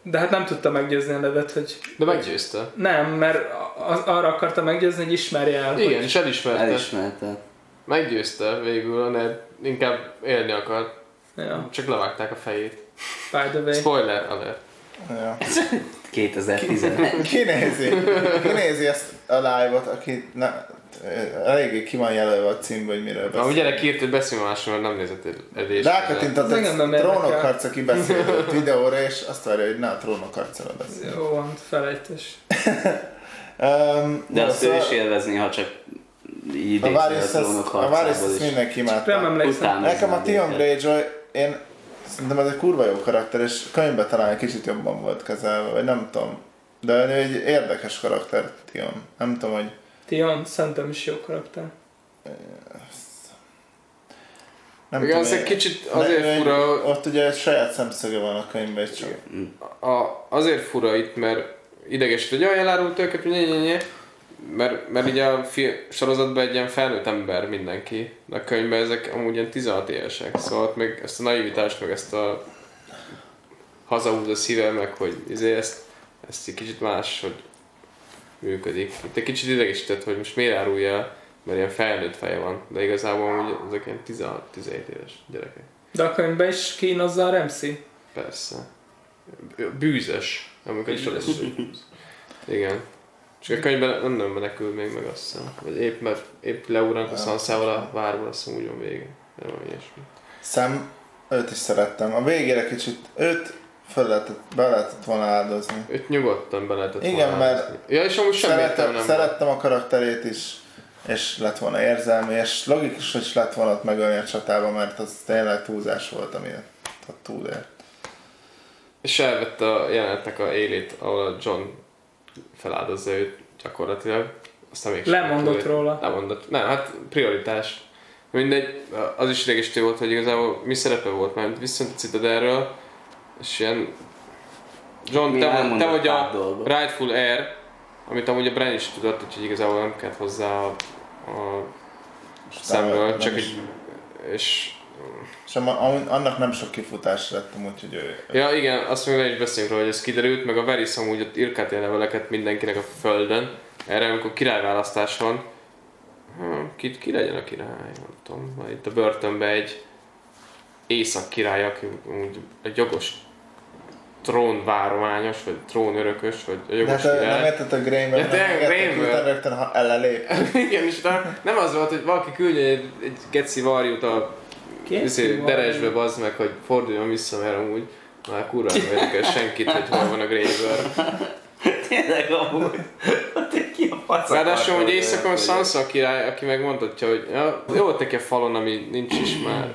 De hát nem tudta meggyőzni a Nedet, hogy... De meggyőzte. Nem, mert az, arra akarta meggyőzni, hogy ismerje el. Igen, Hogy, és elismerte. Elismerte. Meggyőzte végül, Ned inkább élni akar. ja, Csak levágták a fejét. by the way. Spoiler alert. Ja. 2011. Ki nézi? Ki nézi ezt a live-ot, aki na, eléggé ki van jelölve a címben, hogy miről Na, beszél. ugye gyerek írt, hogy beszélj másról, mert nem nézett edés. Rákattintott érdekel. trónok harca kibeszélő videóra, és azt várja, hogy ne a trónok harcára beszél. Jó van, felejtés. [LAUGHS] Um, De azt ő is élvezni, ha csak így a a trónok a Varys is. mindenki Nem imádta. Nekem a érdekel. Greyjoy, én szerintem ez egy kurva jó karakter, és könyvben talán egy kicsit jobban volt kezelve, vagy nem tudom. De ő egy érdekes karakter, Theon. Nem tudom, hogy Tion, szerintem is jó karakter. nem Igen, tudom, ez egy kicsit azért egy- fura, Ott ugye egy saját szemszöge van a könyvben, csak a, azért fura itt, mert idegesít, hogy olyan elárult őket, hogy nye, nye, nye, mert, mert ugye a fi, sorozatban egy ilyen felnőtt ember mindenki, de a könyvben ezek amúgy ilyen 16 évesek, szóval ott még ezt a naivitást, meg ezt a hazahúz a szíve, meg hogy izé ezt, ezt egy kicsit más, hogy működik. Itt egy kicsit idegesített, hogy most miért árulja el, mert ilyen felnőtt feje van, de igazából amúgy ezek ilyen 16-17 éves gyerekek. De a könyvben is kínozza a Ramsey. Persze. Bűzös, amikor is lesz. Igen. Csak a könyvben nem nem menekül még meg azt hiszem. Vagy épp, mert épp leúrnak a szanszával a várból, azt hiszem úgy van vége. Nem ilyesmi. Szem, őt is szerettem. A végére kicsit, őt fel lehetett, be lehetett volna áldozni. Őt nyugodtan be lehetett Igen, volna mert áldozni. Ja, és amúgy semmi Szerettem, nem szerettem a karakterét is, és lett volna érzelmi, és logikus, hogy is lett volna ott megölni a csatába, mert az tényleg túlzás volt, ami ott túlért. És elvette a jelenetnek a élét, ahol a John feláldozza őt gyakorlatilag. Aztán még Lemondott róla. Lemondott. Nem, hát prioritás. Mindegy, az is idegesítő volt, hogy igazából mi szerepe volt, mert viszont a Citadelről, és ilyen John, Mi te, te vagy a dolgot. Rightful Heir, amit amúgy a Bran is tudott, úgyhogy igazából nem kellett hozzá a, a szemből, nem csak is- egy, és És annak nem sok kifutás lettem, úgyhogy ő... Ja igen, azt még le is beszélünk róla, hogy ez kiderült, meg a Varys amúgy ott írkált ilyen leveleket mindenkinek a földön. Erre, amikor királyválasztás van, ha, ki, ki legyen a király, nem tudom. Itt a börtönben egy észak király, aki úgy egy jogos trónvárományos, vagy trónörökös, vagy a De jogos hát nem érted a nem érted, Grainből. rögtön ha ellenlép. [LAUGHS] Igen, és utána nem az volt, hogy valaki küldje egy, egy geci varjút a deresbe bazd meg, hogy forduljon vissza, mert amúgy már kurva nem érdekel senkit, hogy hol van a Graveber. [LAUGHS] Tényleg amúgy. Ki a fasz Ráadásul, hogy éjszakon Sansa a király, aki megmondhatja, hogy ja, jó teki a falon, ami nincs is már.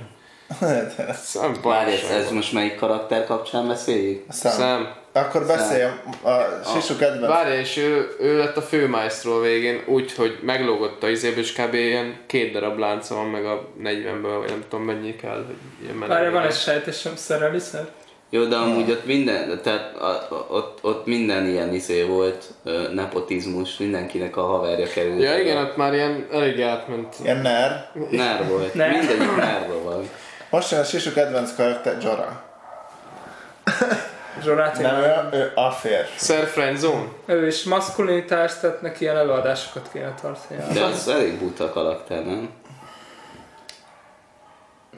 Szem, Várj, ez, ez most melyik karakter kapcsán beszéljük? Szem. Akkor beszéljem, a Sisu kedvenc. Várj, és ő, ő lett a főmásztró a végén, úgy, hogy meglógott a izéből, és kb. ilyen két darab lánca van, meg a 40-ből, vagy nem tudom mennyi kell, hogy ilyen Várj, van egy sejtésem, szereli szer? Jó, de amúgy ott minden, tehát a, a, ott, ott minden ilyen izé volt, ö, nepotizmus, mindenkinek a haverja került. Ja igen, ott már ilyen elég átment. Ilyen ner. Ner volt, Ner. mindegyik nerva van. Most jön a Sisu kedvenc karakter, Jorah. [LAUGHS] Zsorát, Nem, ő, ő a férfi. Sir Friendzone? ő is maszkulinitás, tehát neki ilyen előadásokat kéne tartani. De az elég buta karakter, nem?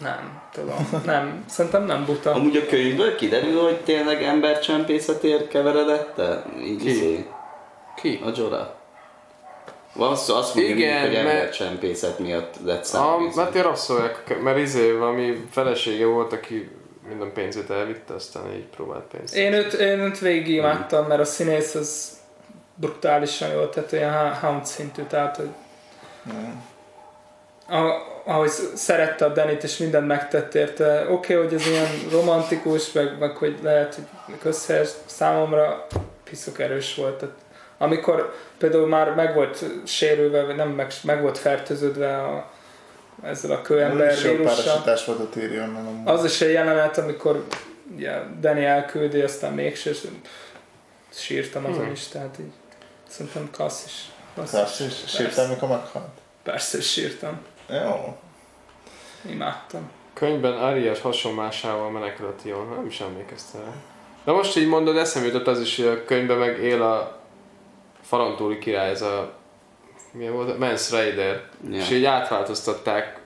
Nem, tudom. Nem, szerintem nem buta. Amúgy a könyvből kiderül, hogy tényleg embercsempészetért keveredett el? Így Ki? izé, Ki? a Jora. Azt, azt mondja, Igen, hogy mert- embercsempészet miatt lett A, számítva. hát én rasszolják, mert izé valami felesége volt, aki minden pénzét elvitte, aztán így próbált pénzt. Én őt, én őt végig imádtam, mert a színész az brutálisan jó, tehát olyan hound szintű, tehát hogy a, ahogy szerette a Danit és mindent megtett érte, oké, okay, hogy ez ilyen romantikus, meg, meg hogy lehet, hogy közhelyes számomra piszok erős volt. Tehát, amikor például már meg volt sérülve, vagy nem, meg, meg volt fertőződve a, ezzel a kőember vírussal. volt a amúgy. Az is egy jelenet, amikor ugye, Danny elküldi, aztán mégse, és sírtam azon Hmm. is, tehát így szerintem klassz is. Klassz is. sírtál, mikor meghalt? Persze, sírtam. Jó. Imádtam. Könyvben Arias hasonlásával menekül a Tion, nem is emlékeztem. De most így mondod, eszembe jutott az is, hogy a könyvben meg él a Farantúli király, ez a milyen volt? Mance Raider. Ja. És így átváltoztatták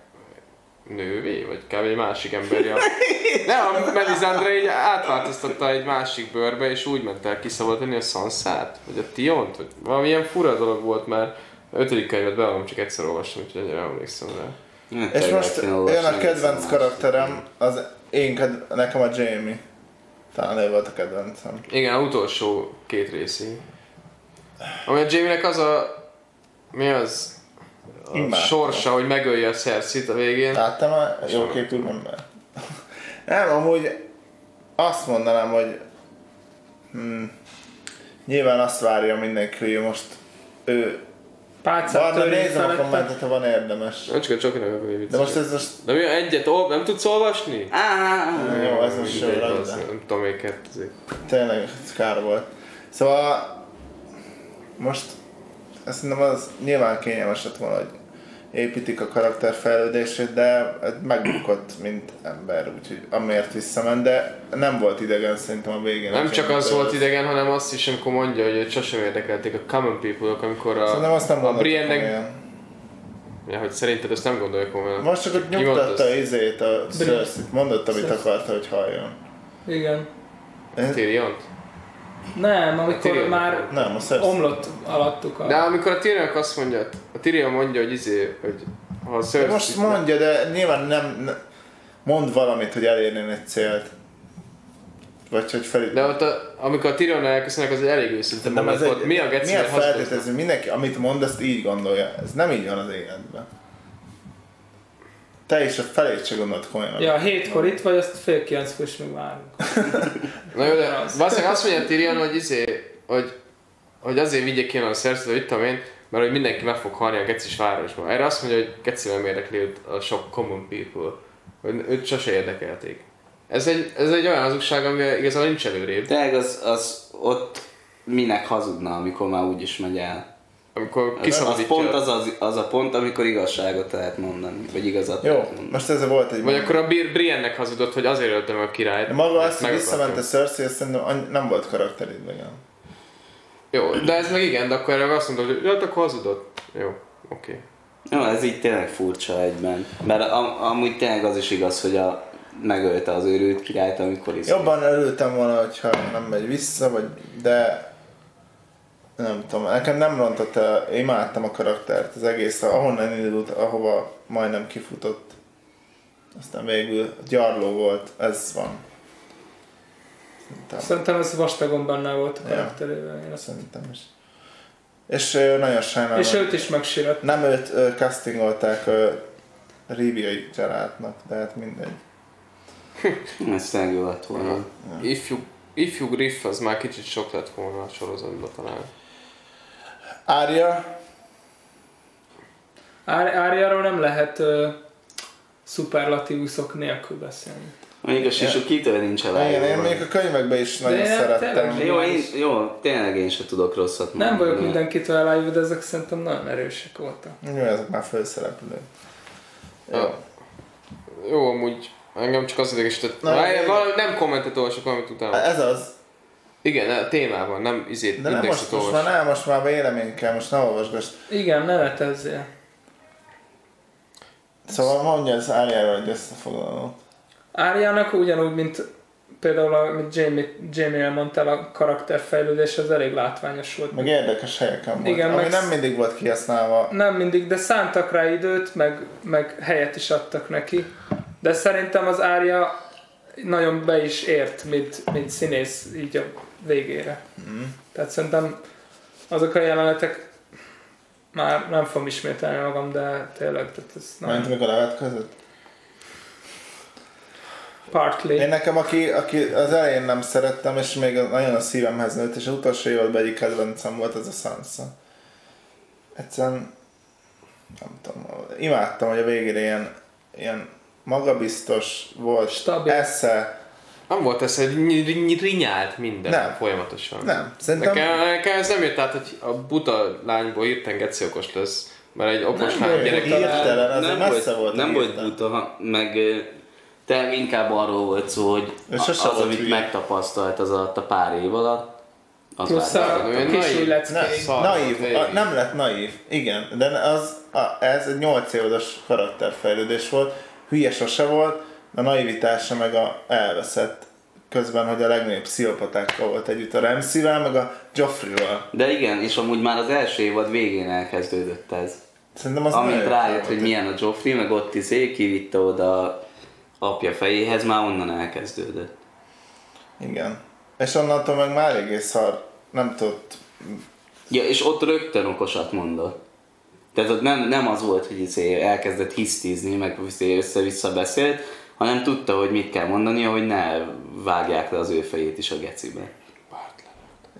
nővé, vagy kb. egy másik emberi. A... [LAUGHS] Nem, a Melisandre így átváltoztatta egy másik bőrbe, és úgy ment el kiszabadítani a Sansát, vagy a Tiont, vagy valamilyen fura dolog volt már. A ötödik könyvet bevallom, csak egyszer olvastam, úgyhogy ennyire emlékszem rá. És most jön a kedvenc karakterem, az én, ked- nekem a Jamie. Talán ő volt a kedvencem. Igen, a utolsó két részig. Ami a Jamie-nek az a... Mi az? A Imádtam. sorsa, hogy megölje a Cersei-t a végén. Láttam a jó képű ember? [LAUGHS] Nem, amúgy azt mondanám, hogy hmm, nyilván azt várja mindenki, hogy most ő Pálcát Barna, nézem a kommentet, ha van érdemes. Nem csak a. De most ez most... De mi egyet, ol... nem tudsz olvasni? Á, Jó, ez most jó Nem tudom, még kettőzik. tényleg ez kár volt. Szóval most ezt szerintem az nyilván kényelmes lett volna, hogy építik a karakterfejlődését, de megbukott, mint ember, úgyhogy amiért visszament, de nem volt idegen szerintem a végén. Nem a csak az volt Től. idegen, hanem azt is, amikor mondja, hogy őt sosem érdekelték a common people-ok, amikor Szerintem a, azt nem a Brienne-nek komolyan. Ja, hogy szerinted ezt nem gondolja komolyan. Most csak mondta nyugtatta izét a cersei mondott, amit akarta, hogy halljon. Igen. Tyrion? Nem, amikor Tyrion már Nem, a Cersei. omlott alattuk a... De amikor a Tyrion azt mondja, a Tyrion mondja, hogy izé, hogy ha a Cersei... most mondja, de nyilván nem, ne, mond valamit, hogy elérni egy célt. Vagy hogy fel... De ott, a, amikor a Tyrion elköszönnek, az egy elég őszinte moment volt. Mi a geci, Miért feltételezni? Mindenki, amit mond, azt így gondolja. Ez nem így van az életben. Te is a felét se gondolod komolyan. Ja, hétkor itt vagy, azt fél kilenckor is még várunk. [LAUGHS] Na jó, de Az. valószínűleg azt mondja Tyrion, hogy izé, hogy, hogy azért vigye ki a szerzőt, hogy itt tudom én, mert hogy mindenki meg fog halni a gecis városban. Erre azt mondja, hogy gecivel érdekli őt a sok common people. Hogy őt sose érdekelték. Ez egy, ez egy olyan hazugság, ami igazából nincs előrébb. De az, az ott minek hazudna, amikor már úgyis megy el. Amikor Az, az kiszabadítja. pont az, az, az, a pont, amikor igazságot lehet mondani, vagy igazat Jó, mondani. most ez volt egy... Vagy akkor a Brienne-nek hazudott, hogy azért ölte meg a királyt. De maga azt, hogy visszament a. Cersei, azt szerintem nem volt karakteridegen. Jó, de ez meg igen, de akkor erre azt mondod, hogy hát akkor hazudott. Jó, oké. Jó, ez így tényleg furcsa egyben. Mert am, amúgy tényleg az is igaz, hogy a, megölte az őrült királyt, amikor is. Jobban örültem volna, hogyha nem megy vissza, vagy, de nem tudom, nekem nem rontott el, imádtam a karaktert, az egész, ahonnan indult, ahova majdnem kifutott. Aztán végül gyarló volt, ez van. Szerintem, Szerintem ez vastagon benne volt a Ja. karakterében. én azt- szerintem is. És nagyon sajnálom. És őt is megsírott. Nem őt ö, castingolták ö, Riviai családnak, de hát mindegy. Ez tényleg jó lett volna. Ifjú, ifjú Griff az már kicsit sok lett volna a sorozatban talán. Ária, Ár- Áriáról nem lehet uh, szuperlatívuszok nélkül beszélni. Mondjuk a Sisu kitől nincs igen, én még a könyvekben is nagyon én szerettem. tényleg- Jó, én, jó, tényleg én se tudok rosszat Nem vagyok de- mindenkitől elájúva, de ezek szerintem nagyon erősek voltak. Jó, ezek már főszereplők. Jó. Ja. Jó, amúgy engem csak az én- valami, nem kommentet olvasok, amit utána. Ez az. Igen, a témában, nem izét, De nem most, most már olvasok. nem, most már vélemény kell, most ne olvasgass. Igen, ne letezzél. Szóval mondja az Áriáról egy összefoglalót. Áriának ugyanúgy, mint például, amit Jamie, Jamie elmondtál, a karakterfejlődés az elég látványos volt. Meg érdekes helyeken volt. Igen, ami meg- nem mindig volt kihasználva. Nem mindig, de szántak rá időt, meg, meg helyet is adtak neki. De szerintem az Ária nagyon be is ért, mint, mint színész így a végére. Mm. Tehát szerintem azok a jelenetek már nem fogom ismételni magam, de tényleg, tehát ez Ment nem még a levet között. partly. Én nekem, aki, aki az elején nem szerettem, és még nagyon a szívemhez nőtt, és az utolsó évadban egyik kedvencem volt, az a Sansa. Egyszerűen, nem tudom, imádtam, hogy a végére ilyen, ilyen magabiztos volt, Stabil. esze, Nem volt ez, hogy ny- ny- rinyált minden Nem. folyamatosan. nem, szerintem Nekem, nekem ez nem jött át, hogy a buta lányból hirtelen geci okos lesz. Mert egy okos Nem lány volt gyerek... hirtelen, az nem messze volt, Nem volt buta, meg te inkább arról volt szó, hogy Ő a- sose az, volt amit hülye. megtapasztalt az alatt a pár év alatt, az Plusz a, a kis naív. a, nem lett naív, igen, de az, a, ez egy 8 évados karakterfejlődés volt, hülye sose volt, a naivitása meg a elveszett közben, hogy a legnagyobb pszichopatákkal volt együtt a Ramsey-vel, meg a Joffrey-val. De igen, és amúgy már az első évad végén elkezdődött ez. Szerintem az Amint rájött, hogy milyen a Joffrey, meg ott izé kivitte oda apja fejéhez, már onnan elkezdődött. Igen. És onnantól meg már eléggé szar, nem tudott. Ja, és ott rögtön okosat mondott. Tehát ott nem, nem az volt, hogy izé elkezdett hisztizni, meg izé össze-vissza beszélt, hanem tudta, hogy mit kell mondania, hogy ne vágják le az ő fejét is a gecibe.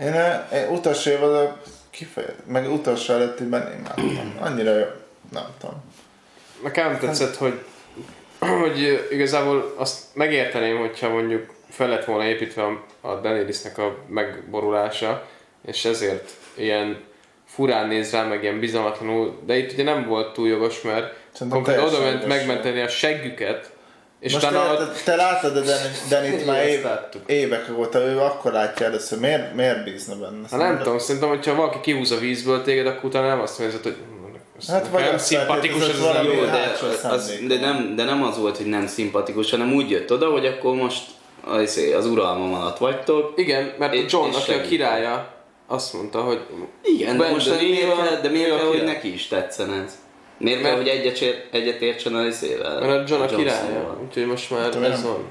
Én, eh, én utolsó évadok kifejezett, meg utolsó előttiben imádtam. [CLEARS THROAT] Annyira jó, nem tudom. Nekem tetszett, hogy, hogy igazából azt megérteném, hogyha mondjuk fel lett volna építve a- Daenerysnek a megborulása, és ezért ilyen furán néz rá, meg ilyen bizalmatlanul, de itt ugye nem volt túl jogos, mert konkrétan oda ment megmenteni a seggüket, és Most utána te, te, látod a Danit már év, évek óta, ő akkor látja először, miért, miért bízna benne? ha nem tudom, szerintem, hogyha valaki kihúz a vízből téged, akkor utána nem azt mondod, hogy "Hm, Hát vagy nem szimpatikus az valami Jó, de, az, de, nem, de nem az volt, hogy nem szimpatikus, hanem úgy jött oda, hogy akkor most az, az uralmam alatt vagytok. Igen, mert És- John, és aki a királya, azt mondta, hogy Igen, de most miért kell, de miért kell, hogy neki is tetszen ez? Miért Mert- hogy egyet, egyet értsen az izével? mert a John a királya. Úgyhogy most már Tudom, ez nem. van.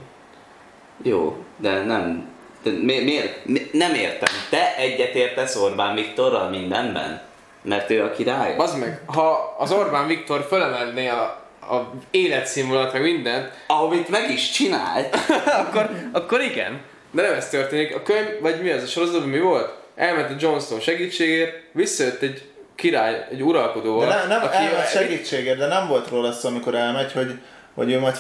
Jó, de nem. De mi, miért? Mi, nem értem. Te egyet értesz Orbán Viktorral mindenben? Mert ő a király? Az meg, ha az Orbán Viktor fölemelné a, a életszínvonalat, meg mindent, Amit meg is csinált. [LAUGHS] akkor, akkor igen. De nem ez történik. A könyv, vagy mi ez a sorozatban mi volt? Elment a Jon Snow segítségért, visszajött egy király, egy uralkodóval. De nem, nem aki- elmegy segítségért, de nem volt róla szó, amikor elmegy, hogy, hogy ő majd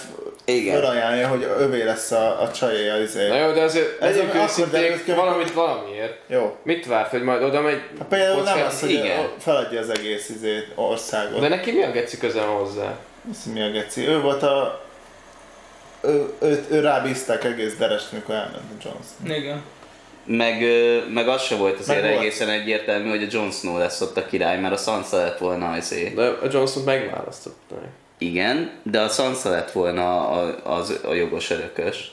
Igen. felajánlja, hogy övé lesz a, a csajé a izé. Na jó, de azért Ez legyünk akkor őszinték, amikor- valamit valamiért. Jó. Mit várt, hogy majd oda megy? Hát például nem kockát- az, hogy igen. feladja az egész izét, országot. De neki mi a geci köze van hozzá? Ez mi a geci? Ő volt a... Ő, ő, ő rábízták egész derest, mikor elment a Jones. Igen. Meg, meg az se volt azért Meg volt. egészen egyértelmű, hogy a Jon Snow lesz ott a király, mert a Sansa lett volna azért. De a Johnson megválasztották. Igen, de a Sansa lett volna a, az, a jogos örökös.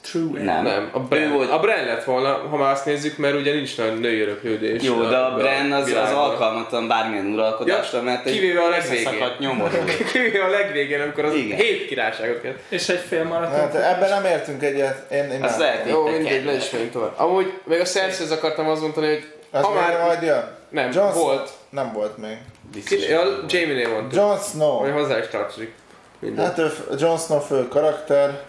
True. Nem. Nem, a Ő Bran, volt- a Bran lett volna, ha már azt nézzük, mert ugye nincs nagy női öröklődés. Jó, de a Bran az, az világban. alkalmatlan bármilyen uralkodásra, Ja, mert egy kivéve a legvégén. nyomorú. [LAUGHS] Kivéve a legvégén, amikor az Igen. hét királyságot kell. És egy fél maraton. Hát ebben nem értünk egyet. Én, én Az nem. lehet Jó, mindegy, kedves. is tovább. Amúgy, még a Cersei akartam azt mondani, hogy Az ha már... majd jön? Nem, Snow- volt. Nem volt még. Ja, Jamie-nél mondtuk. Jon Snow. Vagy hozzá is tartozik. Hát ő, Jon Snow fő karakter.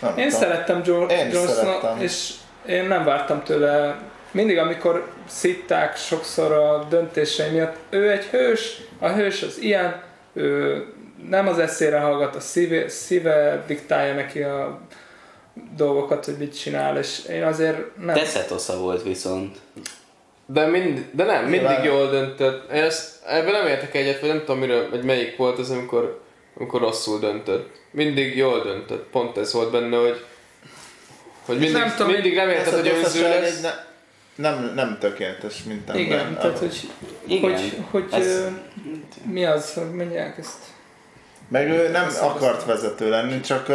Nem Én tudom. szerettem Joe Én szerettem. és én nem vártam tőle, mindig amikor szitták sokszor a döntései miatt, ő egy hős, a hős az ilyen, ő nem az eszére hallgat, a szíve, szíve diktálja neki a dolgokat, hogy mit csinál, és én azért nem... Teszetosza volt viszont. De, mind, de nem, mindig Nyilván- jól döntött. Én ezt, ebben nem értek egyet, vagy nem tudom miről, vagy melyik volt az, amikor, amikor rosszul döntött. Mindig jól döntött. Pont ez volt benne, hogy, hogy mindig, nem tudom, mindig remélted, a hogy önző lesz. egy ne, nem, nem tökéletes, mint ember. Igen, tehát hogy, Igen. hogy, hogy Ez- mi az, hogy mondják ezt? Meg ő nem akart vezető lenni, csak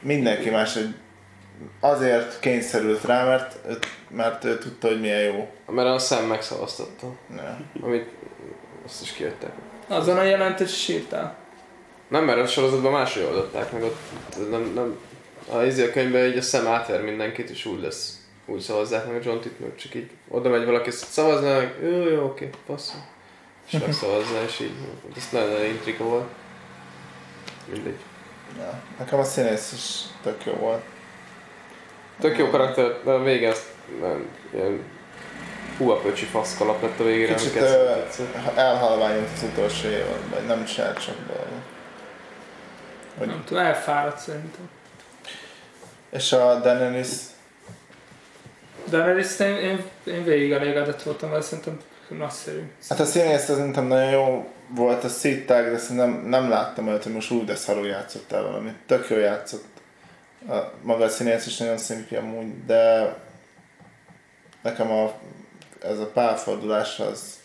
mindenki más egy azért kényszerült rá, mert, mert ő tudta, hogy milyen jó. Mert a szem megszavaztatta. Ja. Amit azt is kijöttek. Azon a jelentés sírtál. Nem, mert a sorozatban máshogy oldották meg, ott nem, nem, a izé a könyvben így a szem átver mindenkit, és úgy lesz. Úgy szavazzák meg a John Titt, meg csak így oda megy valaki, ezt szavazná meg, jó, jó, oké, passzol. És [LAUGHS] megszavazná, és így, ez nagyon intrika volt. Mindegy. Ja. Nekem a színész is tök jó volt. Tök jó karakter, de a vége azt nem, ilyen hú a pöcsi faszkalap lett a végére, Kicsit elhalványult az utolsó évadban, vagy nem csinált csak dolgot. Hogy, Nem tudom, elfáradt szerintem. és a Daenerys, Daenerys, én, én, én végig elégedett voltam vele, szerintem nagyszerű. hát a színész szerintem nagyon jó volt, a szitták, de szerintem nem láttam olyat, hogy most úgy de szarul játszottál valamit. Tök jó játszott. A, maga a színész is nagyon szimpi amúgy, de nekem a, ez a pálfordulás az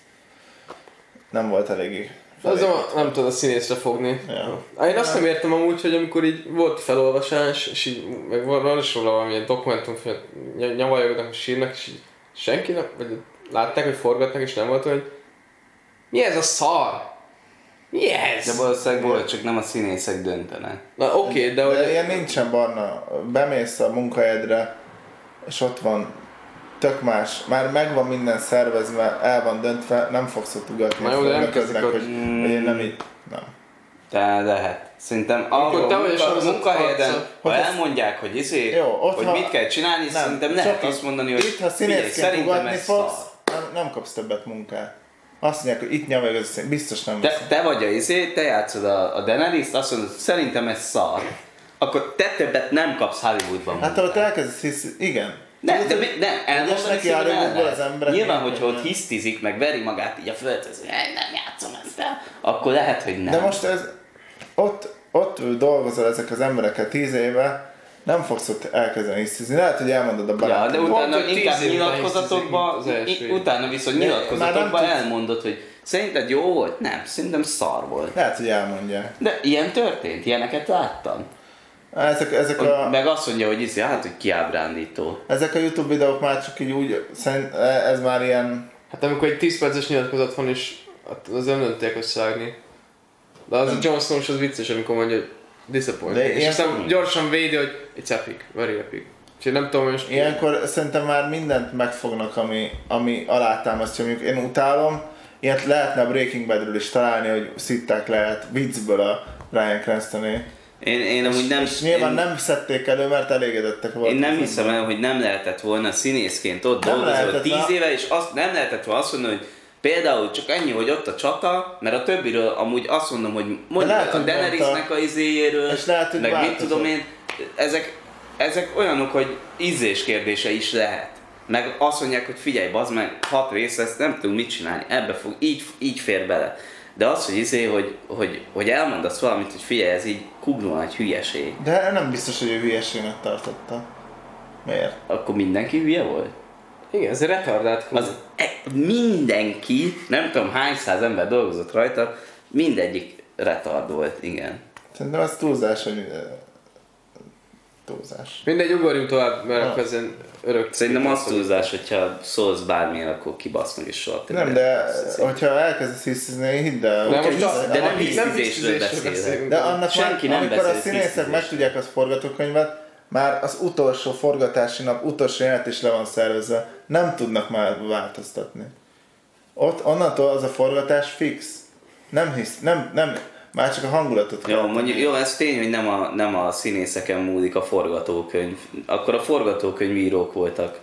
nem volt eléggé Az a, nem tudod a színészre fogni. Ja. Én azt nem értem amúgy, hogy amikor így volt felolvasás, és így, meg van, is róla valamilyen dokumentum, ny- nyavaljogatnak, és sírnak, és így senki nem, vagy látták, hogy forgatnak, és nem volt, hogy mi ez a szar? Mi ez? De valószínűleg volt, csak nem a színészek döntenek. Na oké, okay, de De hogy... ilyen nincsen barna. Bemész a munkahelyedre, és ott van tök más. Már megvan minden szervezve, el van döntve, nem fogsz ott ugatni. Na jó, de nem kezdik hogy, hogy én nem így... Nem. De lehet. Szerintem ahol te a vagy a munkahelyeden, ha elmondják, hogy izé, Jó, ott hogy ha- mit kell csinálni, Nem, szerintem lehet azt mondani, hogy Itt, ha színészként szerintem ugatni fogsz, szar. nem, nem kapsz többet munkát. Azt mondják, hogy itt nyavajog az biztos nem Te, te vagy a izé, te játszod a, a Daenerys-t, azt mondod, szerintem ez szar. Akkor te többet nem kapsz Hollywoodban Hát ott elkezdesz hisz, igen. Ne, de mi, nem, elmondani neki el az emberek Nyilván, nem hogyha ott hisztizik, meg veri magát így a földhöz, hogy "Ej, nem játszom ezt el, akkor lehet, hogy nem. De most ez, ott, ott dolgozol ezek az emberekkel tíz éve, nem fogsz ott elkezdeni isztizni. Lehet, hogy elmondod a Ja, barátod. de Pont, utána tíz inkább nyilatkozatokba, utána viszont De nyilatkozatokba nem elmondod, hogy szerinted jó volt? Nem, szerintem szar volt. Lehet, hogy elmondják. De ilyen történt, ilyeneket láttam. Ezek, ezek, Hogy a, Meg azt mondja, hogy izé, hát, hogy kiábrándító. ezek a YouTube videók már csak így úgy, szerint, ez már ilyen, Hát amikor egy 10 perces nyilatkozat van és hát az nem tudják összeállni. De az a Jon snow az vicces, amikor mondja, hogy disappointing. De És ilyen- aztán gyorsan védi, hogy it's epic, very epic. Úgyhogy nem tudom, most... ilyenkor szerintem már mindent megfognak, ami, ami alátámasztja. Mondjuk én utálom, ilyet lehetne a Breaking Badről is találni, hogy szitták lehet viccből a Brian Cranston Én, én amúgy nem... És nyilván én, nem szedték elő, mert elégedettek voltak. Én nem hiszem el, hogy nem lehetett volna színészként ott Nem 10 na. éve, és azt nem lehetett volna azt mondani, hogy például csak ennyi, hogy ott a csata, mert a többiről amúgy azt mondom, hogy mondjuk lehet, a Daenerysnek a izéjéről, És lehet, hogy meg mit változott. tudom én, ezek, ezek olyanok, hogy ízés kérdése is lehet. Meg azt mondják, hogy figyelj, bazd meg, hat rész, ezt nem tudunk mit csinálni, ebbe fog, így, így fér bele. De az, hogy izé, hogy, hogy, hogy elmondasz valamit, hogy figyelj, ez így kugló nagy hülyeség, De nem biztos, hogy ő hülyeségnek tartotta. Miért? akkor mindenki hülye volt? Igen, ez retardált hú. Az e- mindenki, nem tudom hány száz ember dolgozott rajta, mindegyik retard volt, igen. Szerintem ez túlzás, hogy túlzás. Mindegy, ugorjunk tovább, mert akkor ezen örök... Szerintem az túlzás, hogyha szólsz bármilyen, akkor kibasznak is soha. Nem, de hogyha elkezdesz hiszizni, hidd el. De hogy- most a, de nem hisztizésről beszélek. De annak Senki már, nem amikor a színészek hisztizésről. megtudják az forgatókönyvet, már az utolsó forgatási nap, utolsó jelent is le van szervezve. Nem tudnak már változtatni. Ott onnantól az a forgatás fix. Nem hisz, nem, nem, már csak a hangulatot Jó, kell mondjuk, jó, ez tény, hogy nem a, nem a színészeken múlik a forgatókönyv. Akkor a forgatókönyvírók voltak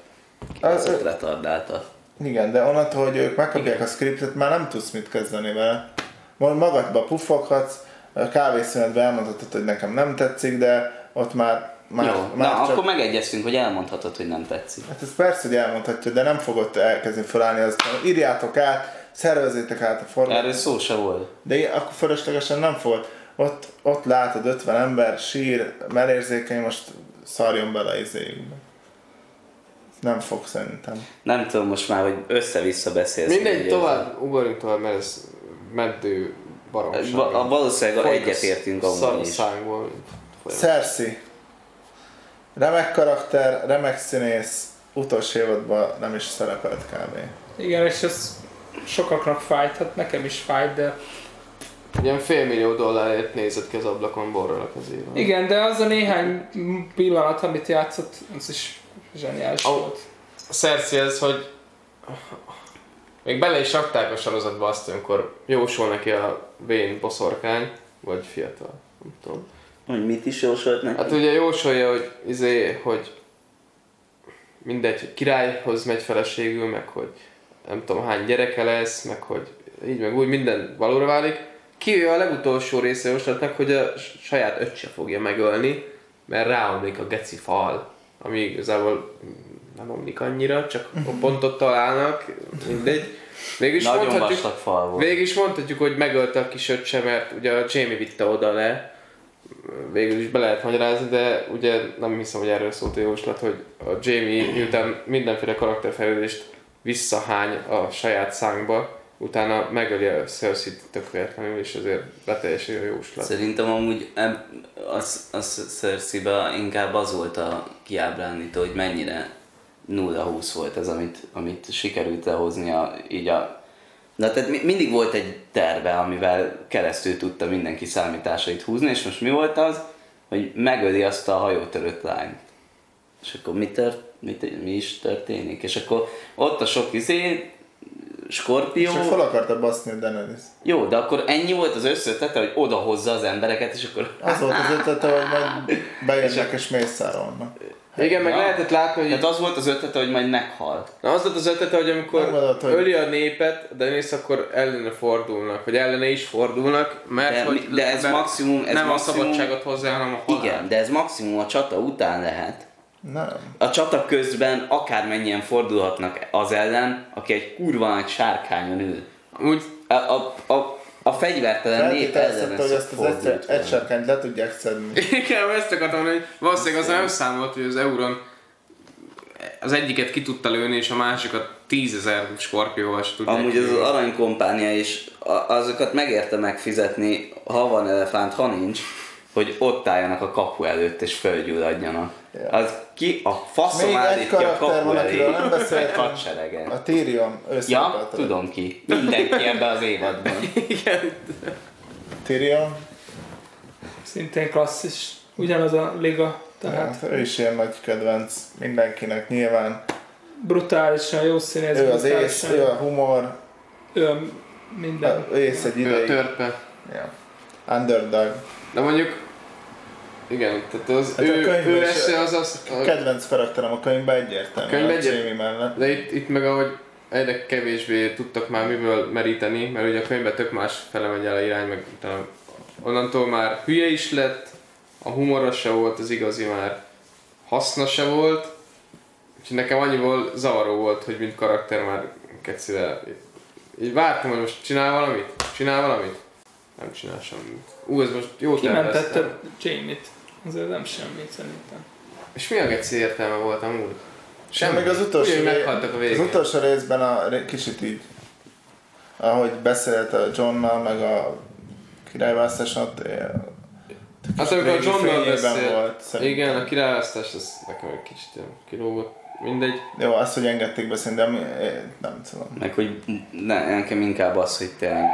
Az- az retardáltak. Igen, de onnantól, hogy ők megkapják a scriptet, már nem tudsz mit kezdeni vele. Magadba puffoghatsz, a kávészünetben elmondhatod, hogy nekem nem tetszik, de ott már, már, Jó, már na csak... akkor megegyeztünk, hogy elmondhatod, hogy nem tetszik. Hát ez persze, hogy elmondhatja, de nem fogod elkezdeni felállni, azt írjátok át, szervezétek át a Erről forgatást. szó se volt. De akkor fölöslegesen nem fogod. Ott, ott látod 50 ember, sír, melérzékeny, most szarjon bele az izéjükbe. Nem fog szerintem. Nem tudom most már, hogy össze-vissza beszélsz. Mindegy, tovább, ugorjunk tovább, mert ez meddő baromság. Va- a- valószínűleg Folyik a egyetértünk abban a is. Cersei. Remek karakter, remek színész, utolsó évadban nem is szerepelt kb. Igen, és ez sokaknak fájt, hát nekem is fájt, de... Ilyen félmillió dollárért nézett ki az ablakon borral az éve. Igen, de az a néhány pillanat, amit játszott, az is zseniális Au. volt. A ez, hogy még bele is rakták a sorozatba azt, amikor jósol neki a vén boszorkány, vagy fiatal, nem tudom. Hogy mit is jósolt neki? Hát ugye jósolja, hogy izé, hogy mindegy, hogy királyhoz megy feleségül, meg hogy nem tudom hány gyereke lesz, meg hogy így meg úgy minden valóra válik. Kijöjjön a legutolsó része jóslatnak, hogy a saját öccse fogja megölni, mert ráomlik a geci fal, ami igazából nem omlik annyira, csak a [LAUGHS] pontot találnak, mindegy. Végülis Nagyon mondhatjuk, fal volt. Végig is mondhatjuk, hogy megölte a kis öccse, mert ugye a Jamie vitte oda le. Végül is be lehet magyarázni, de ugye nem hiszem, hogy erről szólt a jóslat, hogy a Jamie miután mindenféle karakterfejlődést visszahány a saját szánkba, utána megöli a Cersei-t tök és ezért beteljesül a jóslat. Szerintem amúgy az, az cersei inkább az volt a kiábrándító, hogy mennyire 0-20 volt ez, amit, amit sikerült lehozni így a... De tehát mi- mindig volt egy terve, amivel keresztül tudta mindenki számításait húzni, és most mi volt az, hogy megöli azt a hajótörött lányt. És akkor mi, tört, mi, mi is történik? És akkor ott a sok izé, skorpió... Csak fel akarta baszni a Daenerys. Jó, de akkor ennyi volt az összetete, hogy odahozza az embereket, és akkor... Az volt az ötlete, hogy majd [LAUGHS] bejönnek és mészárolnak. Igen, meg Ja. lehetett látni, hogy Tehát az volt az ötlete, hogy majd meghal. Na az volt az ötlete, hogy amikor Megmondod, hogy- öli a népet, de nézd, akkor ellene fordulnak, vagy ellene is fordulnak, mert De, hogy de ez mert maximum... Ez nem maximum, a szabadságot hozzá, hanem a halál. Igen, de ez maximum a csata után lehet. Nem. A csata közben akármennyien fordulhatnak az ellen, aki egy kurva nagy sárkányon ül. Úgy, A, a, a, A fegyvertelen nép Feltételezhető, hogy ezt az egyszer, egy sárkányt le tudják szedni. [LAUGHS] Igen, ezt akartam hogy valószínűleg az nem számolt, hogy az euron az egyiket ki tudta lőni, és a másikat tízezer skorpióval se tudják. Amúgy az aranykompánia is, azokat megérte megfizetni, ha van elefánt, ha nincs, hogy ott álljanak a kapu előtt és fölgyulladjanak. Ja. Az ki a faszom Még egy állítja a karakter kapu elé nem egy hadseregen. A Tyrion Ja, tudom ki. Mindenki ebbe az évadban. [LAUGHS] Igen. Tyrion, Szintén klasszis. Ugyanaz a liga. Tehát hát ő is ilyen nagy kedvenc mindenkinek nyilván. brutálisan jó színész. Ő az ész, ő a humor, Ő a minden. ő ész egy Ő a ideig. törpe. Ja. Underdog. De mondjuk, igen, tehát az Hát a ő, könyvben ő esze az az, a, Kedvenc karakterem a könyvben egyértelmű. A könyvben a egyért- mellett. de itt, itt meg ahogy egyre kevésbé tudtak már miből meríteni, mert ugye a könyvben tök más fele megy el a irány, meg utána onnantól már hülye is lett, a humora se volt, az igazi már haszna se volt, úgyhogy nekem annyiból zavaró volt, hogy mint karakter már kecivel így vártam, hogy most csinál valamit, csinál valamit, nem csinál semmit. Ú, ez most jó. Kimentette Jamie-t. Azért nem semmit szerintem. És mi a geci értelme volt amúgy? Semmi. Még az utolsó, meghaltak a az végén. utolsó részben a, kicsit így, ahogy beszélt a Johnnal, meg a királyválasztáson, ott Hát amikor a Johnnal beszélt, volt, szerintem. igen, a királyválasztás, az nekem egy kicsit kilógott. Mindegy. Jó, azt, hogy engedték beszélni, de mi, eh, nem tudom. Meg hogy ne, nekem inkább az, hogy tényleg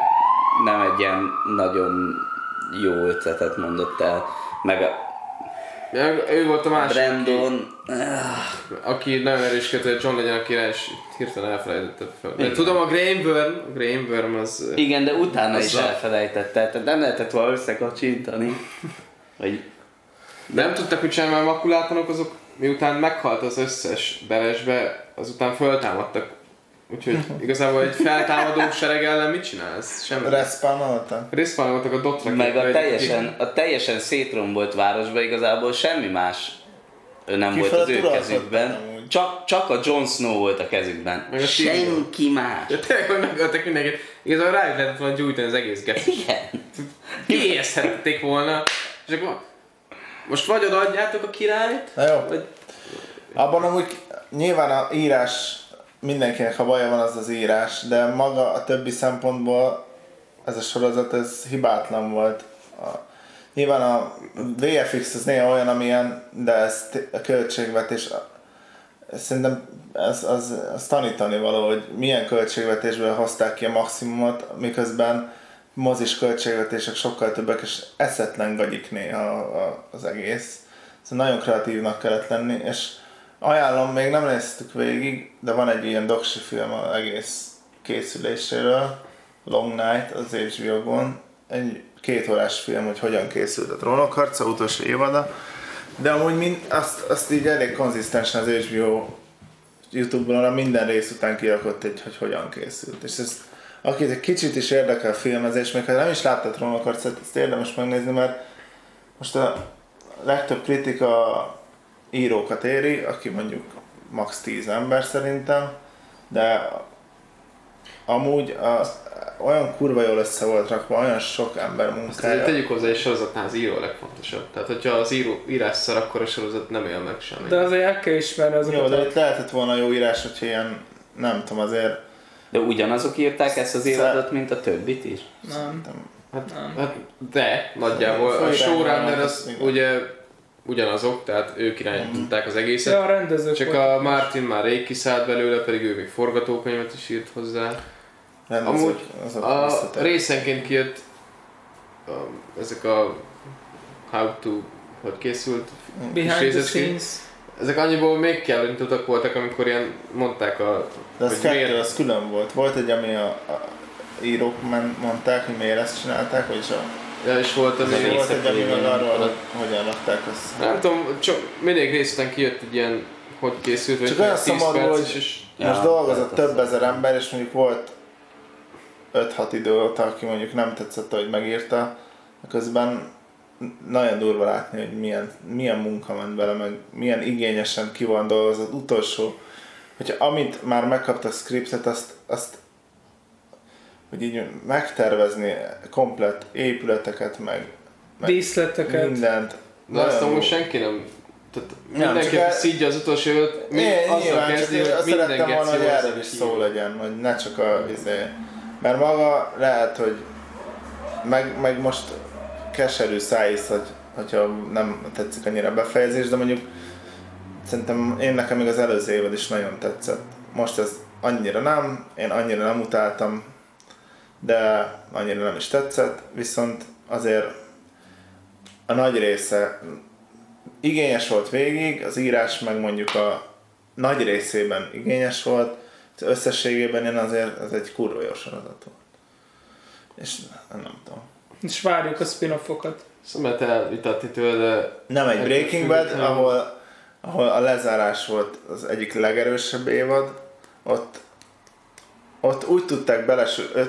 nem egy ilyen nagyon jó ötletet mondott el. Meg a Ő volt a másik, Brandon, aki, aki nagyon erősködött, hogy John legyen a király, és hirtelen elfelejtettem fel. De tudom, a Grainburn, a Grainburn az... igen, de utána is Azzal- elfelejtette, tehát nem lehetett volna összekacsintani. Vagy Nem tudtak mert a makulátanok azok, miután meghalt az összes belesbe, azután föltámadtak. Úgyhogy igazából egy feltámadó sereg ellen mit csinálsz? Semmi. Respawnolta? Respawnoltak a dotra. meg a teljesen, a teljesen szétrombolt városban igazából semmi más nem Ki volt az ő kezükben. Csak, csak a Jon Snow volt a kezükben. Meg a Senki más. Ja, tényleg, hogy megöltek mindenkit. Igazából rájuk lehetett volna gyújtani az egész gecit. Igen. Kiészhették volna. És akkor most vagy odaadjátok a királyt, Na jó, vagy abban amúgy nyilván a írás, mindenkinek ha baja van az az írás, de maga a többi szempontból ez a sorozat, ez hibátlan volt. A, nyilván a VFX az néha olyan, amilyen, de ez a költségvetés, szerintem ez, az, az tanítani való, hogy milyen költségvetésből hozták ki a maximumot, miközben mozis költségvetések sokkal többek, és eszetlen gagyik néha az egész. Szóval nagyon kreatívnak kellett lenni, és ajánlom, még nem néztük végig, de van egy ilyen doksi film az egész készüléséről, Long Night az HBO-gon, egy két órás film, hogy hogyan készült a Trónokharca utolsó évada, de amúgy mind, azt, azt így elég konzisztensen az HBO Youtube-on minden rész után kirakott egy, hogy hogyan készült. És ez, akit egy kicsit is érdekel filmezés, még ha nem is látta a Trónokharcát, ezt érdemes megnézni, mert most a legtöbb kritika írókat éri, aki mondjuk max 10 ember szerintem, de amúgy az, olyan kurva jól össze volt rakva, olyan sok ember Azt munkája. tegyük hozzá, egy sorozatnál az író a legfontosabb. Tehát, hogyha az író írás szar, akkor a sorozat nem él meg semmi. De azért el kell ismerni azokat. Jó, de a- itt lehetett volna jó írás, hogyha ilyen, nem tudom, azért De ugyanazok írták ezt az évadot, mint a többit is? Nem. Hát, Nem. hát de, nagyjából. A Főirányban showrunner az ugye ugyanazok, tehát ők irányították az egészet. Ja, a rendezők Csak a Martin már rég kiszállt belőle, pedig ő még forgatókönyvet is írt hozzá. rendezők, Amúgy azok A visszatérnek. részenként kijött a, ezek a how to, hogy készült Behind the scenes. Ezek annyiból még kell, mint utak voltak, amikor ilyen mondták a... De az hogy kettő, miért- az külön volt. Volt egy, ami a, a írók mondták, hogy miért ezt csinálták, vagyis a, Ja, és volt az Ez a ilyen... volt egy, ami részek, arról, hogy hogyan rakták össze. Nem tudom, csak mindig rész után kijött egy ilyen, hogy készült, vagy Csak olyan 10 szomorú, hogy- és Ja, Most dolgozott hát az- több ezer ember, és mondjuk volt 5-6 idő óta, aki mondjuk nem tetszett, hogy megírta, közben nagyon durva látni, hogy milyen, milyen munka ment bele, meg milyen igényesen ki van dolgozott. Utolsó, hogyha amit már megkapta a scriptet, azt, azt hogy így megtervezni komplett épületeket, meg, meg Díszleteket. mindent. De azt amúgy senki nem... Tehát Nem, mindenki el- szídja az utolsó időt, mi azzal kezdi, hogy minden szerettem volna, hogy erről is szó legyen, hogy ne csak a izé, mert maga lehet, hogy meg, meg most keserű szájsz, hogy, hogyha nem tetszik annyira a befejezés, de mondjuk szerintem én nekem még az előző évad is nagyon tetszett. Most ez annyira nem, én annyira nem utáltam, de annyira nem is tetszett, viszont azért a nagy része igényes volt végig, az írás meg mondjuk a nagy részében igényes volt, az összességében én azért ez egy kurva jó sorozat volt. És nem tudom. És várjuk a spin-offokat. Szóval elvitatni tőle, Nem egy Breaking Bad, ahol, ahol a lezárás volt az egyik legerősebb évad, ott ott úgy tudták bele,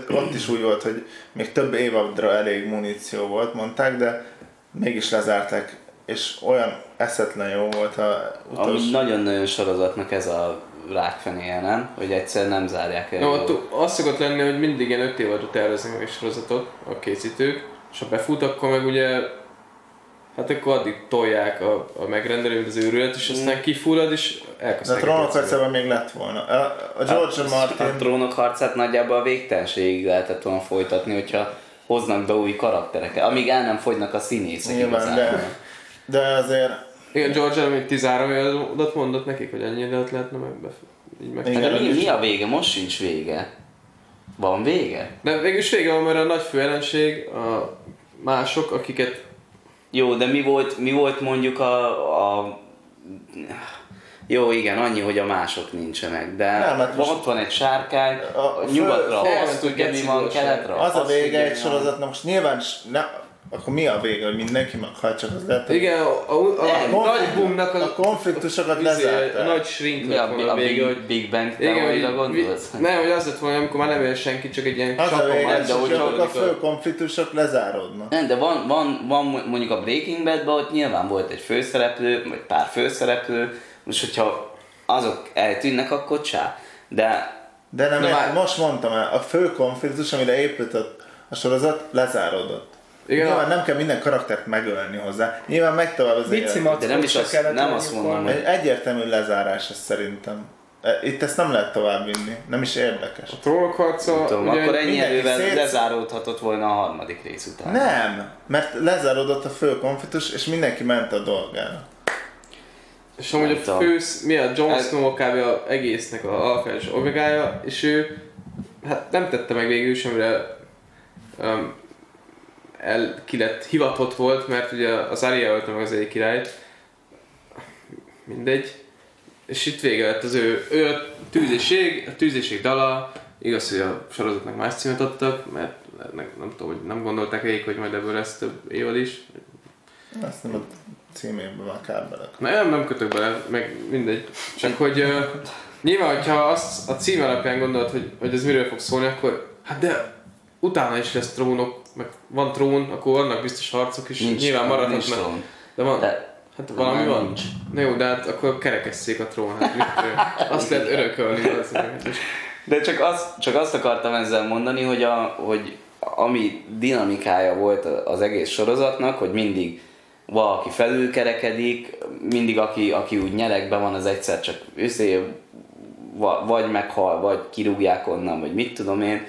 ott is úgy volt, hogy még több évadra elég muníció volt, mondták, de mégis lezárták, és olyan eszetlen jó volt a Ami utolsó... nagyon-nagyon sorozatnak ez a rákfenéje, nem? Hogy egyszer nem zárják el. No, ott az szokott lenni, hogy mindig ilyen 5 évadra terveznek meg egy sorozatot a készítők, és ha befut, akkor meg ugye hát akkor addig tolják a, a megrendelő, mint az őrület, és aztán kifullad, és De a elkezdtek. trónok harcában még lett volna. A, a George A Martin... trónok harcát nagyjából a végtelenségig lehetett volna folytatni, hogyha hoznak be új karaktereket, amíg el nem fogynak a színészek Nyilván, de, de azért Igen, George Elmi 13 évadat mondott nekik, hogy ennyi időt lehetne meg így meg. Igen. Hát de mi, mi a vége? Most sincs vége. Van vége? De végülis vége van, mert a nagy főellenség, a mások, akiket Jó, de mi volt, mi volt mondjuk a, a... Jó, igen, annyi, hogy a mások nincsenek, de Nem, hát most- ott van egy sárkány, A- nyugatra, azt tudja, mi van keletre. az a vége egy sorozatnak, most nyilván ne, akkor mi a vége, hogy mindenki meghal, csak az lehet, igen, a, a, a, a nagy boomnak a konfliktusokat izé, lezárták. a nagy shrink Mi a, a a vége, Big, hogy Big Bang igen, teória hogy, gondolsz? nem, hogy az lett volna, amikor már nem él senki, csak egy ilyen Az a csapon vége, van, de és hogy a fő konfliktusok lezáródnak. Nem, de van, van, van mondjuk a Breaking Badben ott nyilván volt egy főszereplő, vagy pár főszereplő, most hogyha azok eltűnnek, akkor csá. De De nem, Na már- most mondtam el, a fő konfliktus, amire épült a, a sorozat, lezáródott. Igen, Nyilván a- nem kell minden karaktert megölni hozzá. Nyilván megy tovább az De nem is azt- nem azt mondom. Egy egyértelmű lezárás ez szerintem. E, Itt ezt nem lehet tovább vinni. Nem is érdekes. a trónok harca, tudom, ugye, akkor ennyi erővel szét- lezáródhatott volna a harmadik rész után. Nem, mert lezáródott a fő konfliktus, és mindenki ment a dolgára. és amúgy a fősz, mi a Jon Ez- Snow kb. a egésznek a alfa és omegája, és ő hát nem tette meg végül is, amire um, el, ki lett hivatott volt, mert ugye az Arya ölte meg az egy királyt, mindegy, és itt vége lett az ő, ő a tűzéség, a tűzéség dala, igaz, hogy a sorozatnak más címet adtak, mert nem, nem tudom, hogy nem gondolták végig, hogy majd ebből lesz több évad is, Azt nem a címében már kár bele. nem, nem kötök bele, meg mindegy. Csak hogy uh, nyilván, hogyha azt a cím alapján gondolod, hogy, hogy ez miről fog szólni, akkor hát de utána is lesz trónok, meg van trón, akkor vannak biztos harcok is, Nincs, nyilván nincs maradhatnak. trón. De van, De hát valami nem, van. nincs. Na jó, de hát akkor kerekesszék a trón, hát mit, azt lehet örökölni De csak azt, csak azt akartam ezzel mondani, hogy, a, hogy ami dinamikája volt az egész sorozatnak, hogy mindig valaki felülkerekedik, mindig aki, aki úgy nyerekben van, az egyszer csak őszé, vagy meghal, vagy kirúgják onnan, vagy mit tudom én.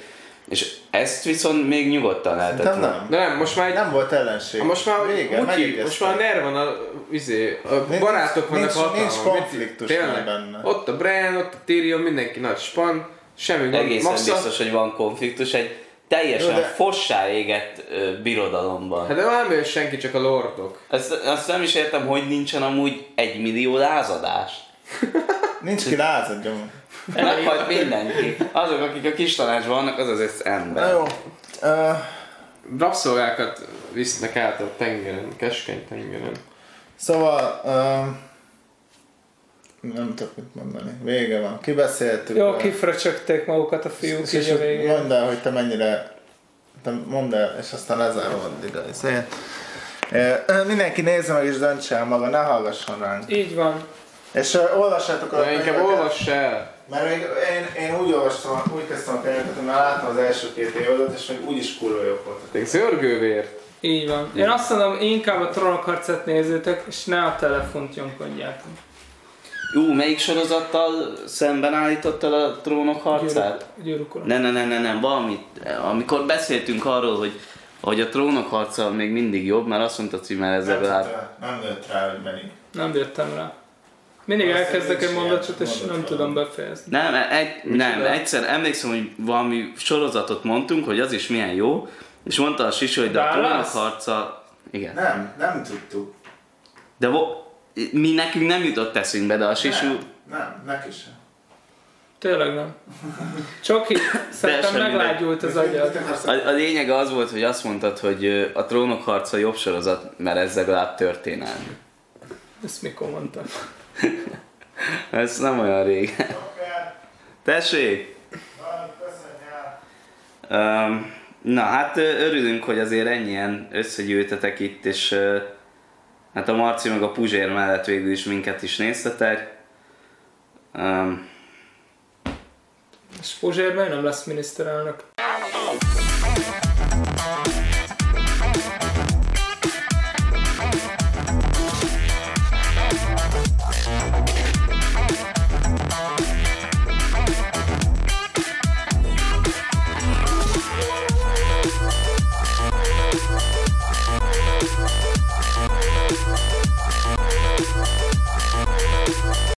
És ezt viszont még nyugodtan lehetett Nem, volna. nem. De nem, most már egy Nem volt ellenség. most már Muki, megegyeztek. most már NER van a, izé, a Nincs- barátok vannak nincs- hatalma. nincs konfliktus tényleg? már benne. Ott a Bran, ott a Tyrion, mindenki nagy span, semmi gond. Egészen Maxa- biztos, hogy van konfliktus, egy teljesen Jó, de- fossá égett ö, birodalomban. Hát de nem ő senki, csak a lordok. Ezt, azt nem is értem, hogy nincsen amúgy egy millió lázadás. Nincs ki lázadjon. Meghalt mindenki. Azok, akik a kis tanácsban vannak, az az Na ember. jó. Uh, Rabszolgákat visznek át a tengeren, keskeny tengeren. szóval... Uh, nem tudok mit mondani. Vége van. Kibeszéltük. Jó, a- kifröcsögték magukat a fiúk és, így és a végén. mondd el, hogy te mennyire... Te mondd el, és aztán lezárom addig a. Eh, Mindenki nézze meg és döntse el maga, ne hallgasson ránk. Így van. És uh, olvassátok a De inkább olvass el. Mert még én, én úgy olvastam, úgy kezdtem a könyveket, hogy már láttam az első két évadot, és még úgyis kurva jók voltak. Tényleg zörgővér. Így van. Én azt mondom, inkább a trónok harcát nézzétek, és ne a telefont nyomkodjátok. Ú, melyik sorozattal szemben állítottad a trónok harcát? Ura. Ne, ne, ne, ne, ne, valamit. Amikor beszéltünk arról, hogy, hogy a trónok harca még mindig jobb, mert azt mondta címmel ez Nem, legalább... tudta- nem lőtt rá, hogy Benni. Nem jöttem rá. Mindig elkezdek egy is mondatot, és nem tudom befejezni. Nem, egy, nem, egyszer emlékszem, hogy valami sorozatot mondtunk, hogy az is milyen jó, és mondta a Sisi, hogy de a trónok harca... Igen. Nem, nem tudtuk. De vo- mi nekünk nem jutott eszünkbe, de a Sisu... Nem, nem, neki sem. Tényleg nem. Csoki, szerintem meglágyult az agyad. A, a lényeg az volt, hogy azt mondtad, hogy a trónok harca jobb sorozat, mert ez legalább történelmi. Ezt mikor mondtam? [LAUGHS] Ez nem olyan rég. Tessék! Um, na hát örülünk, hogy azért ennyien összegyűjtetek itt, és hát a Marci meg a Puzsér mellett végül is minket is néztetek. Um, És Puzsér nem lesz miniszterelnök?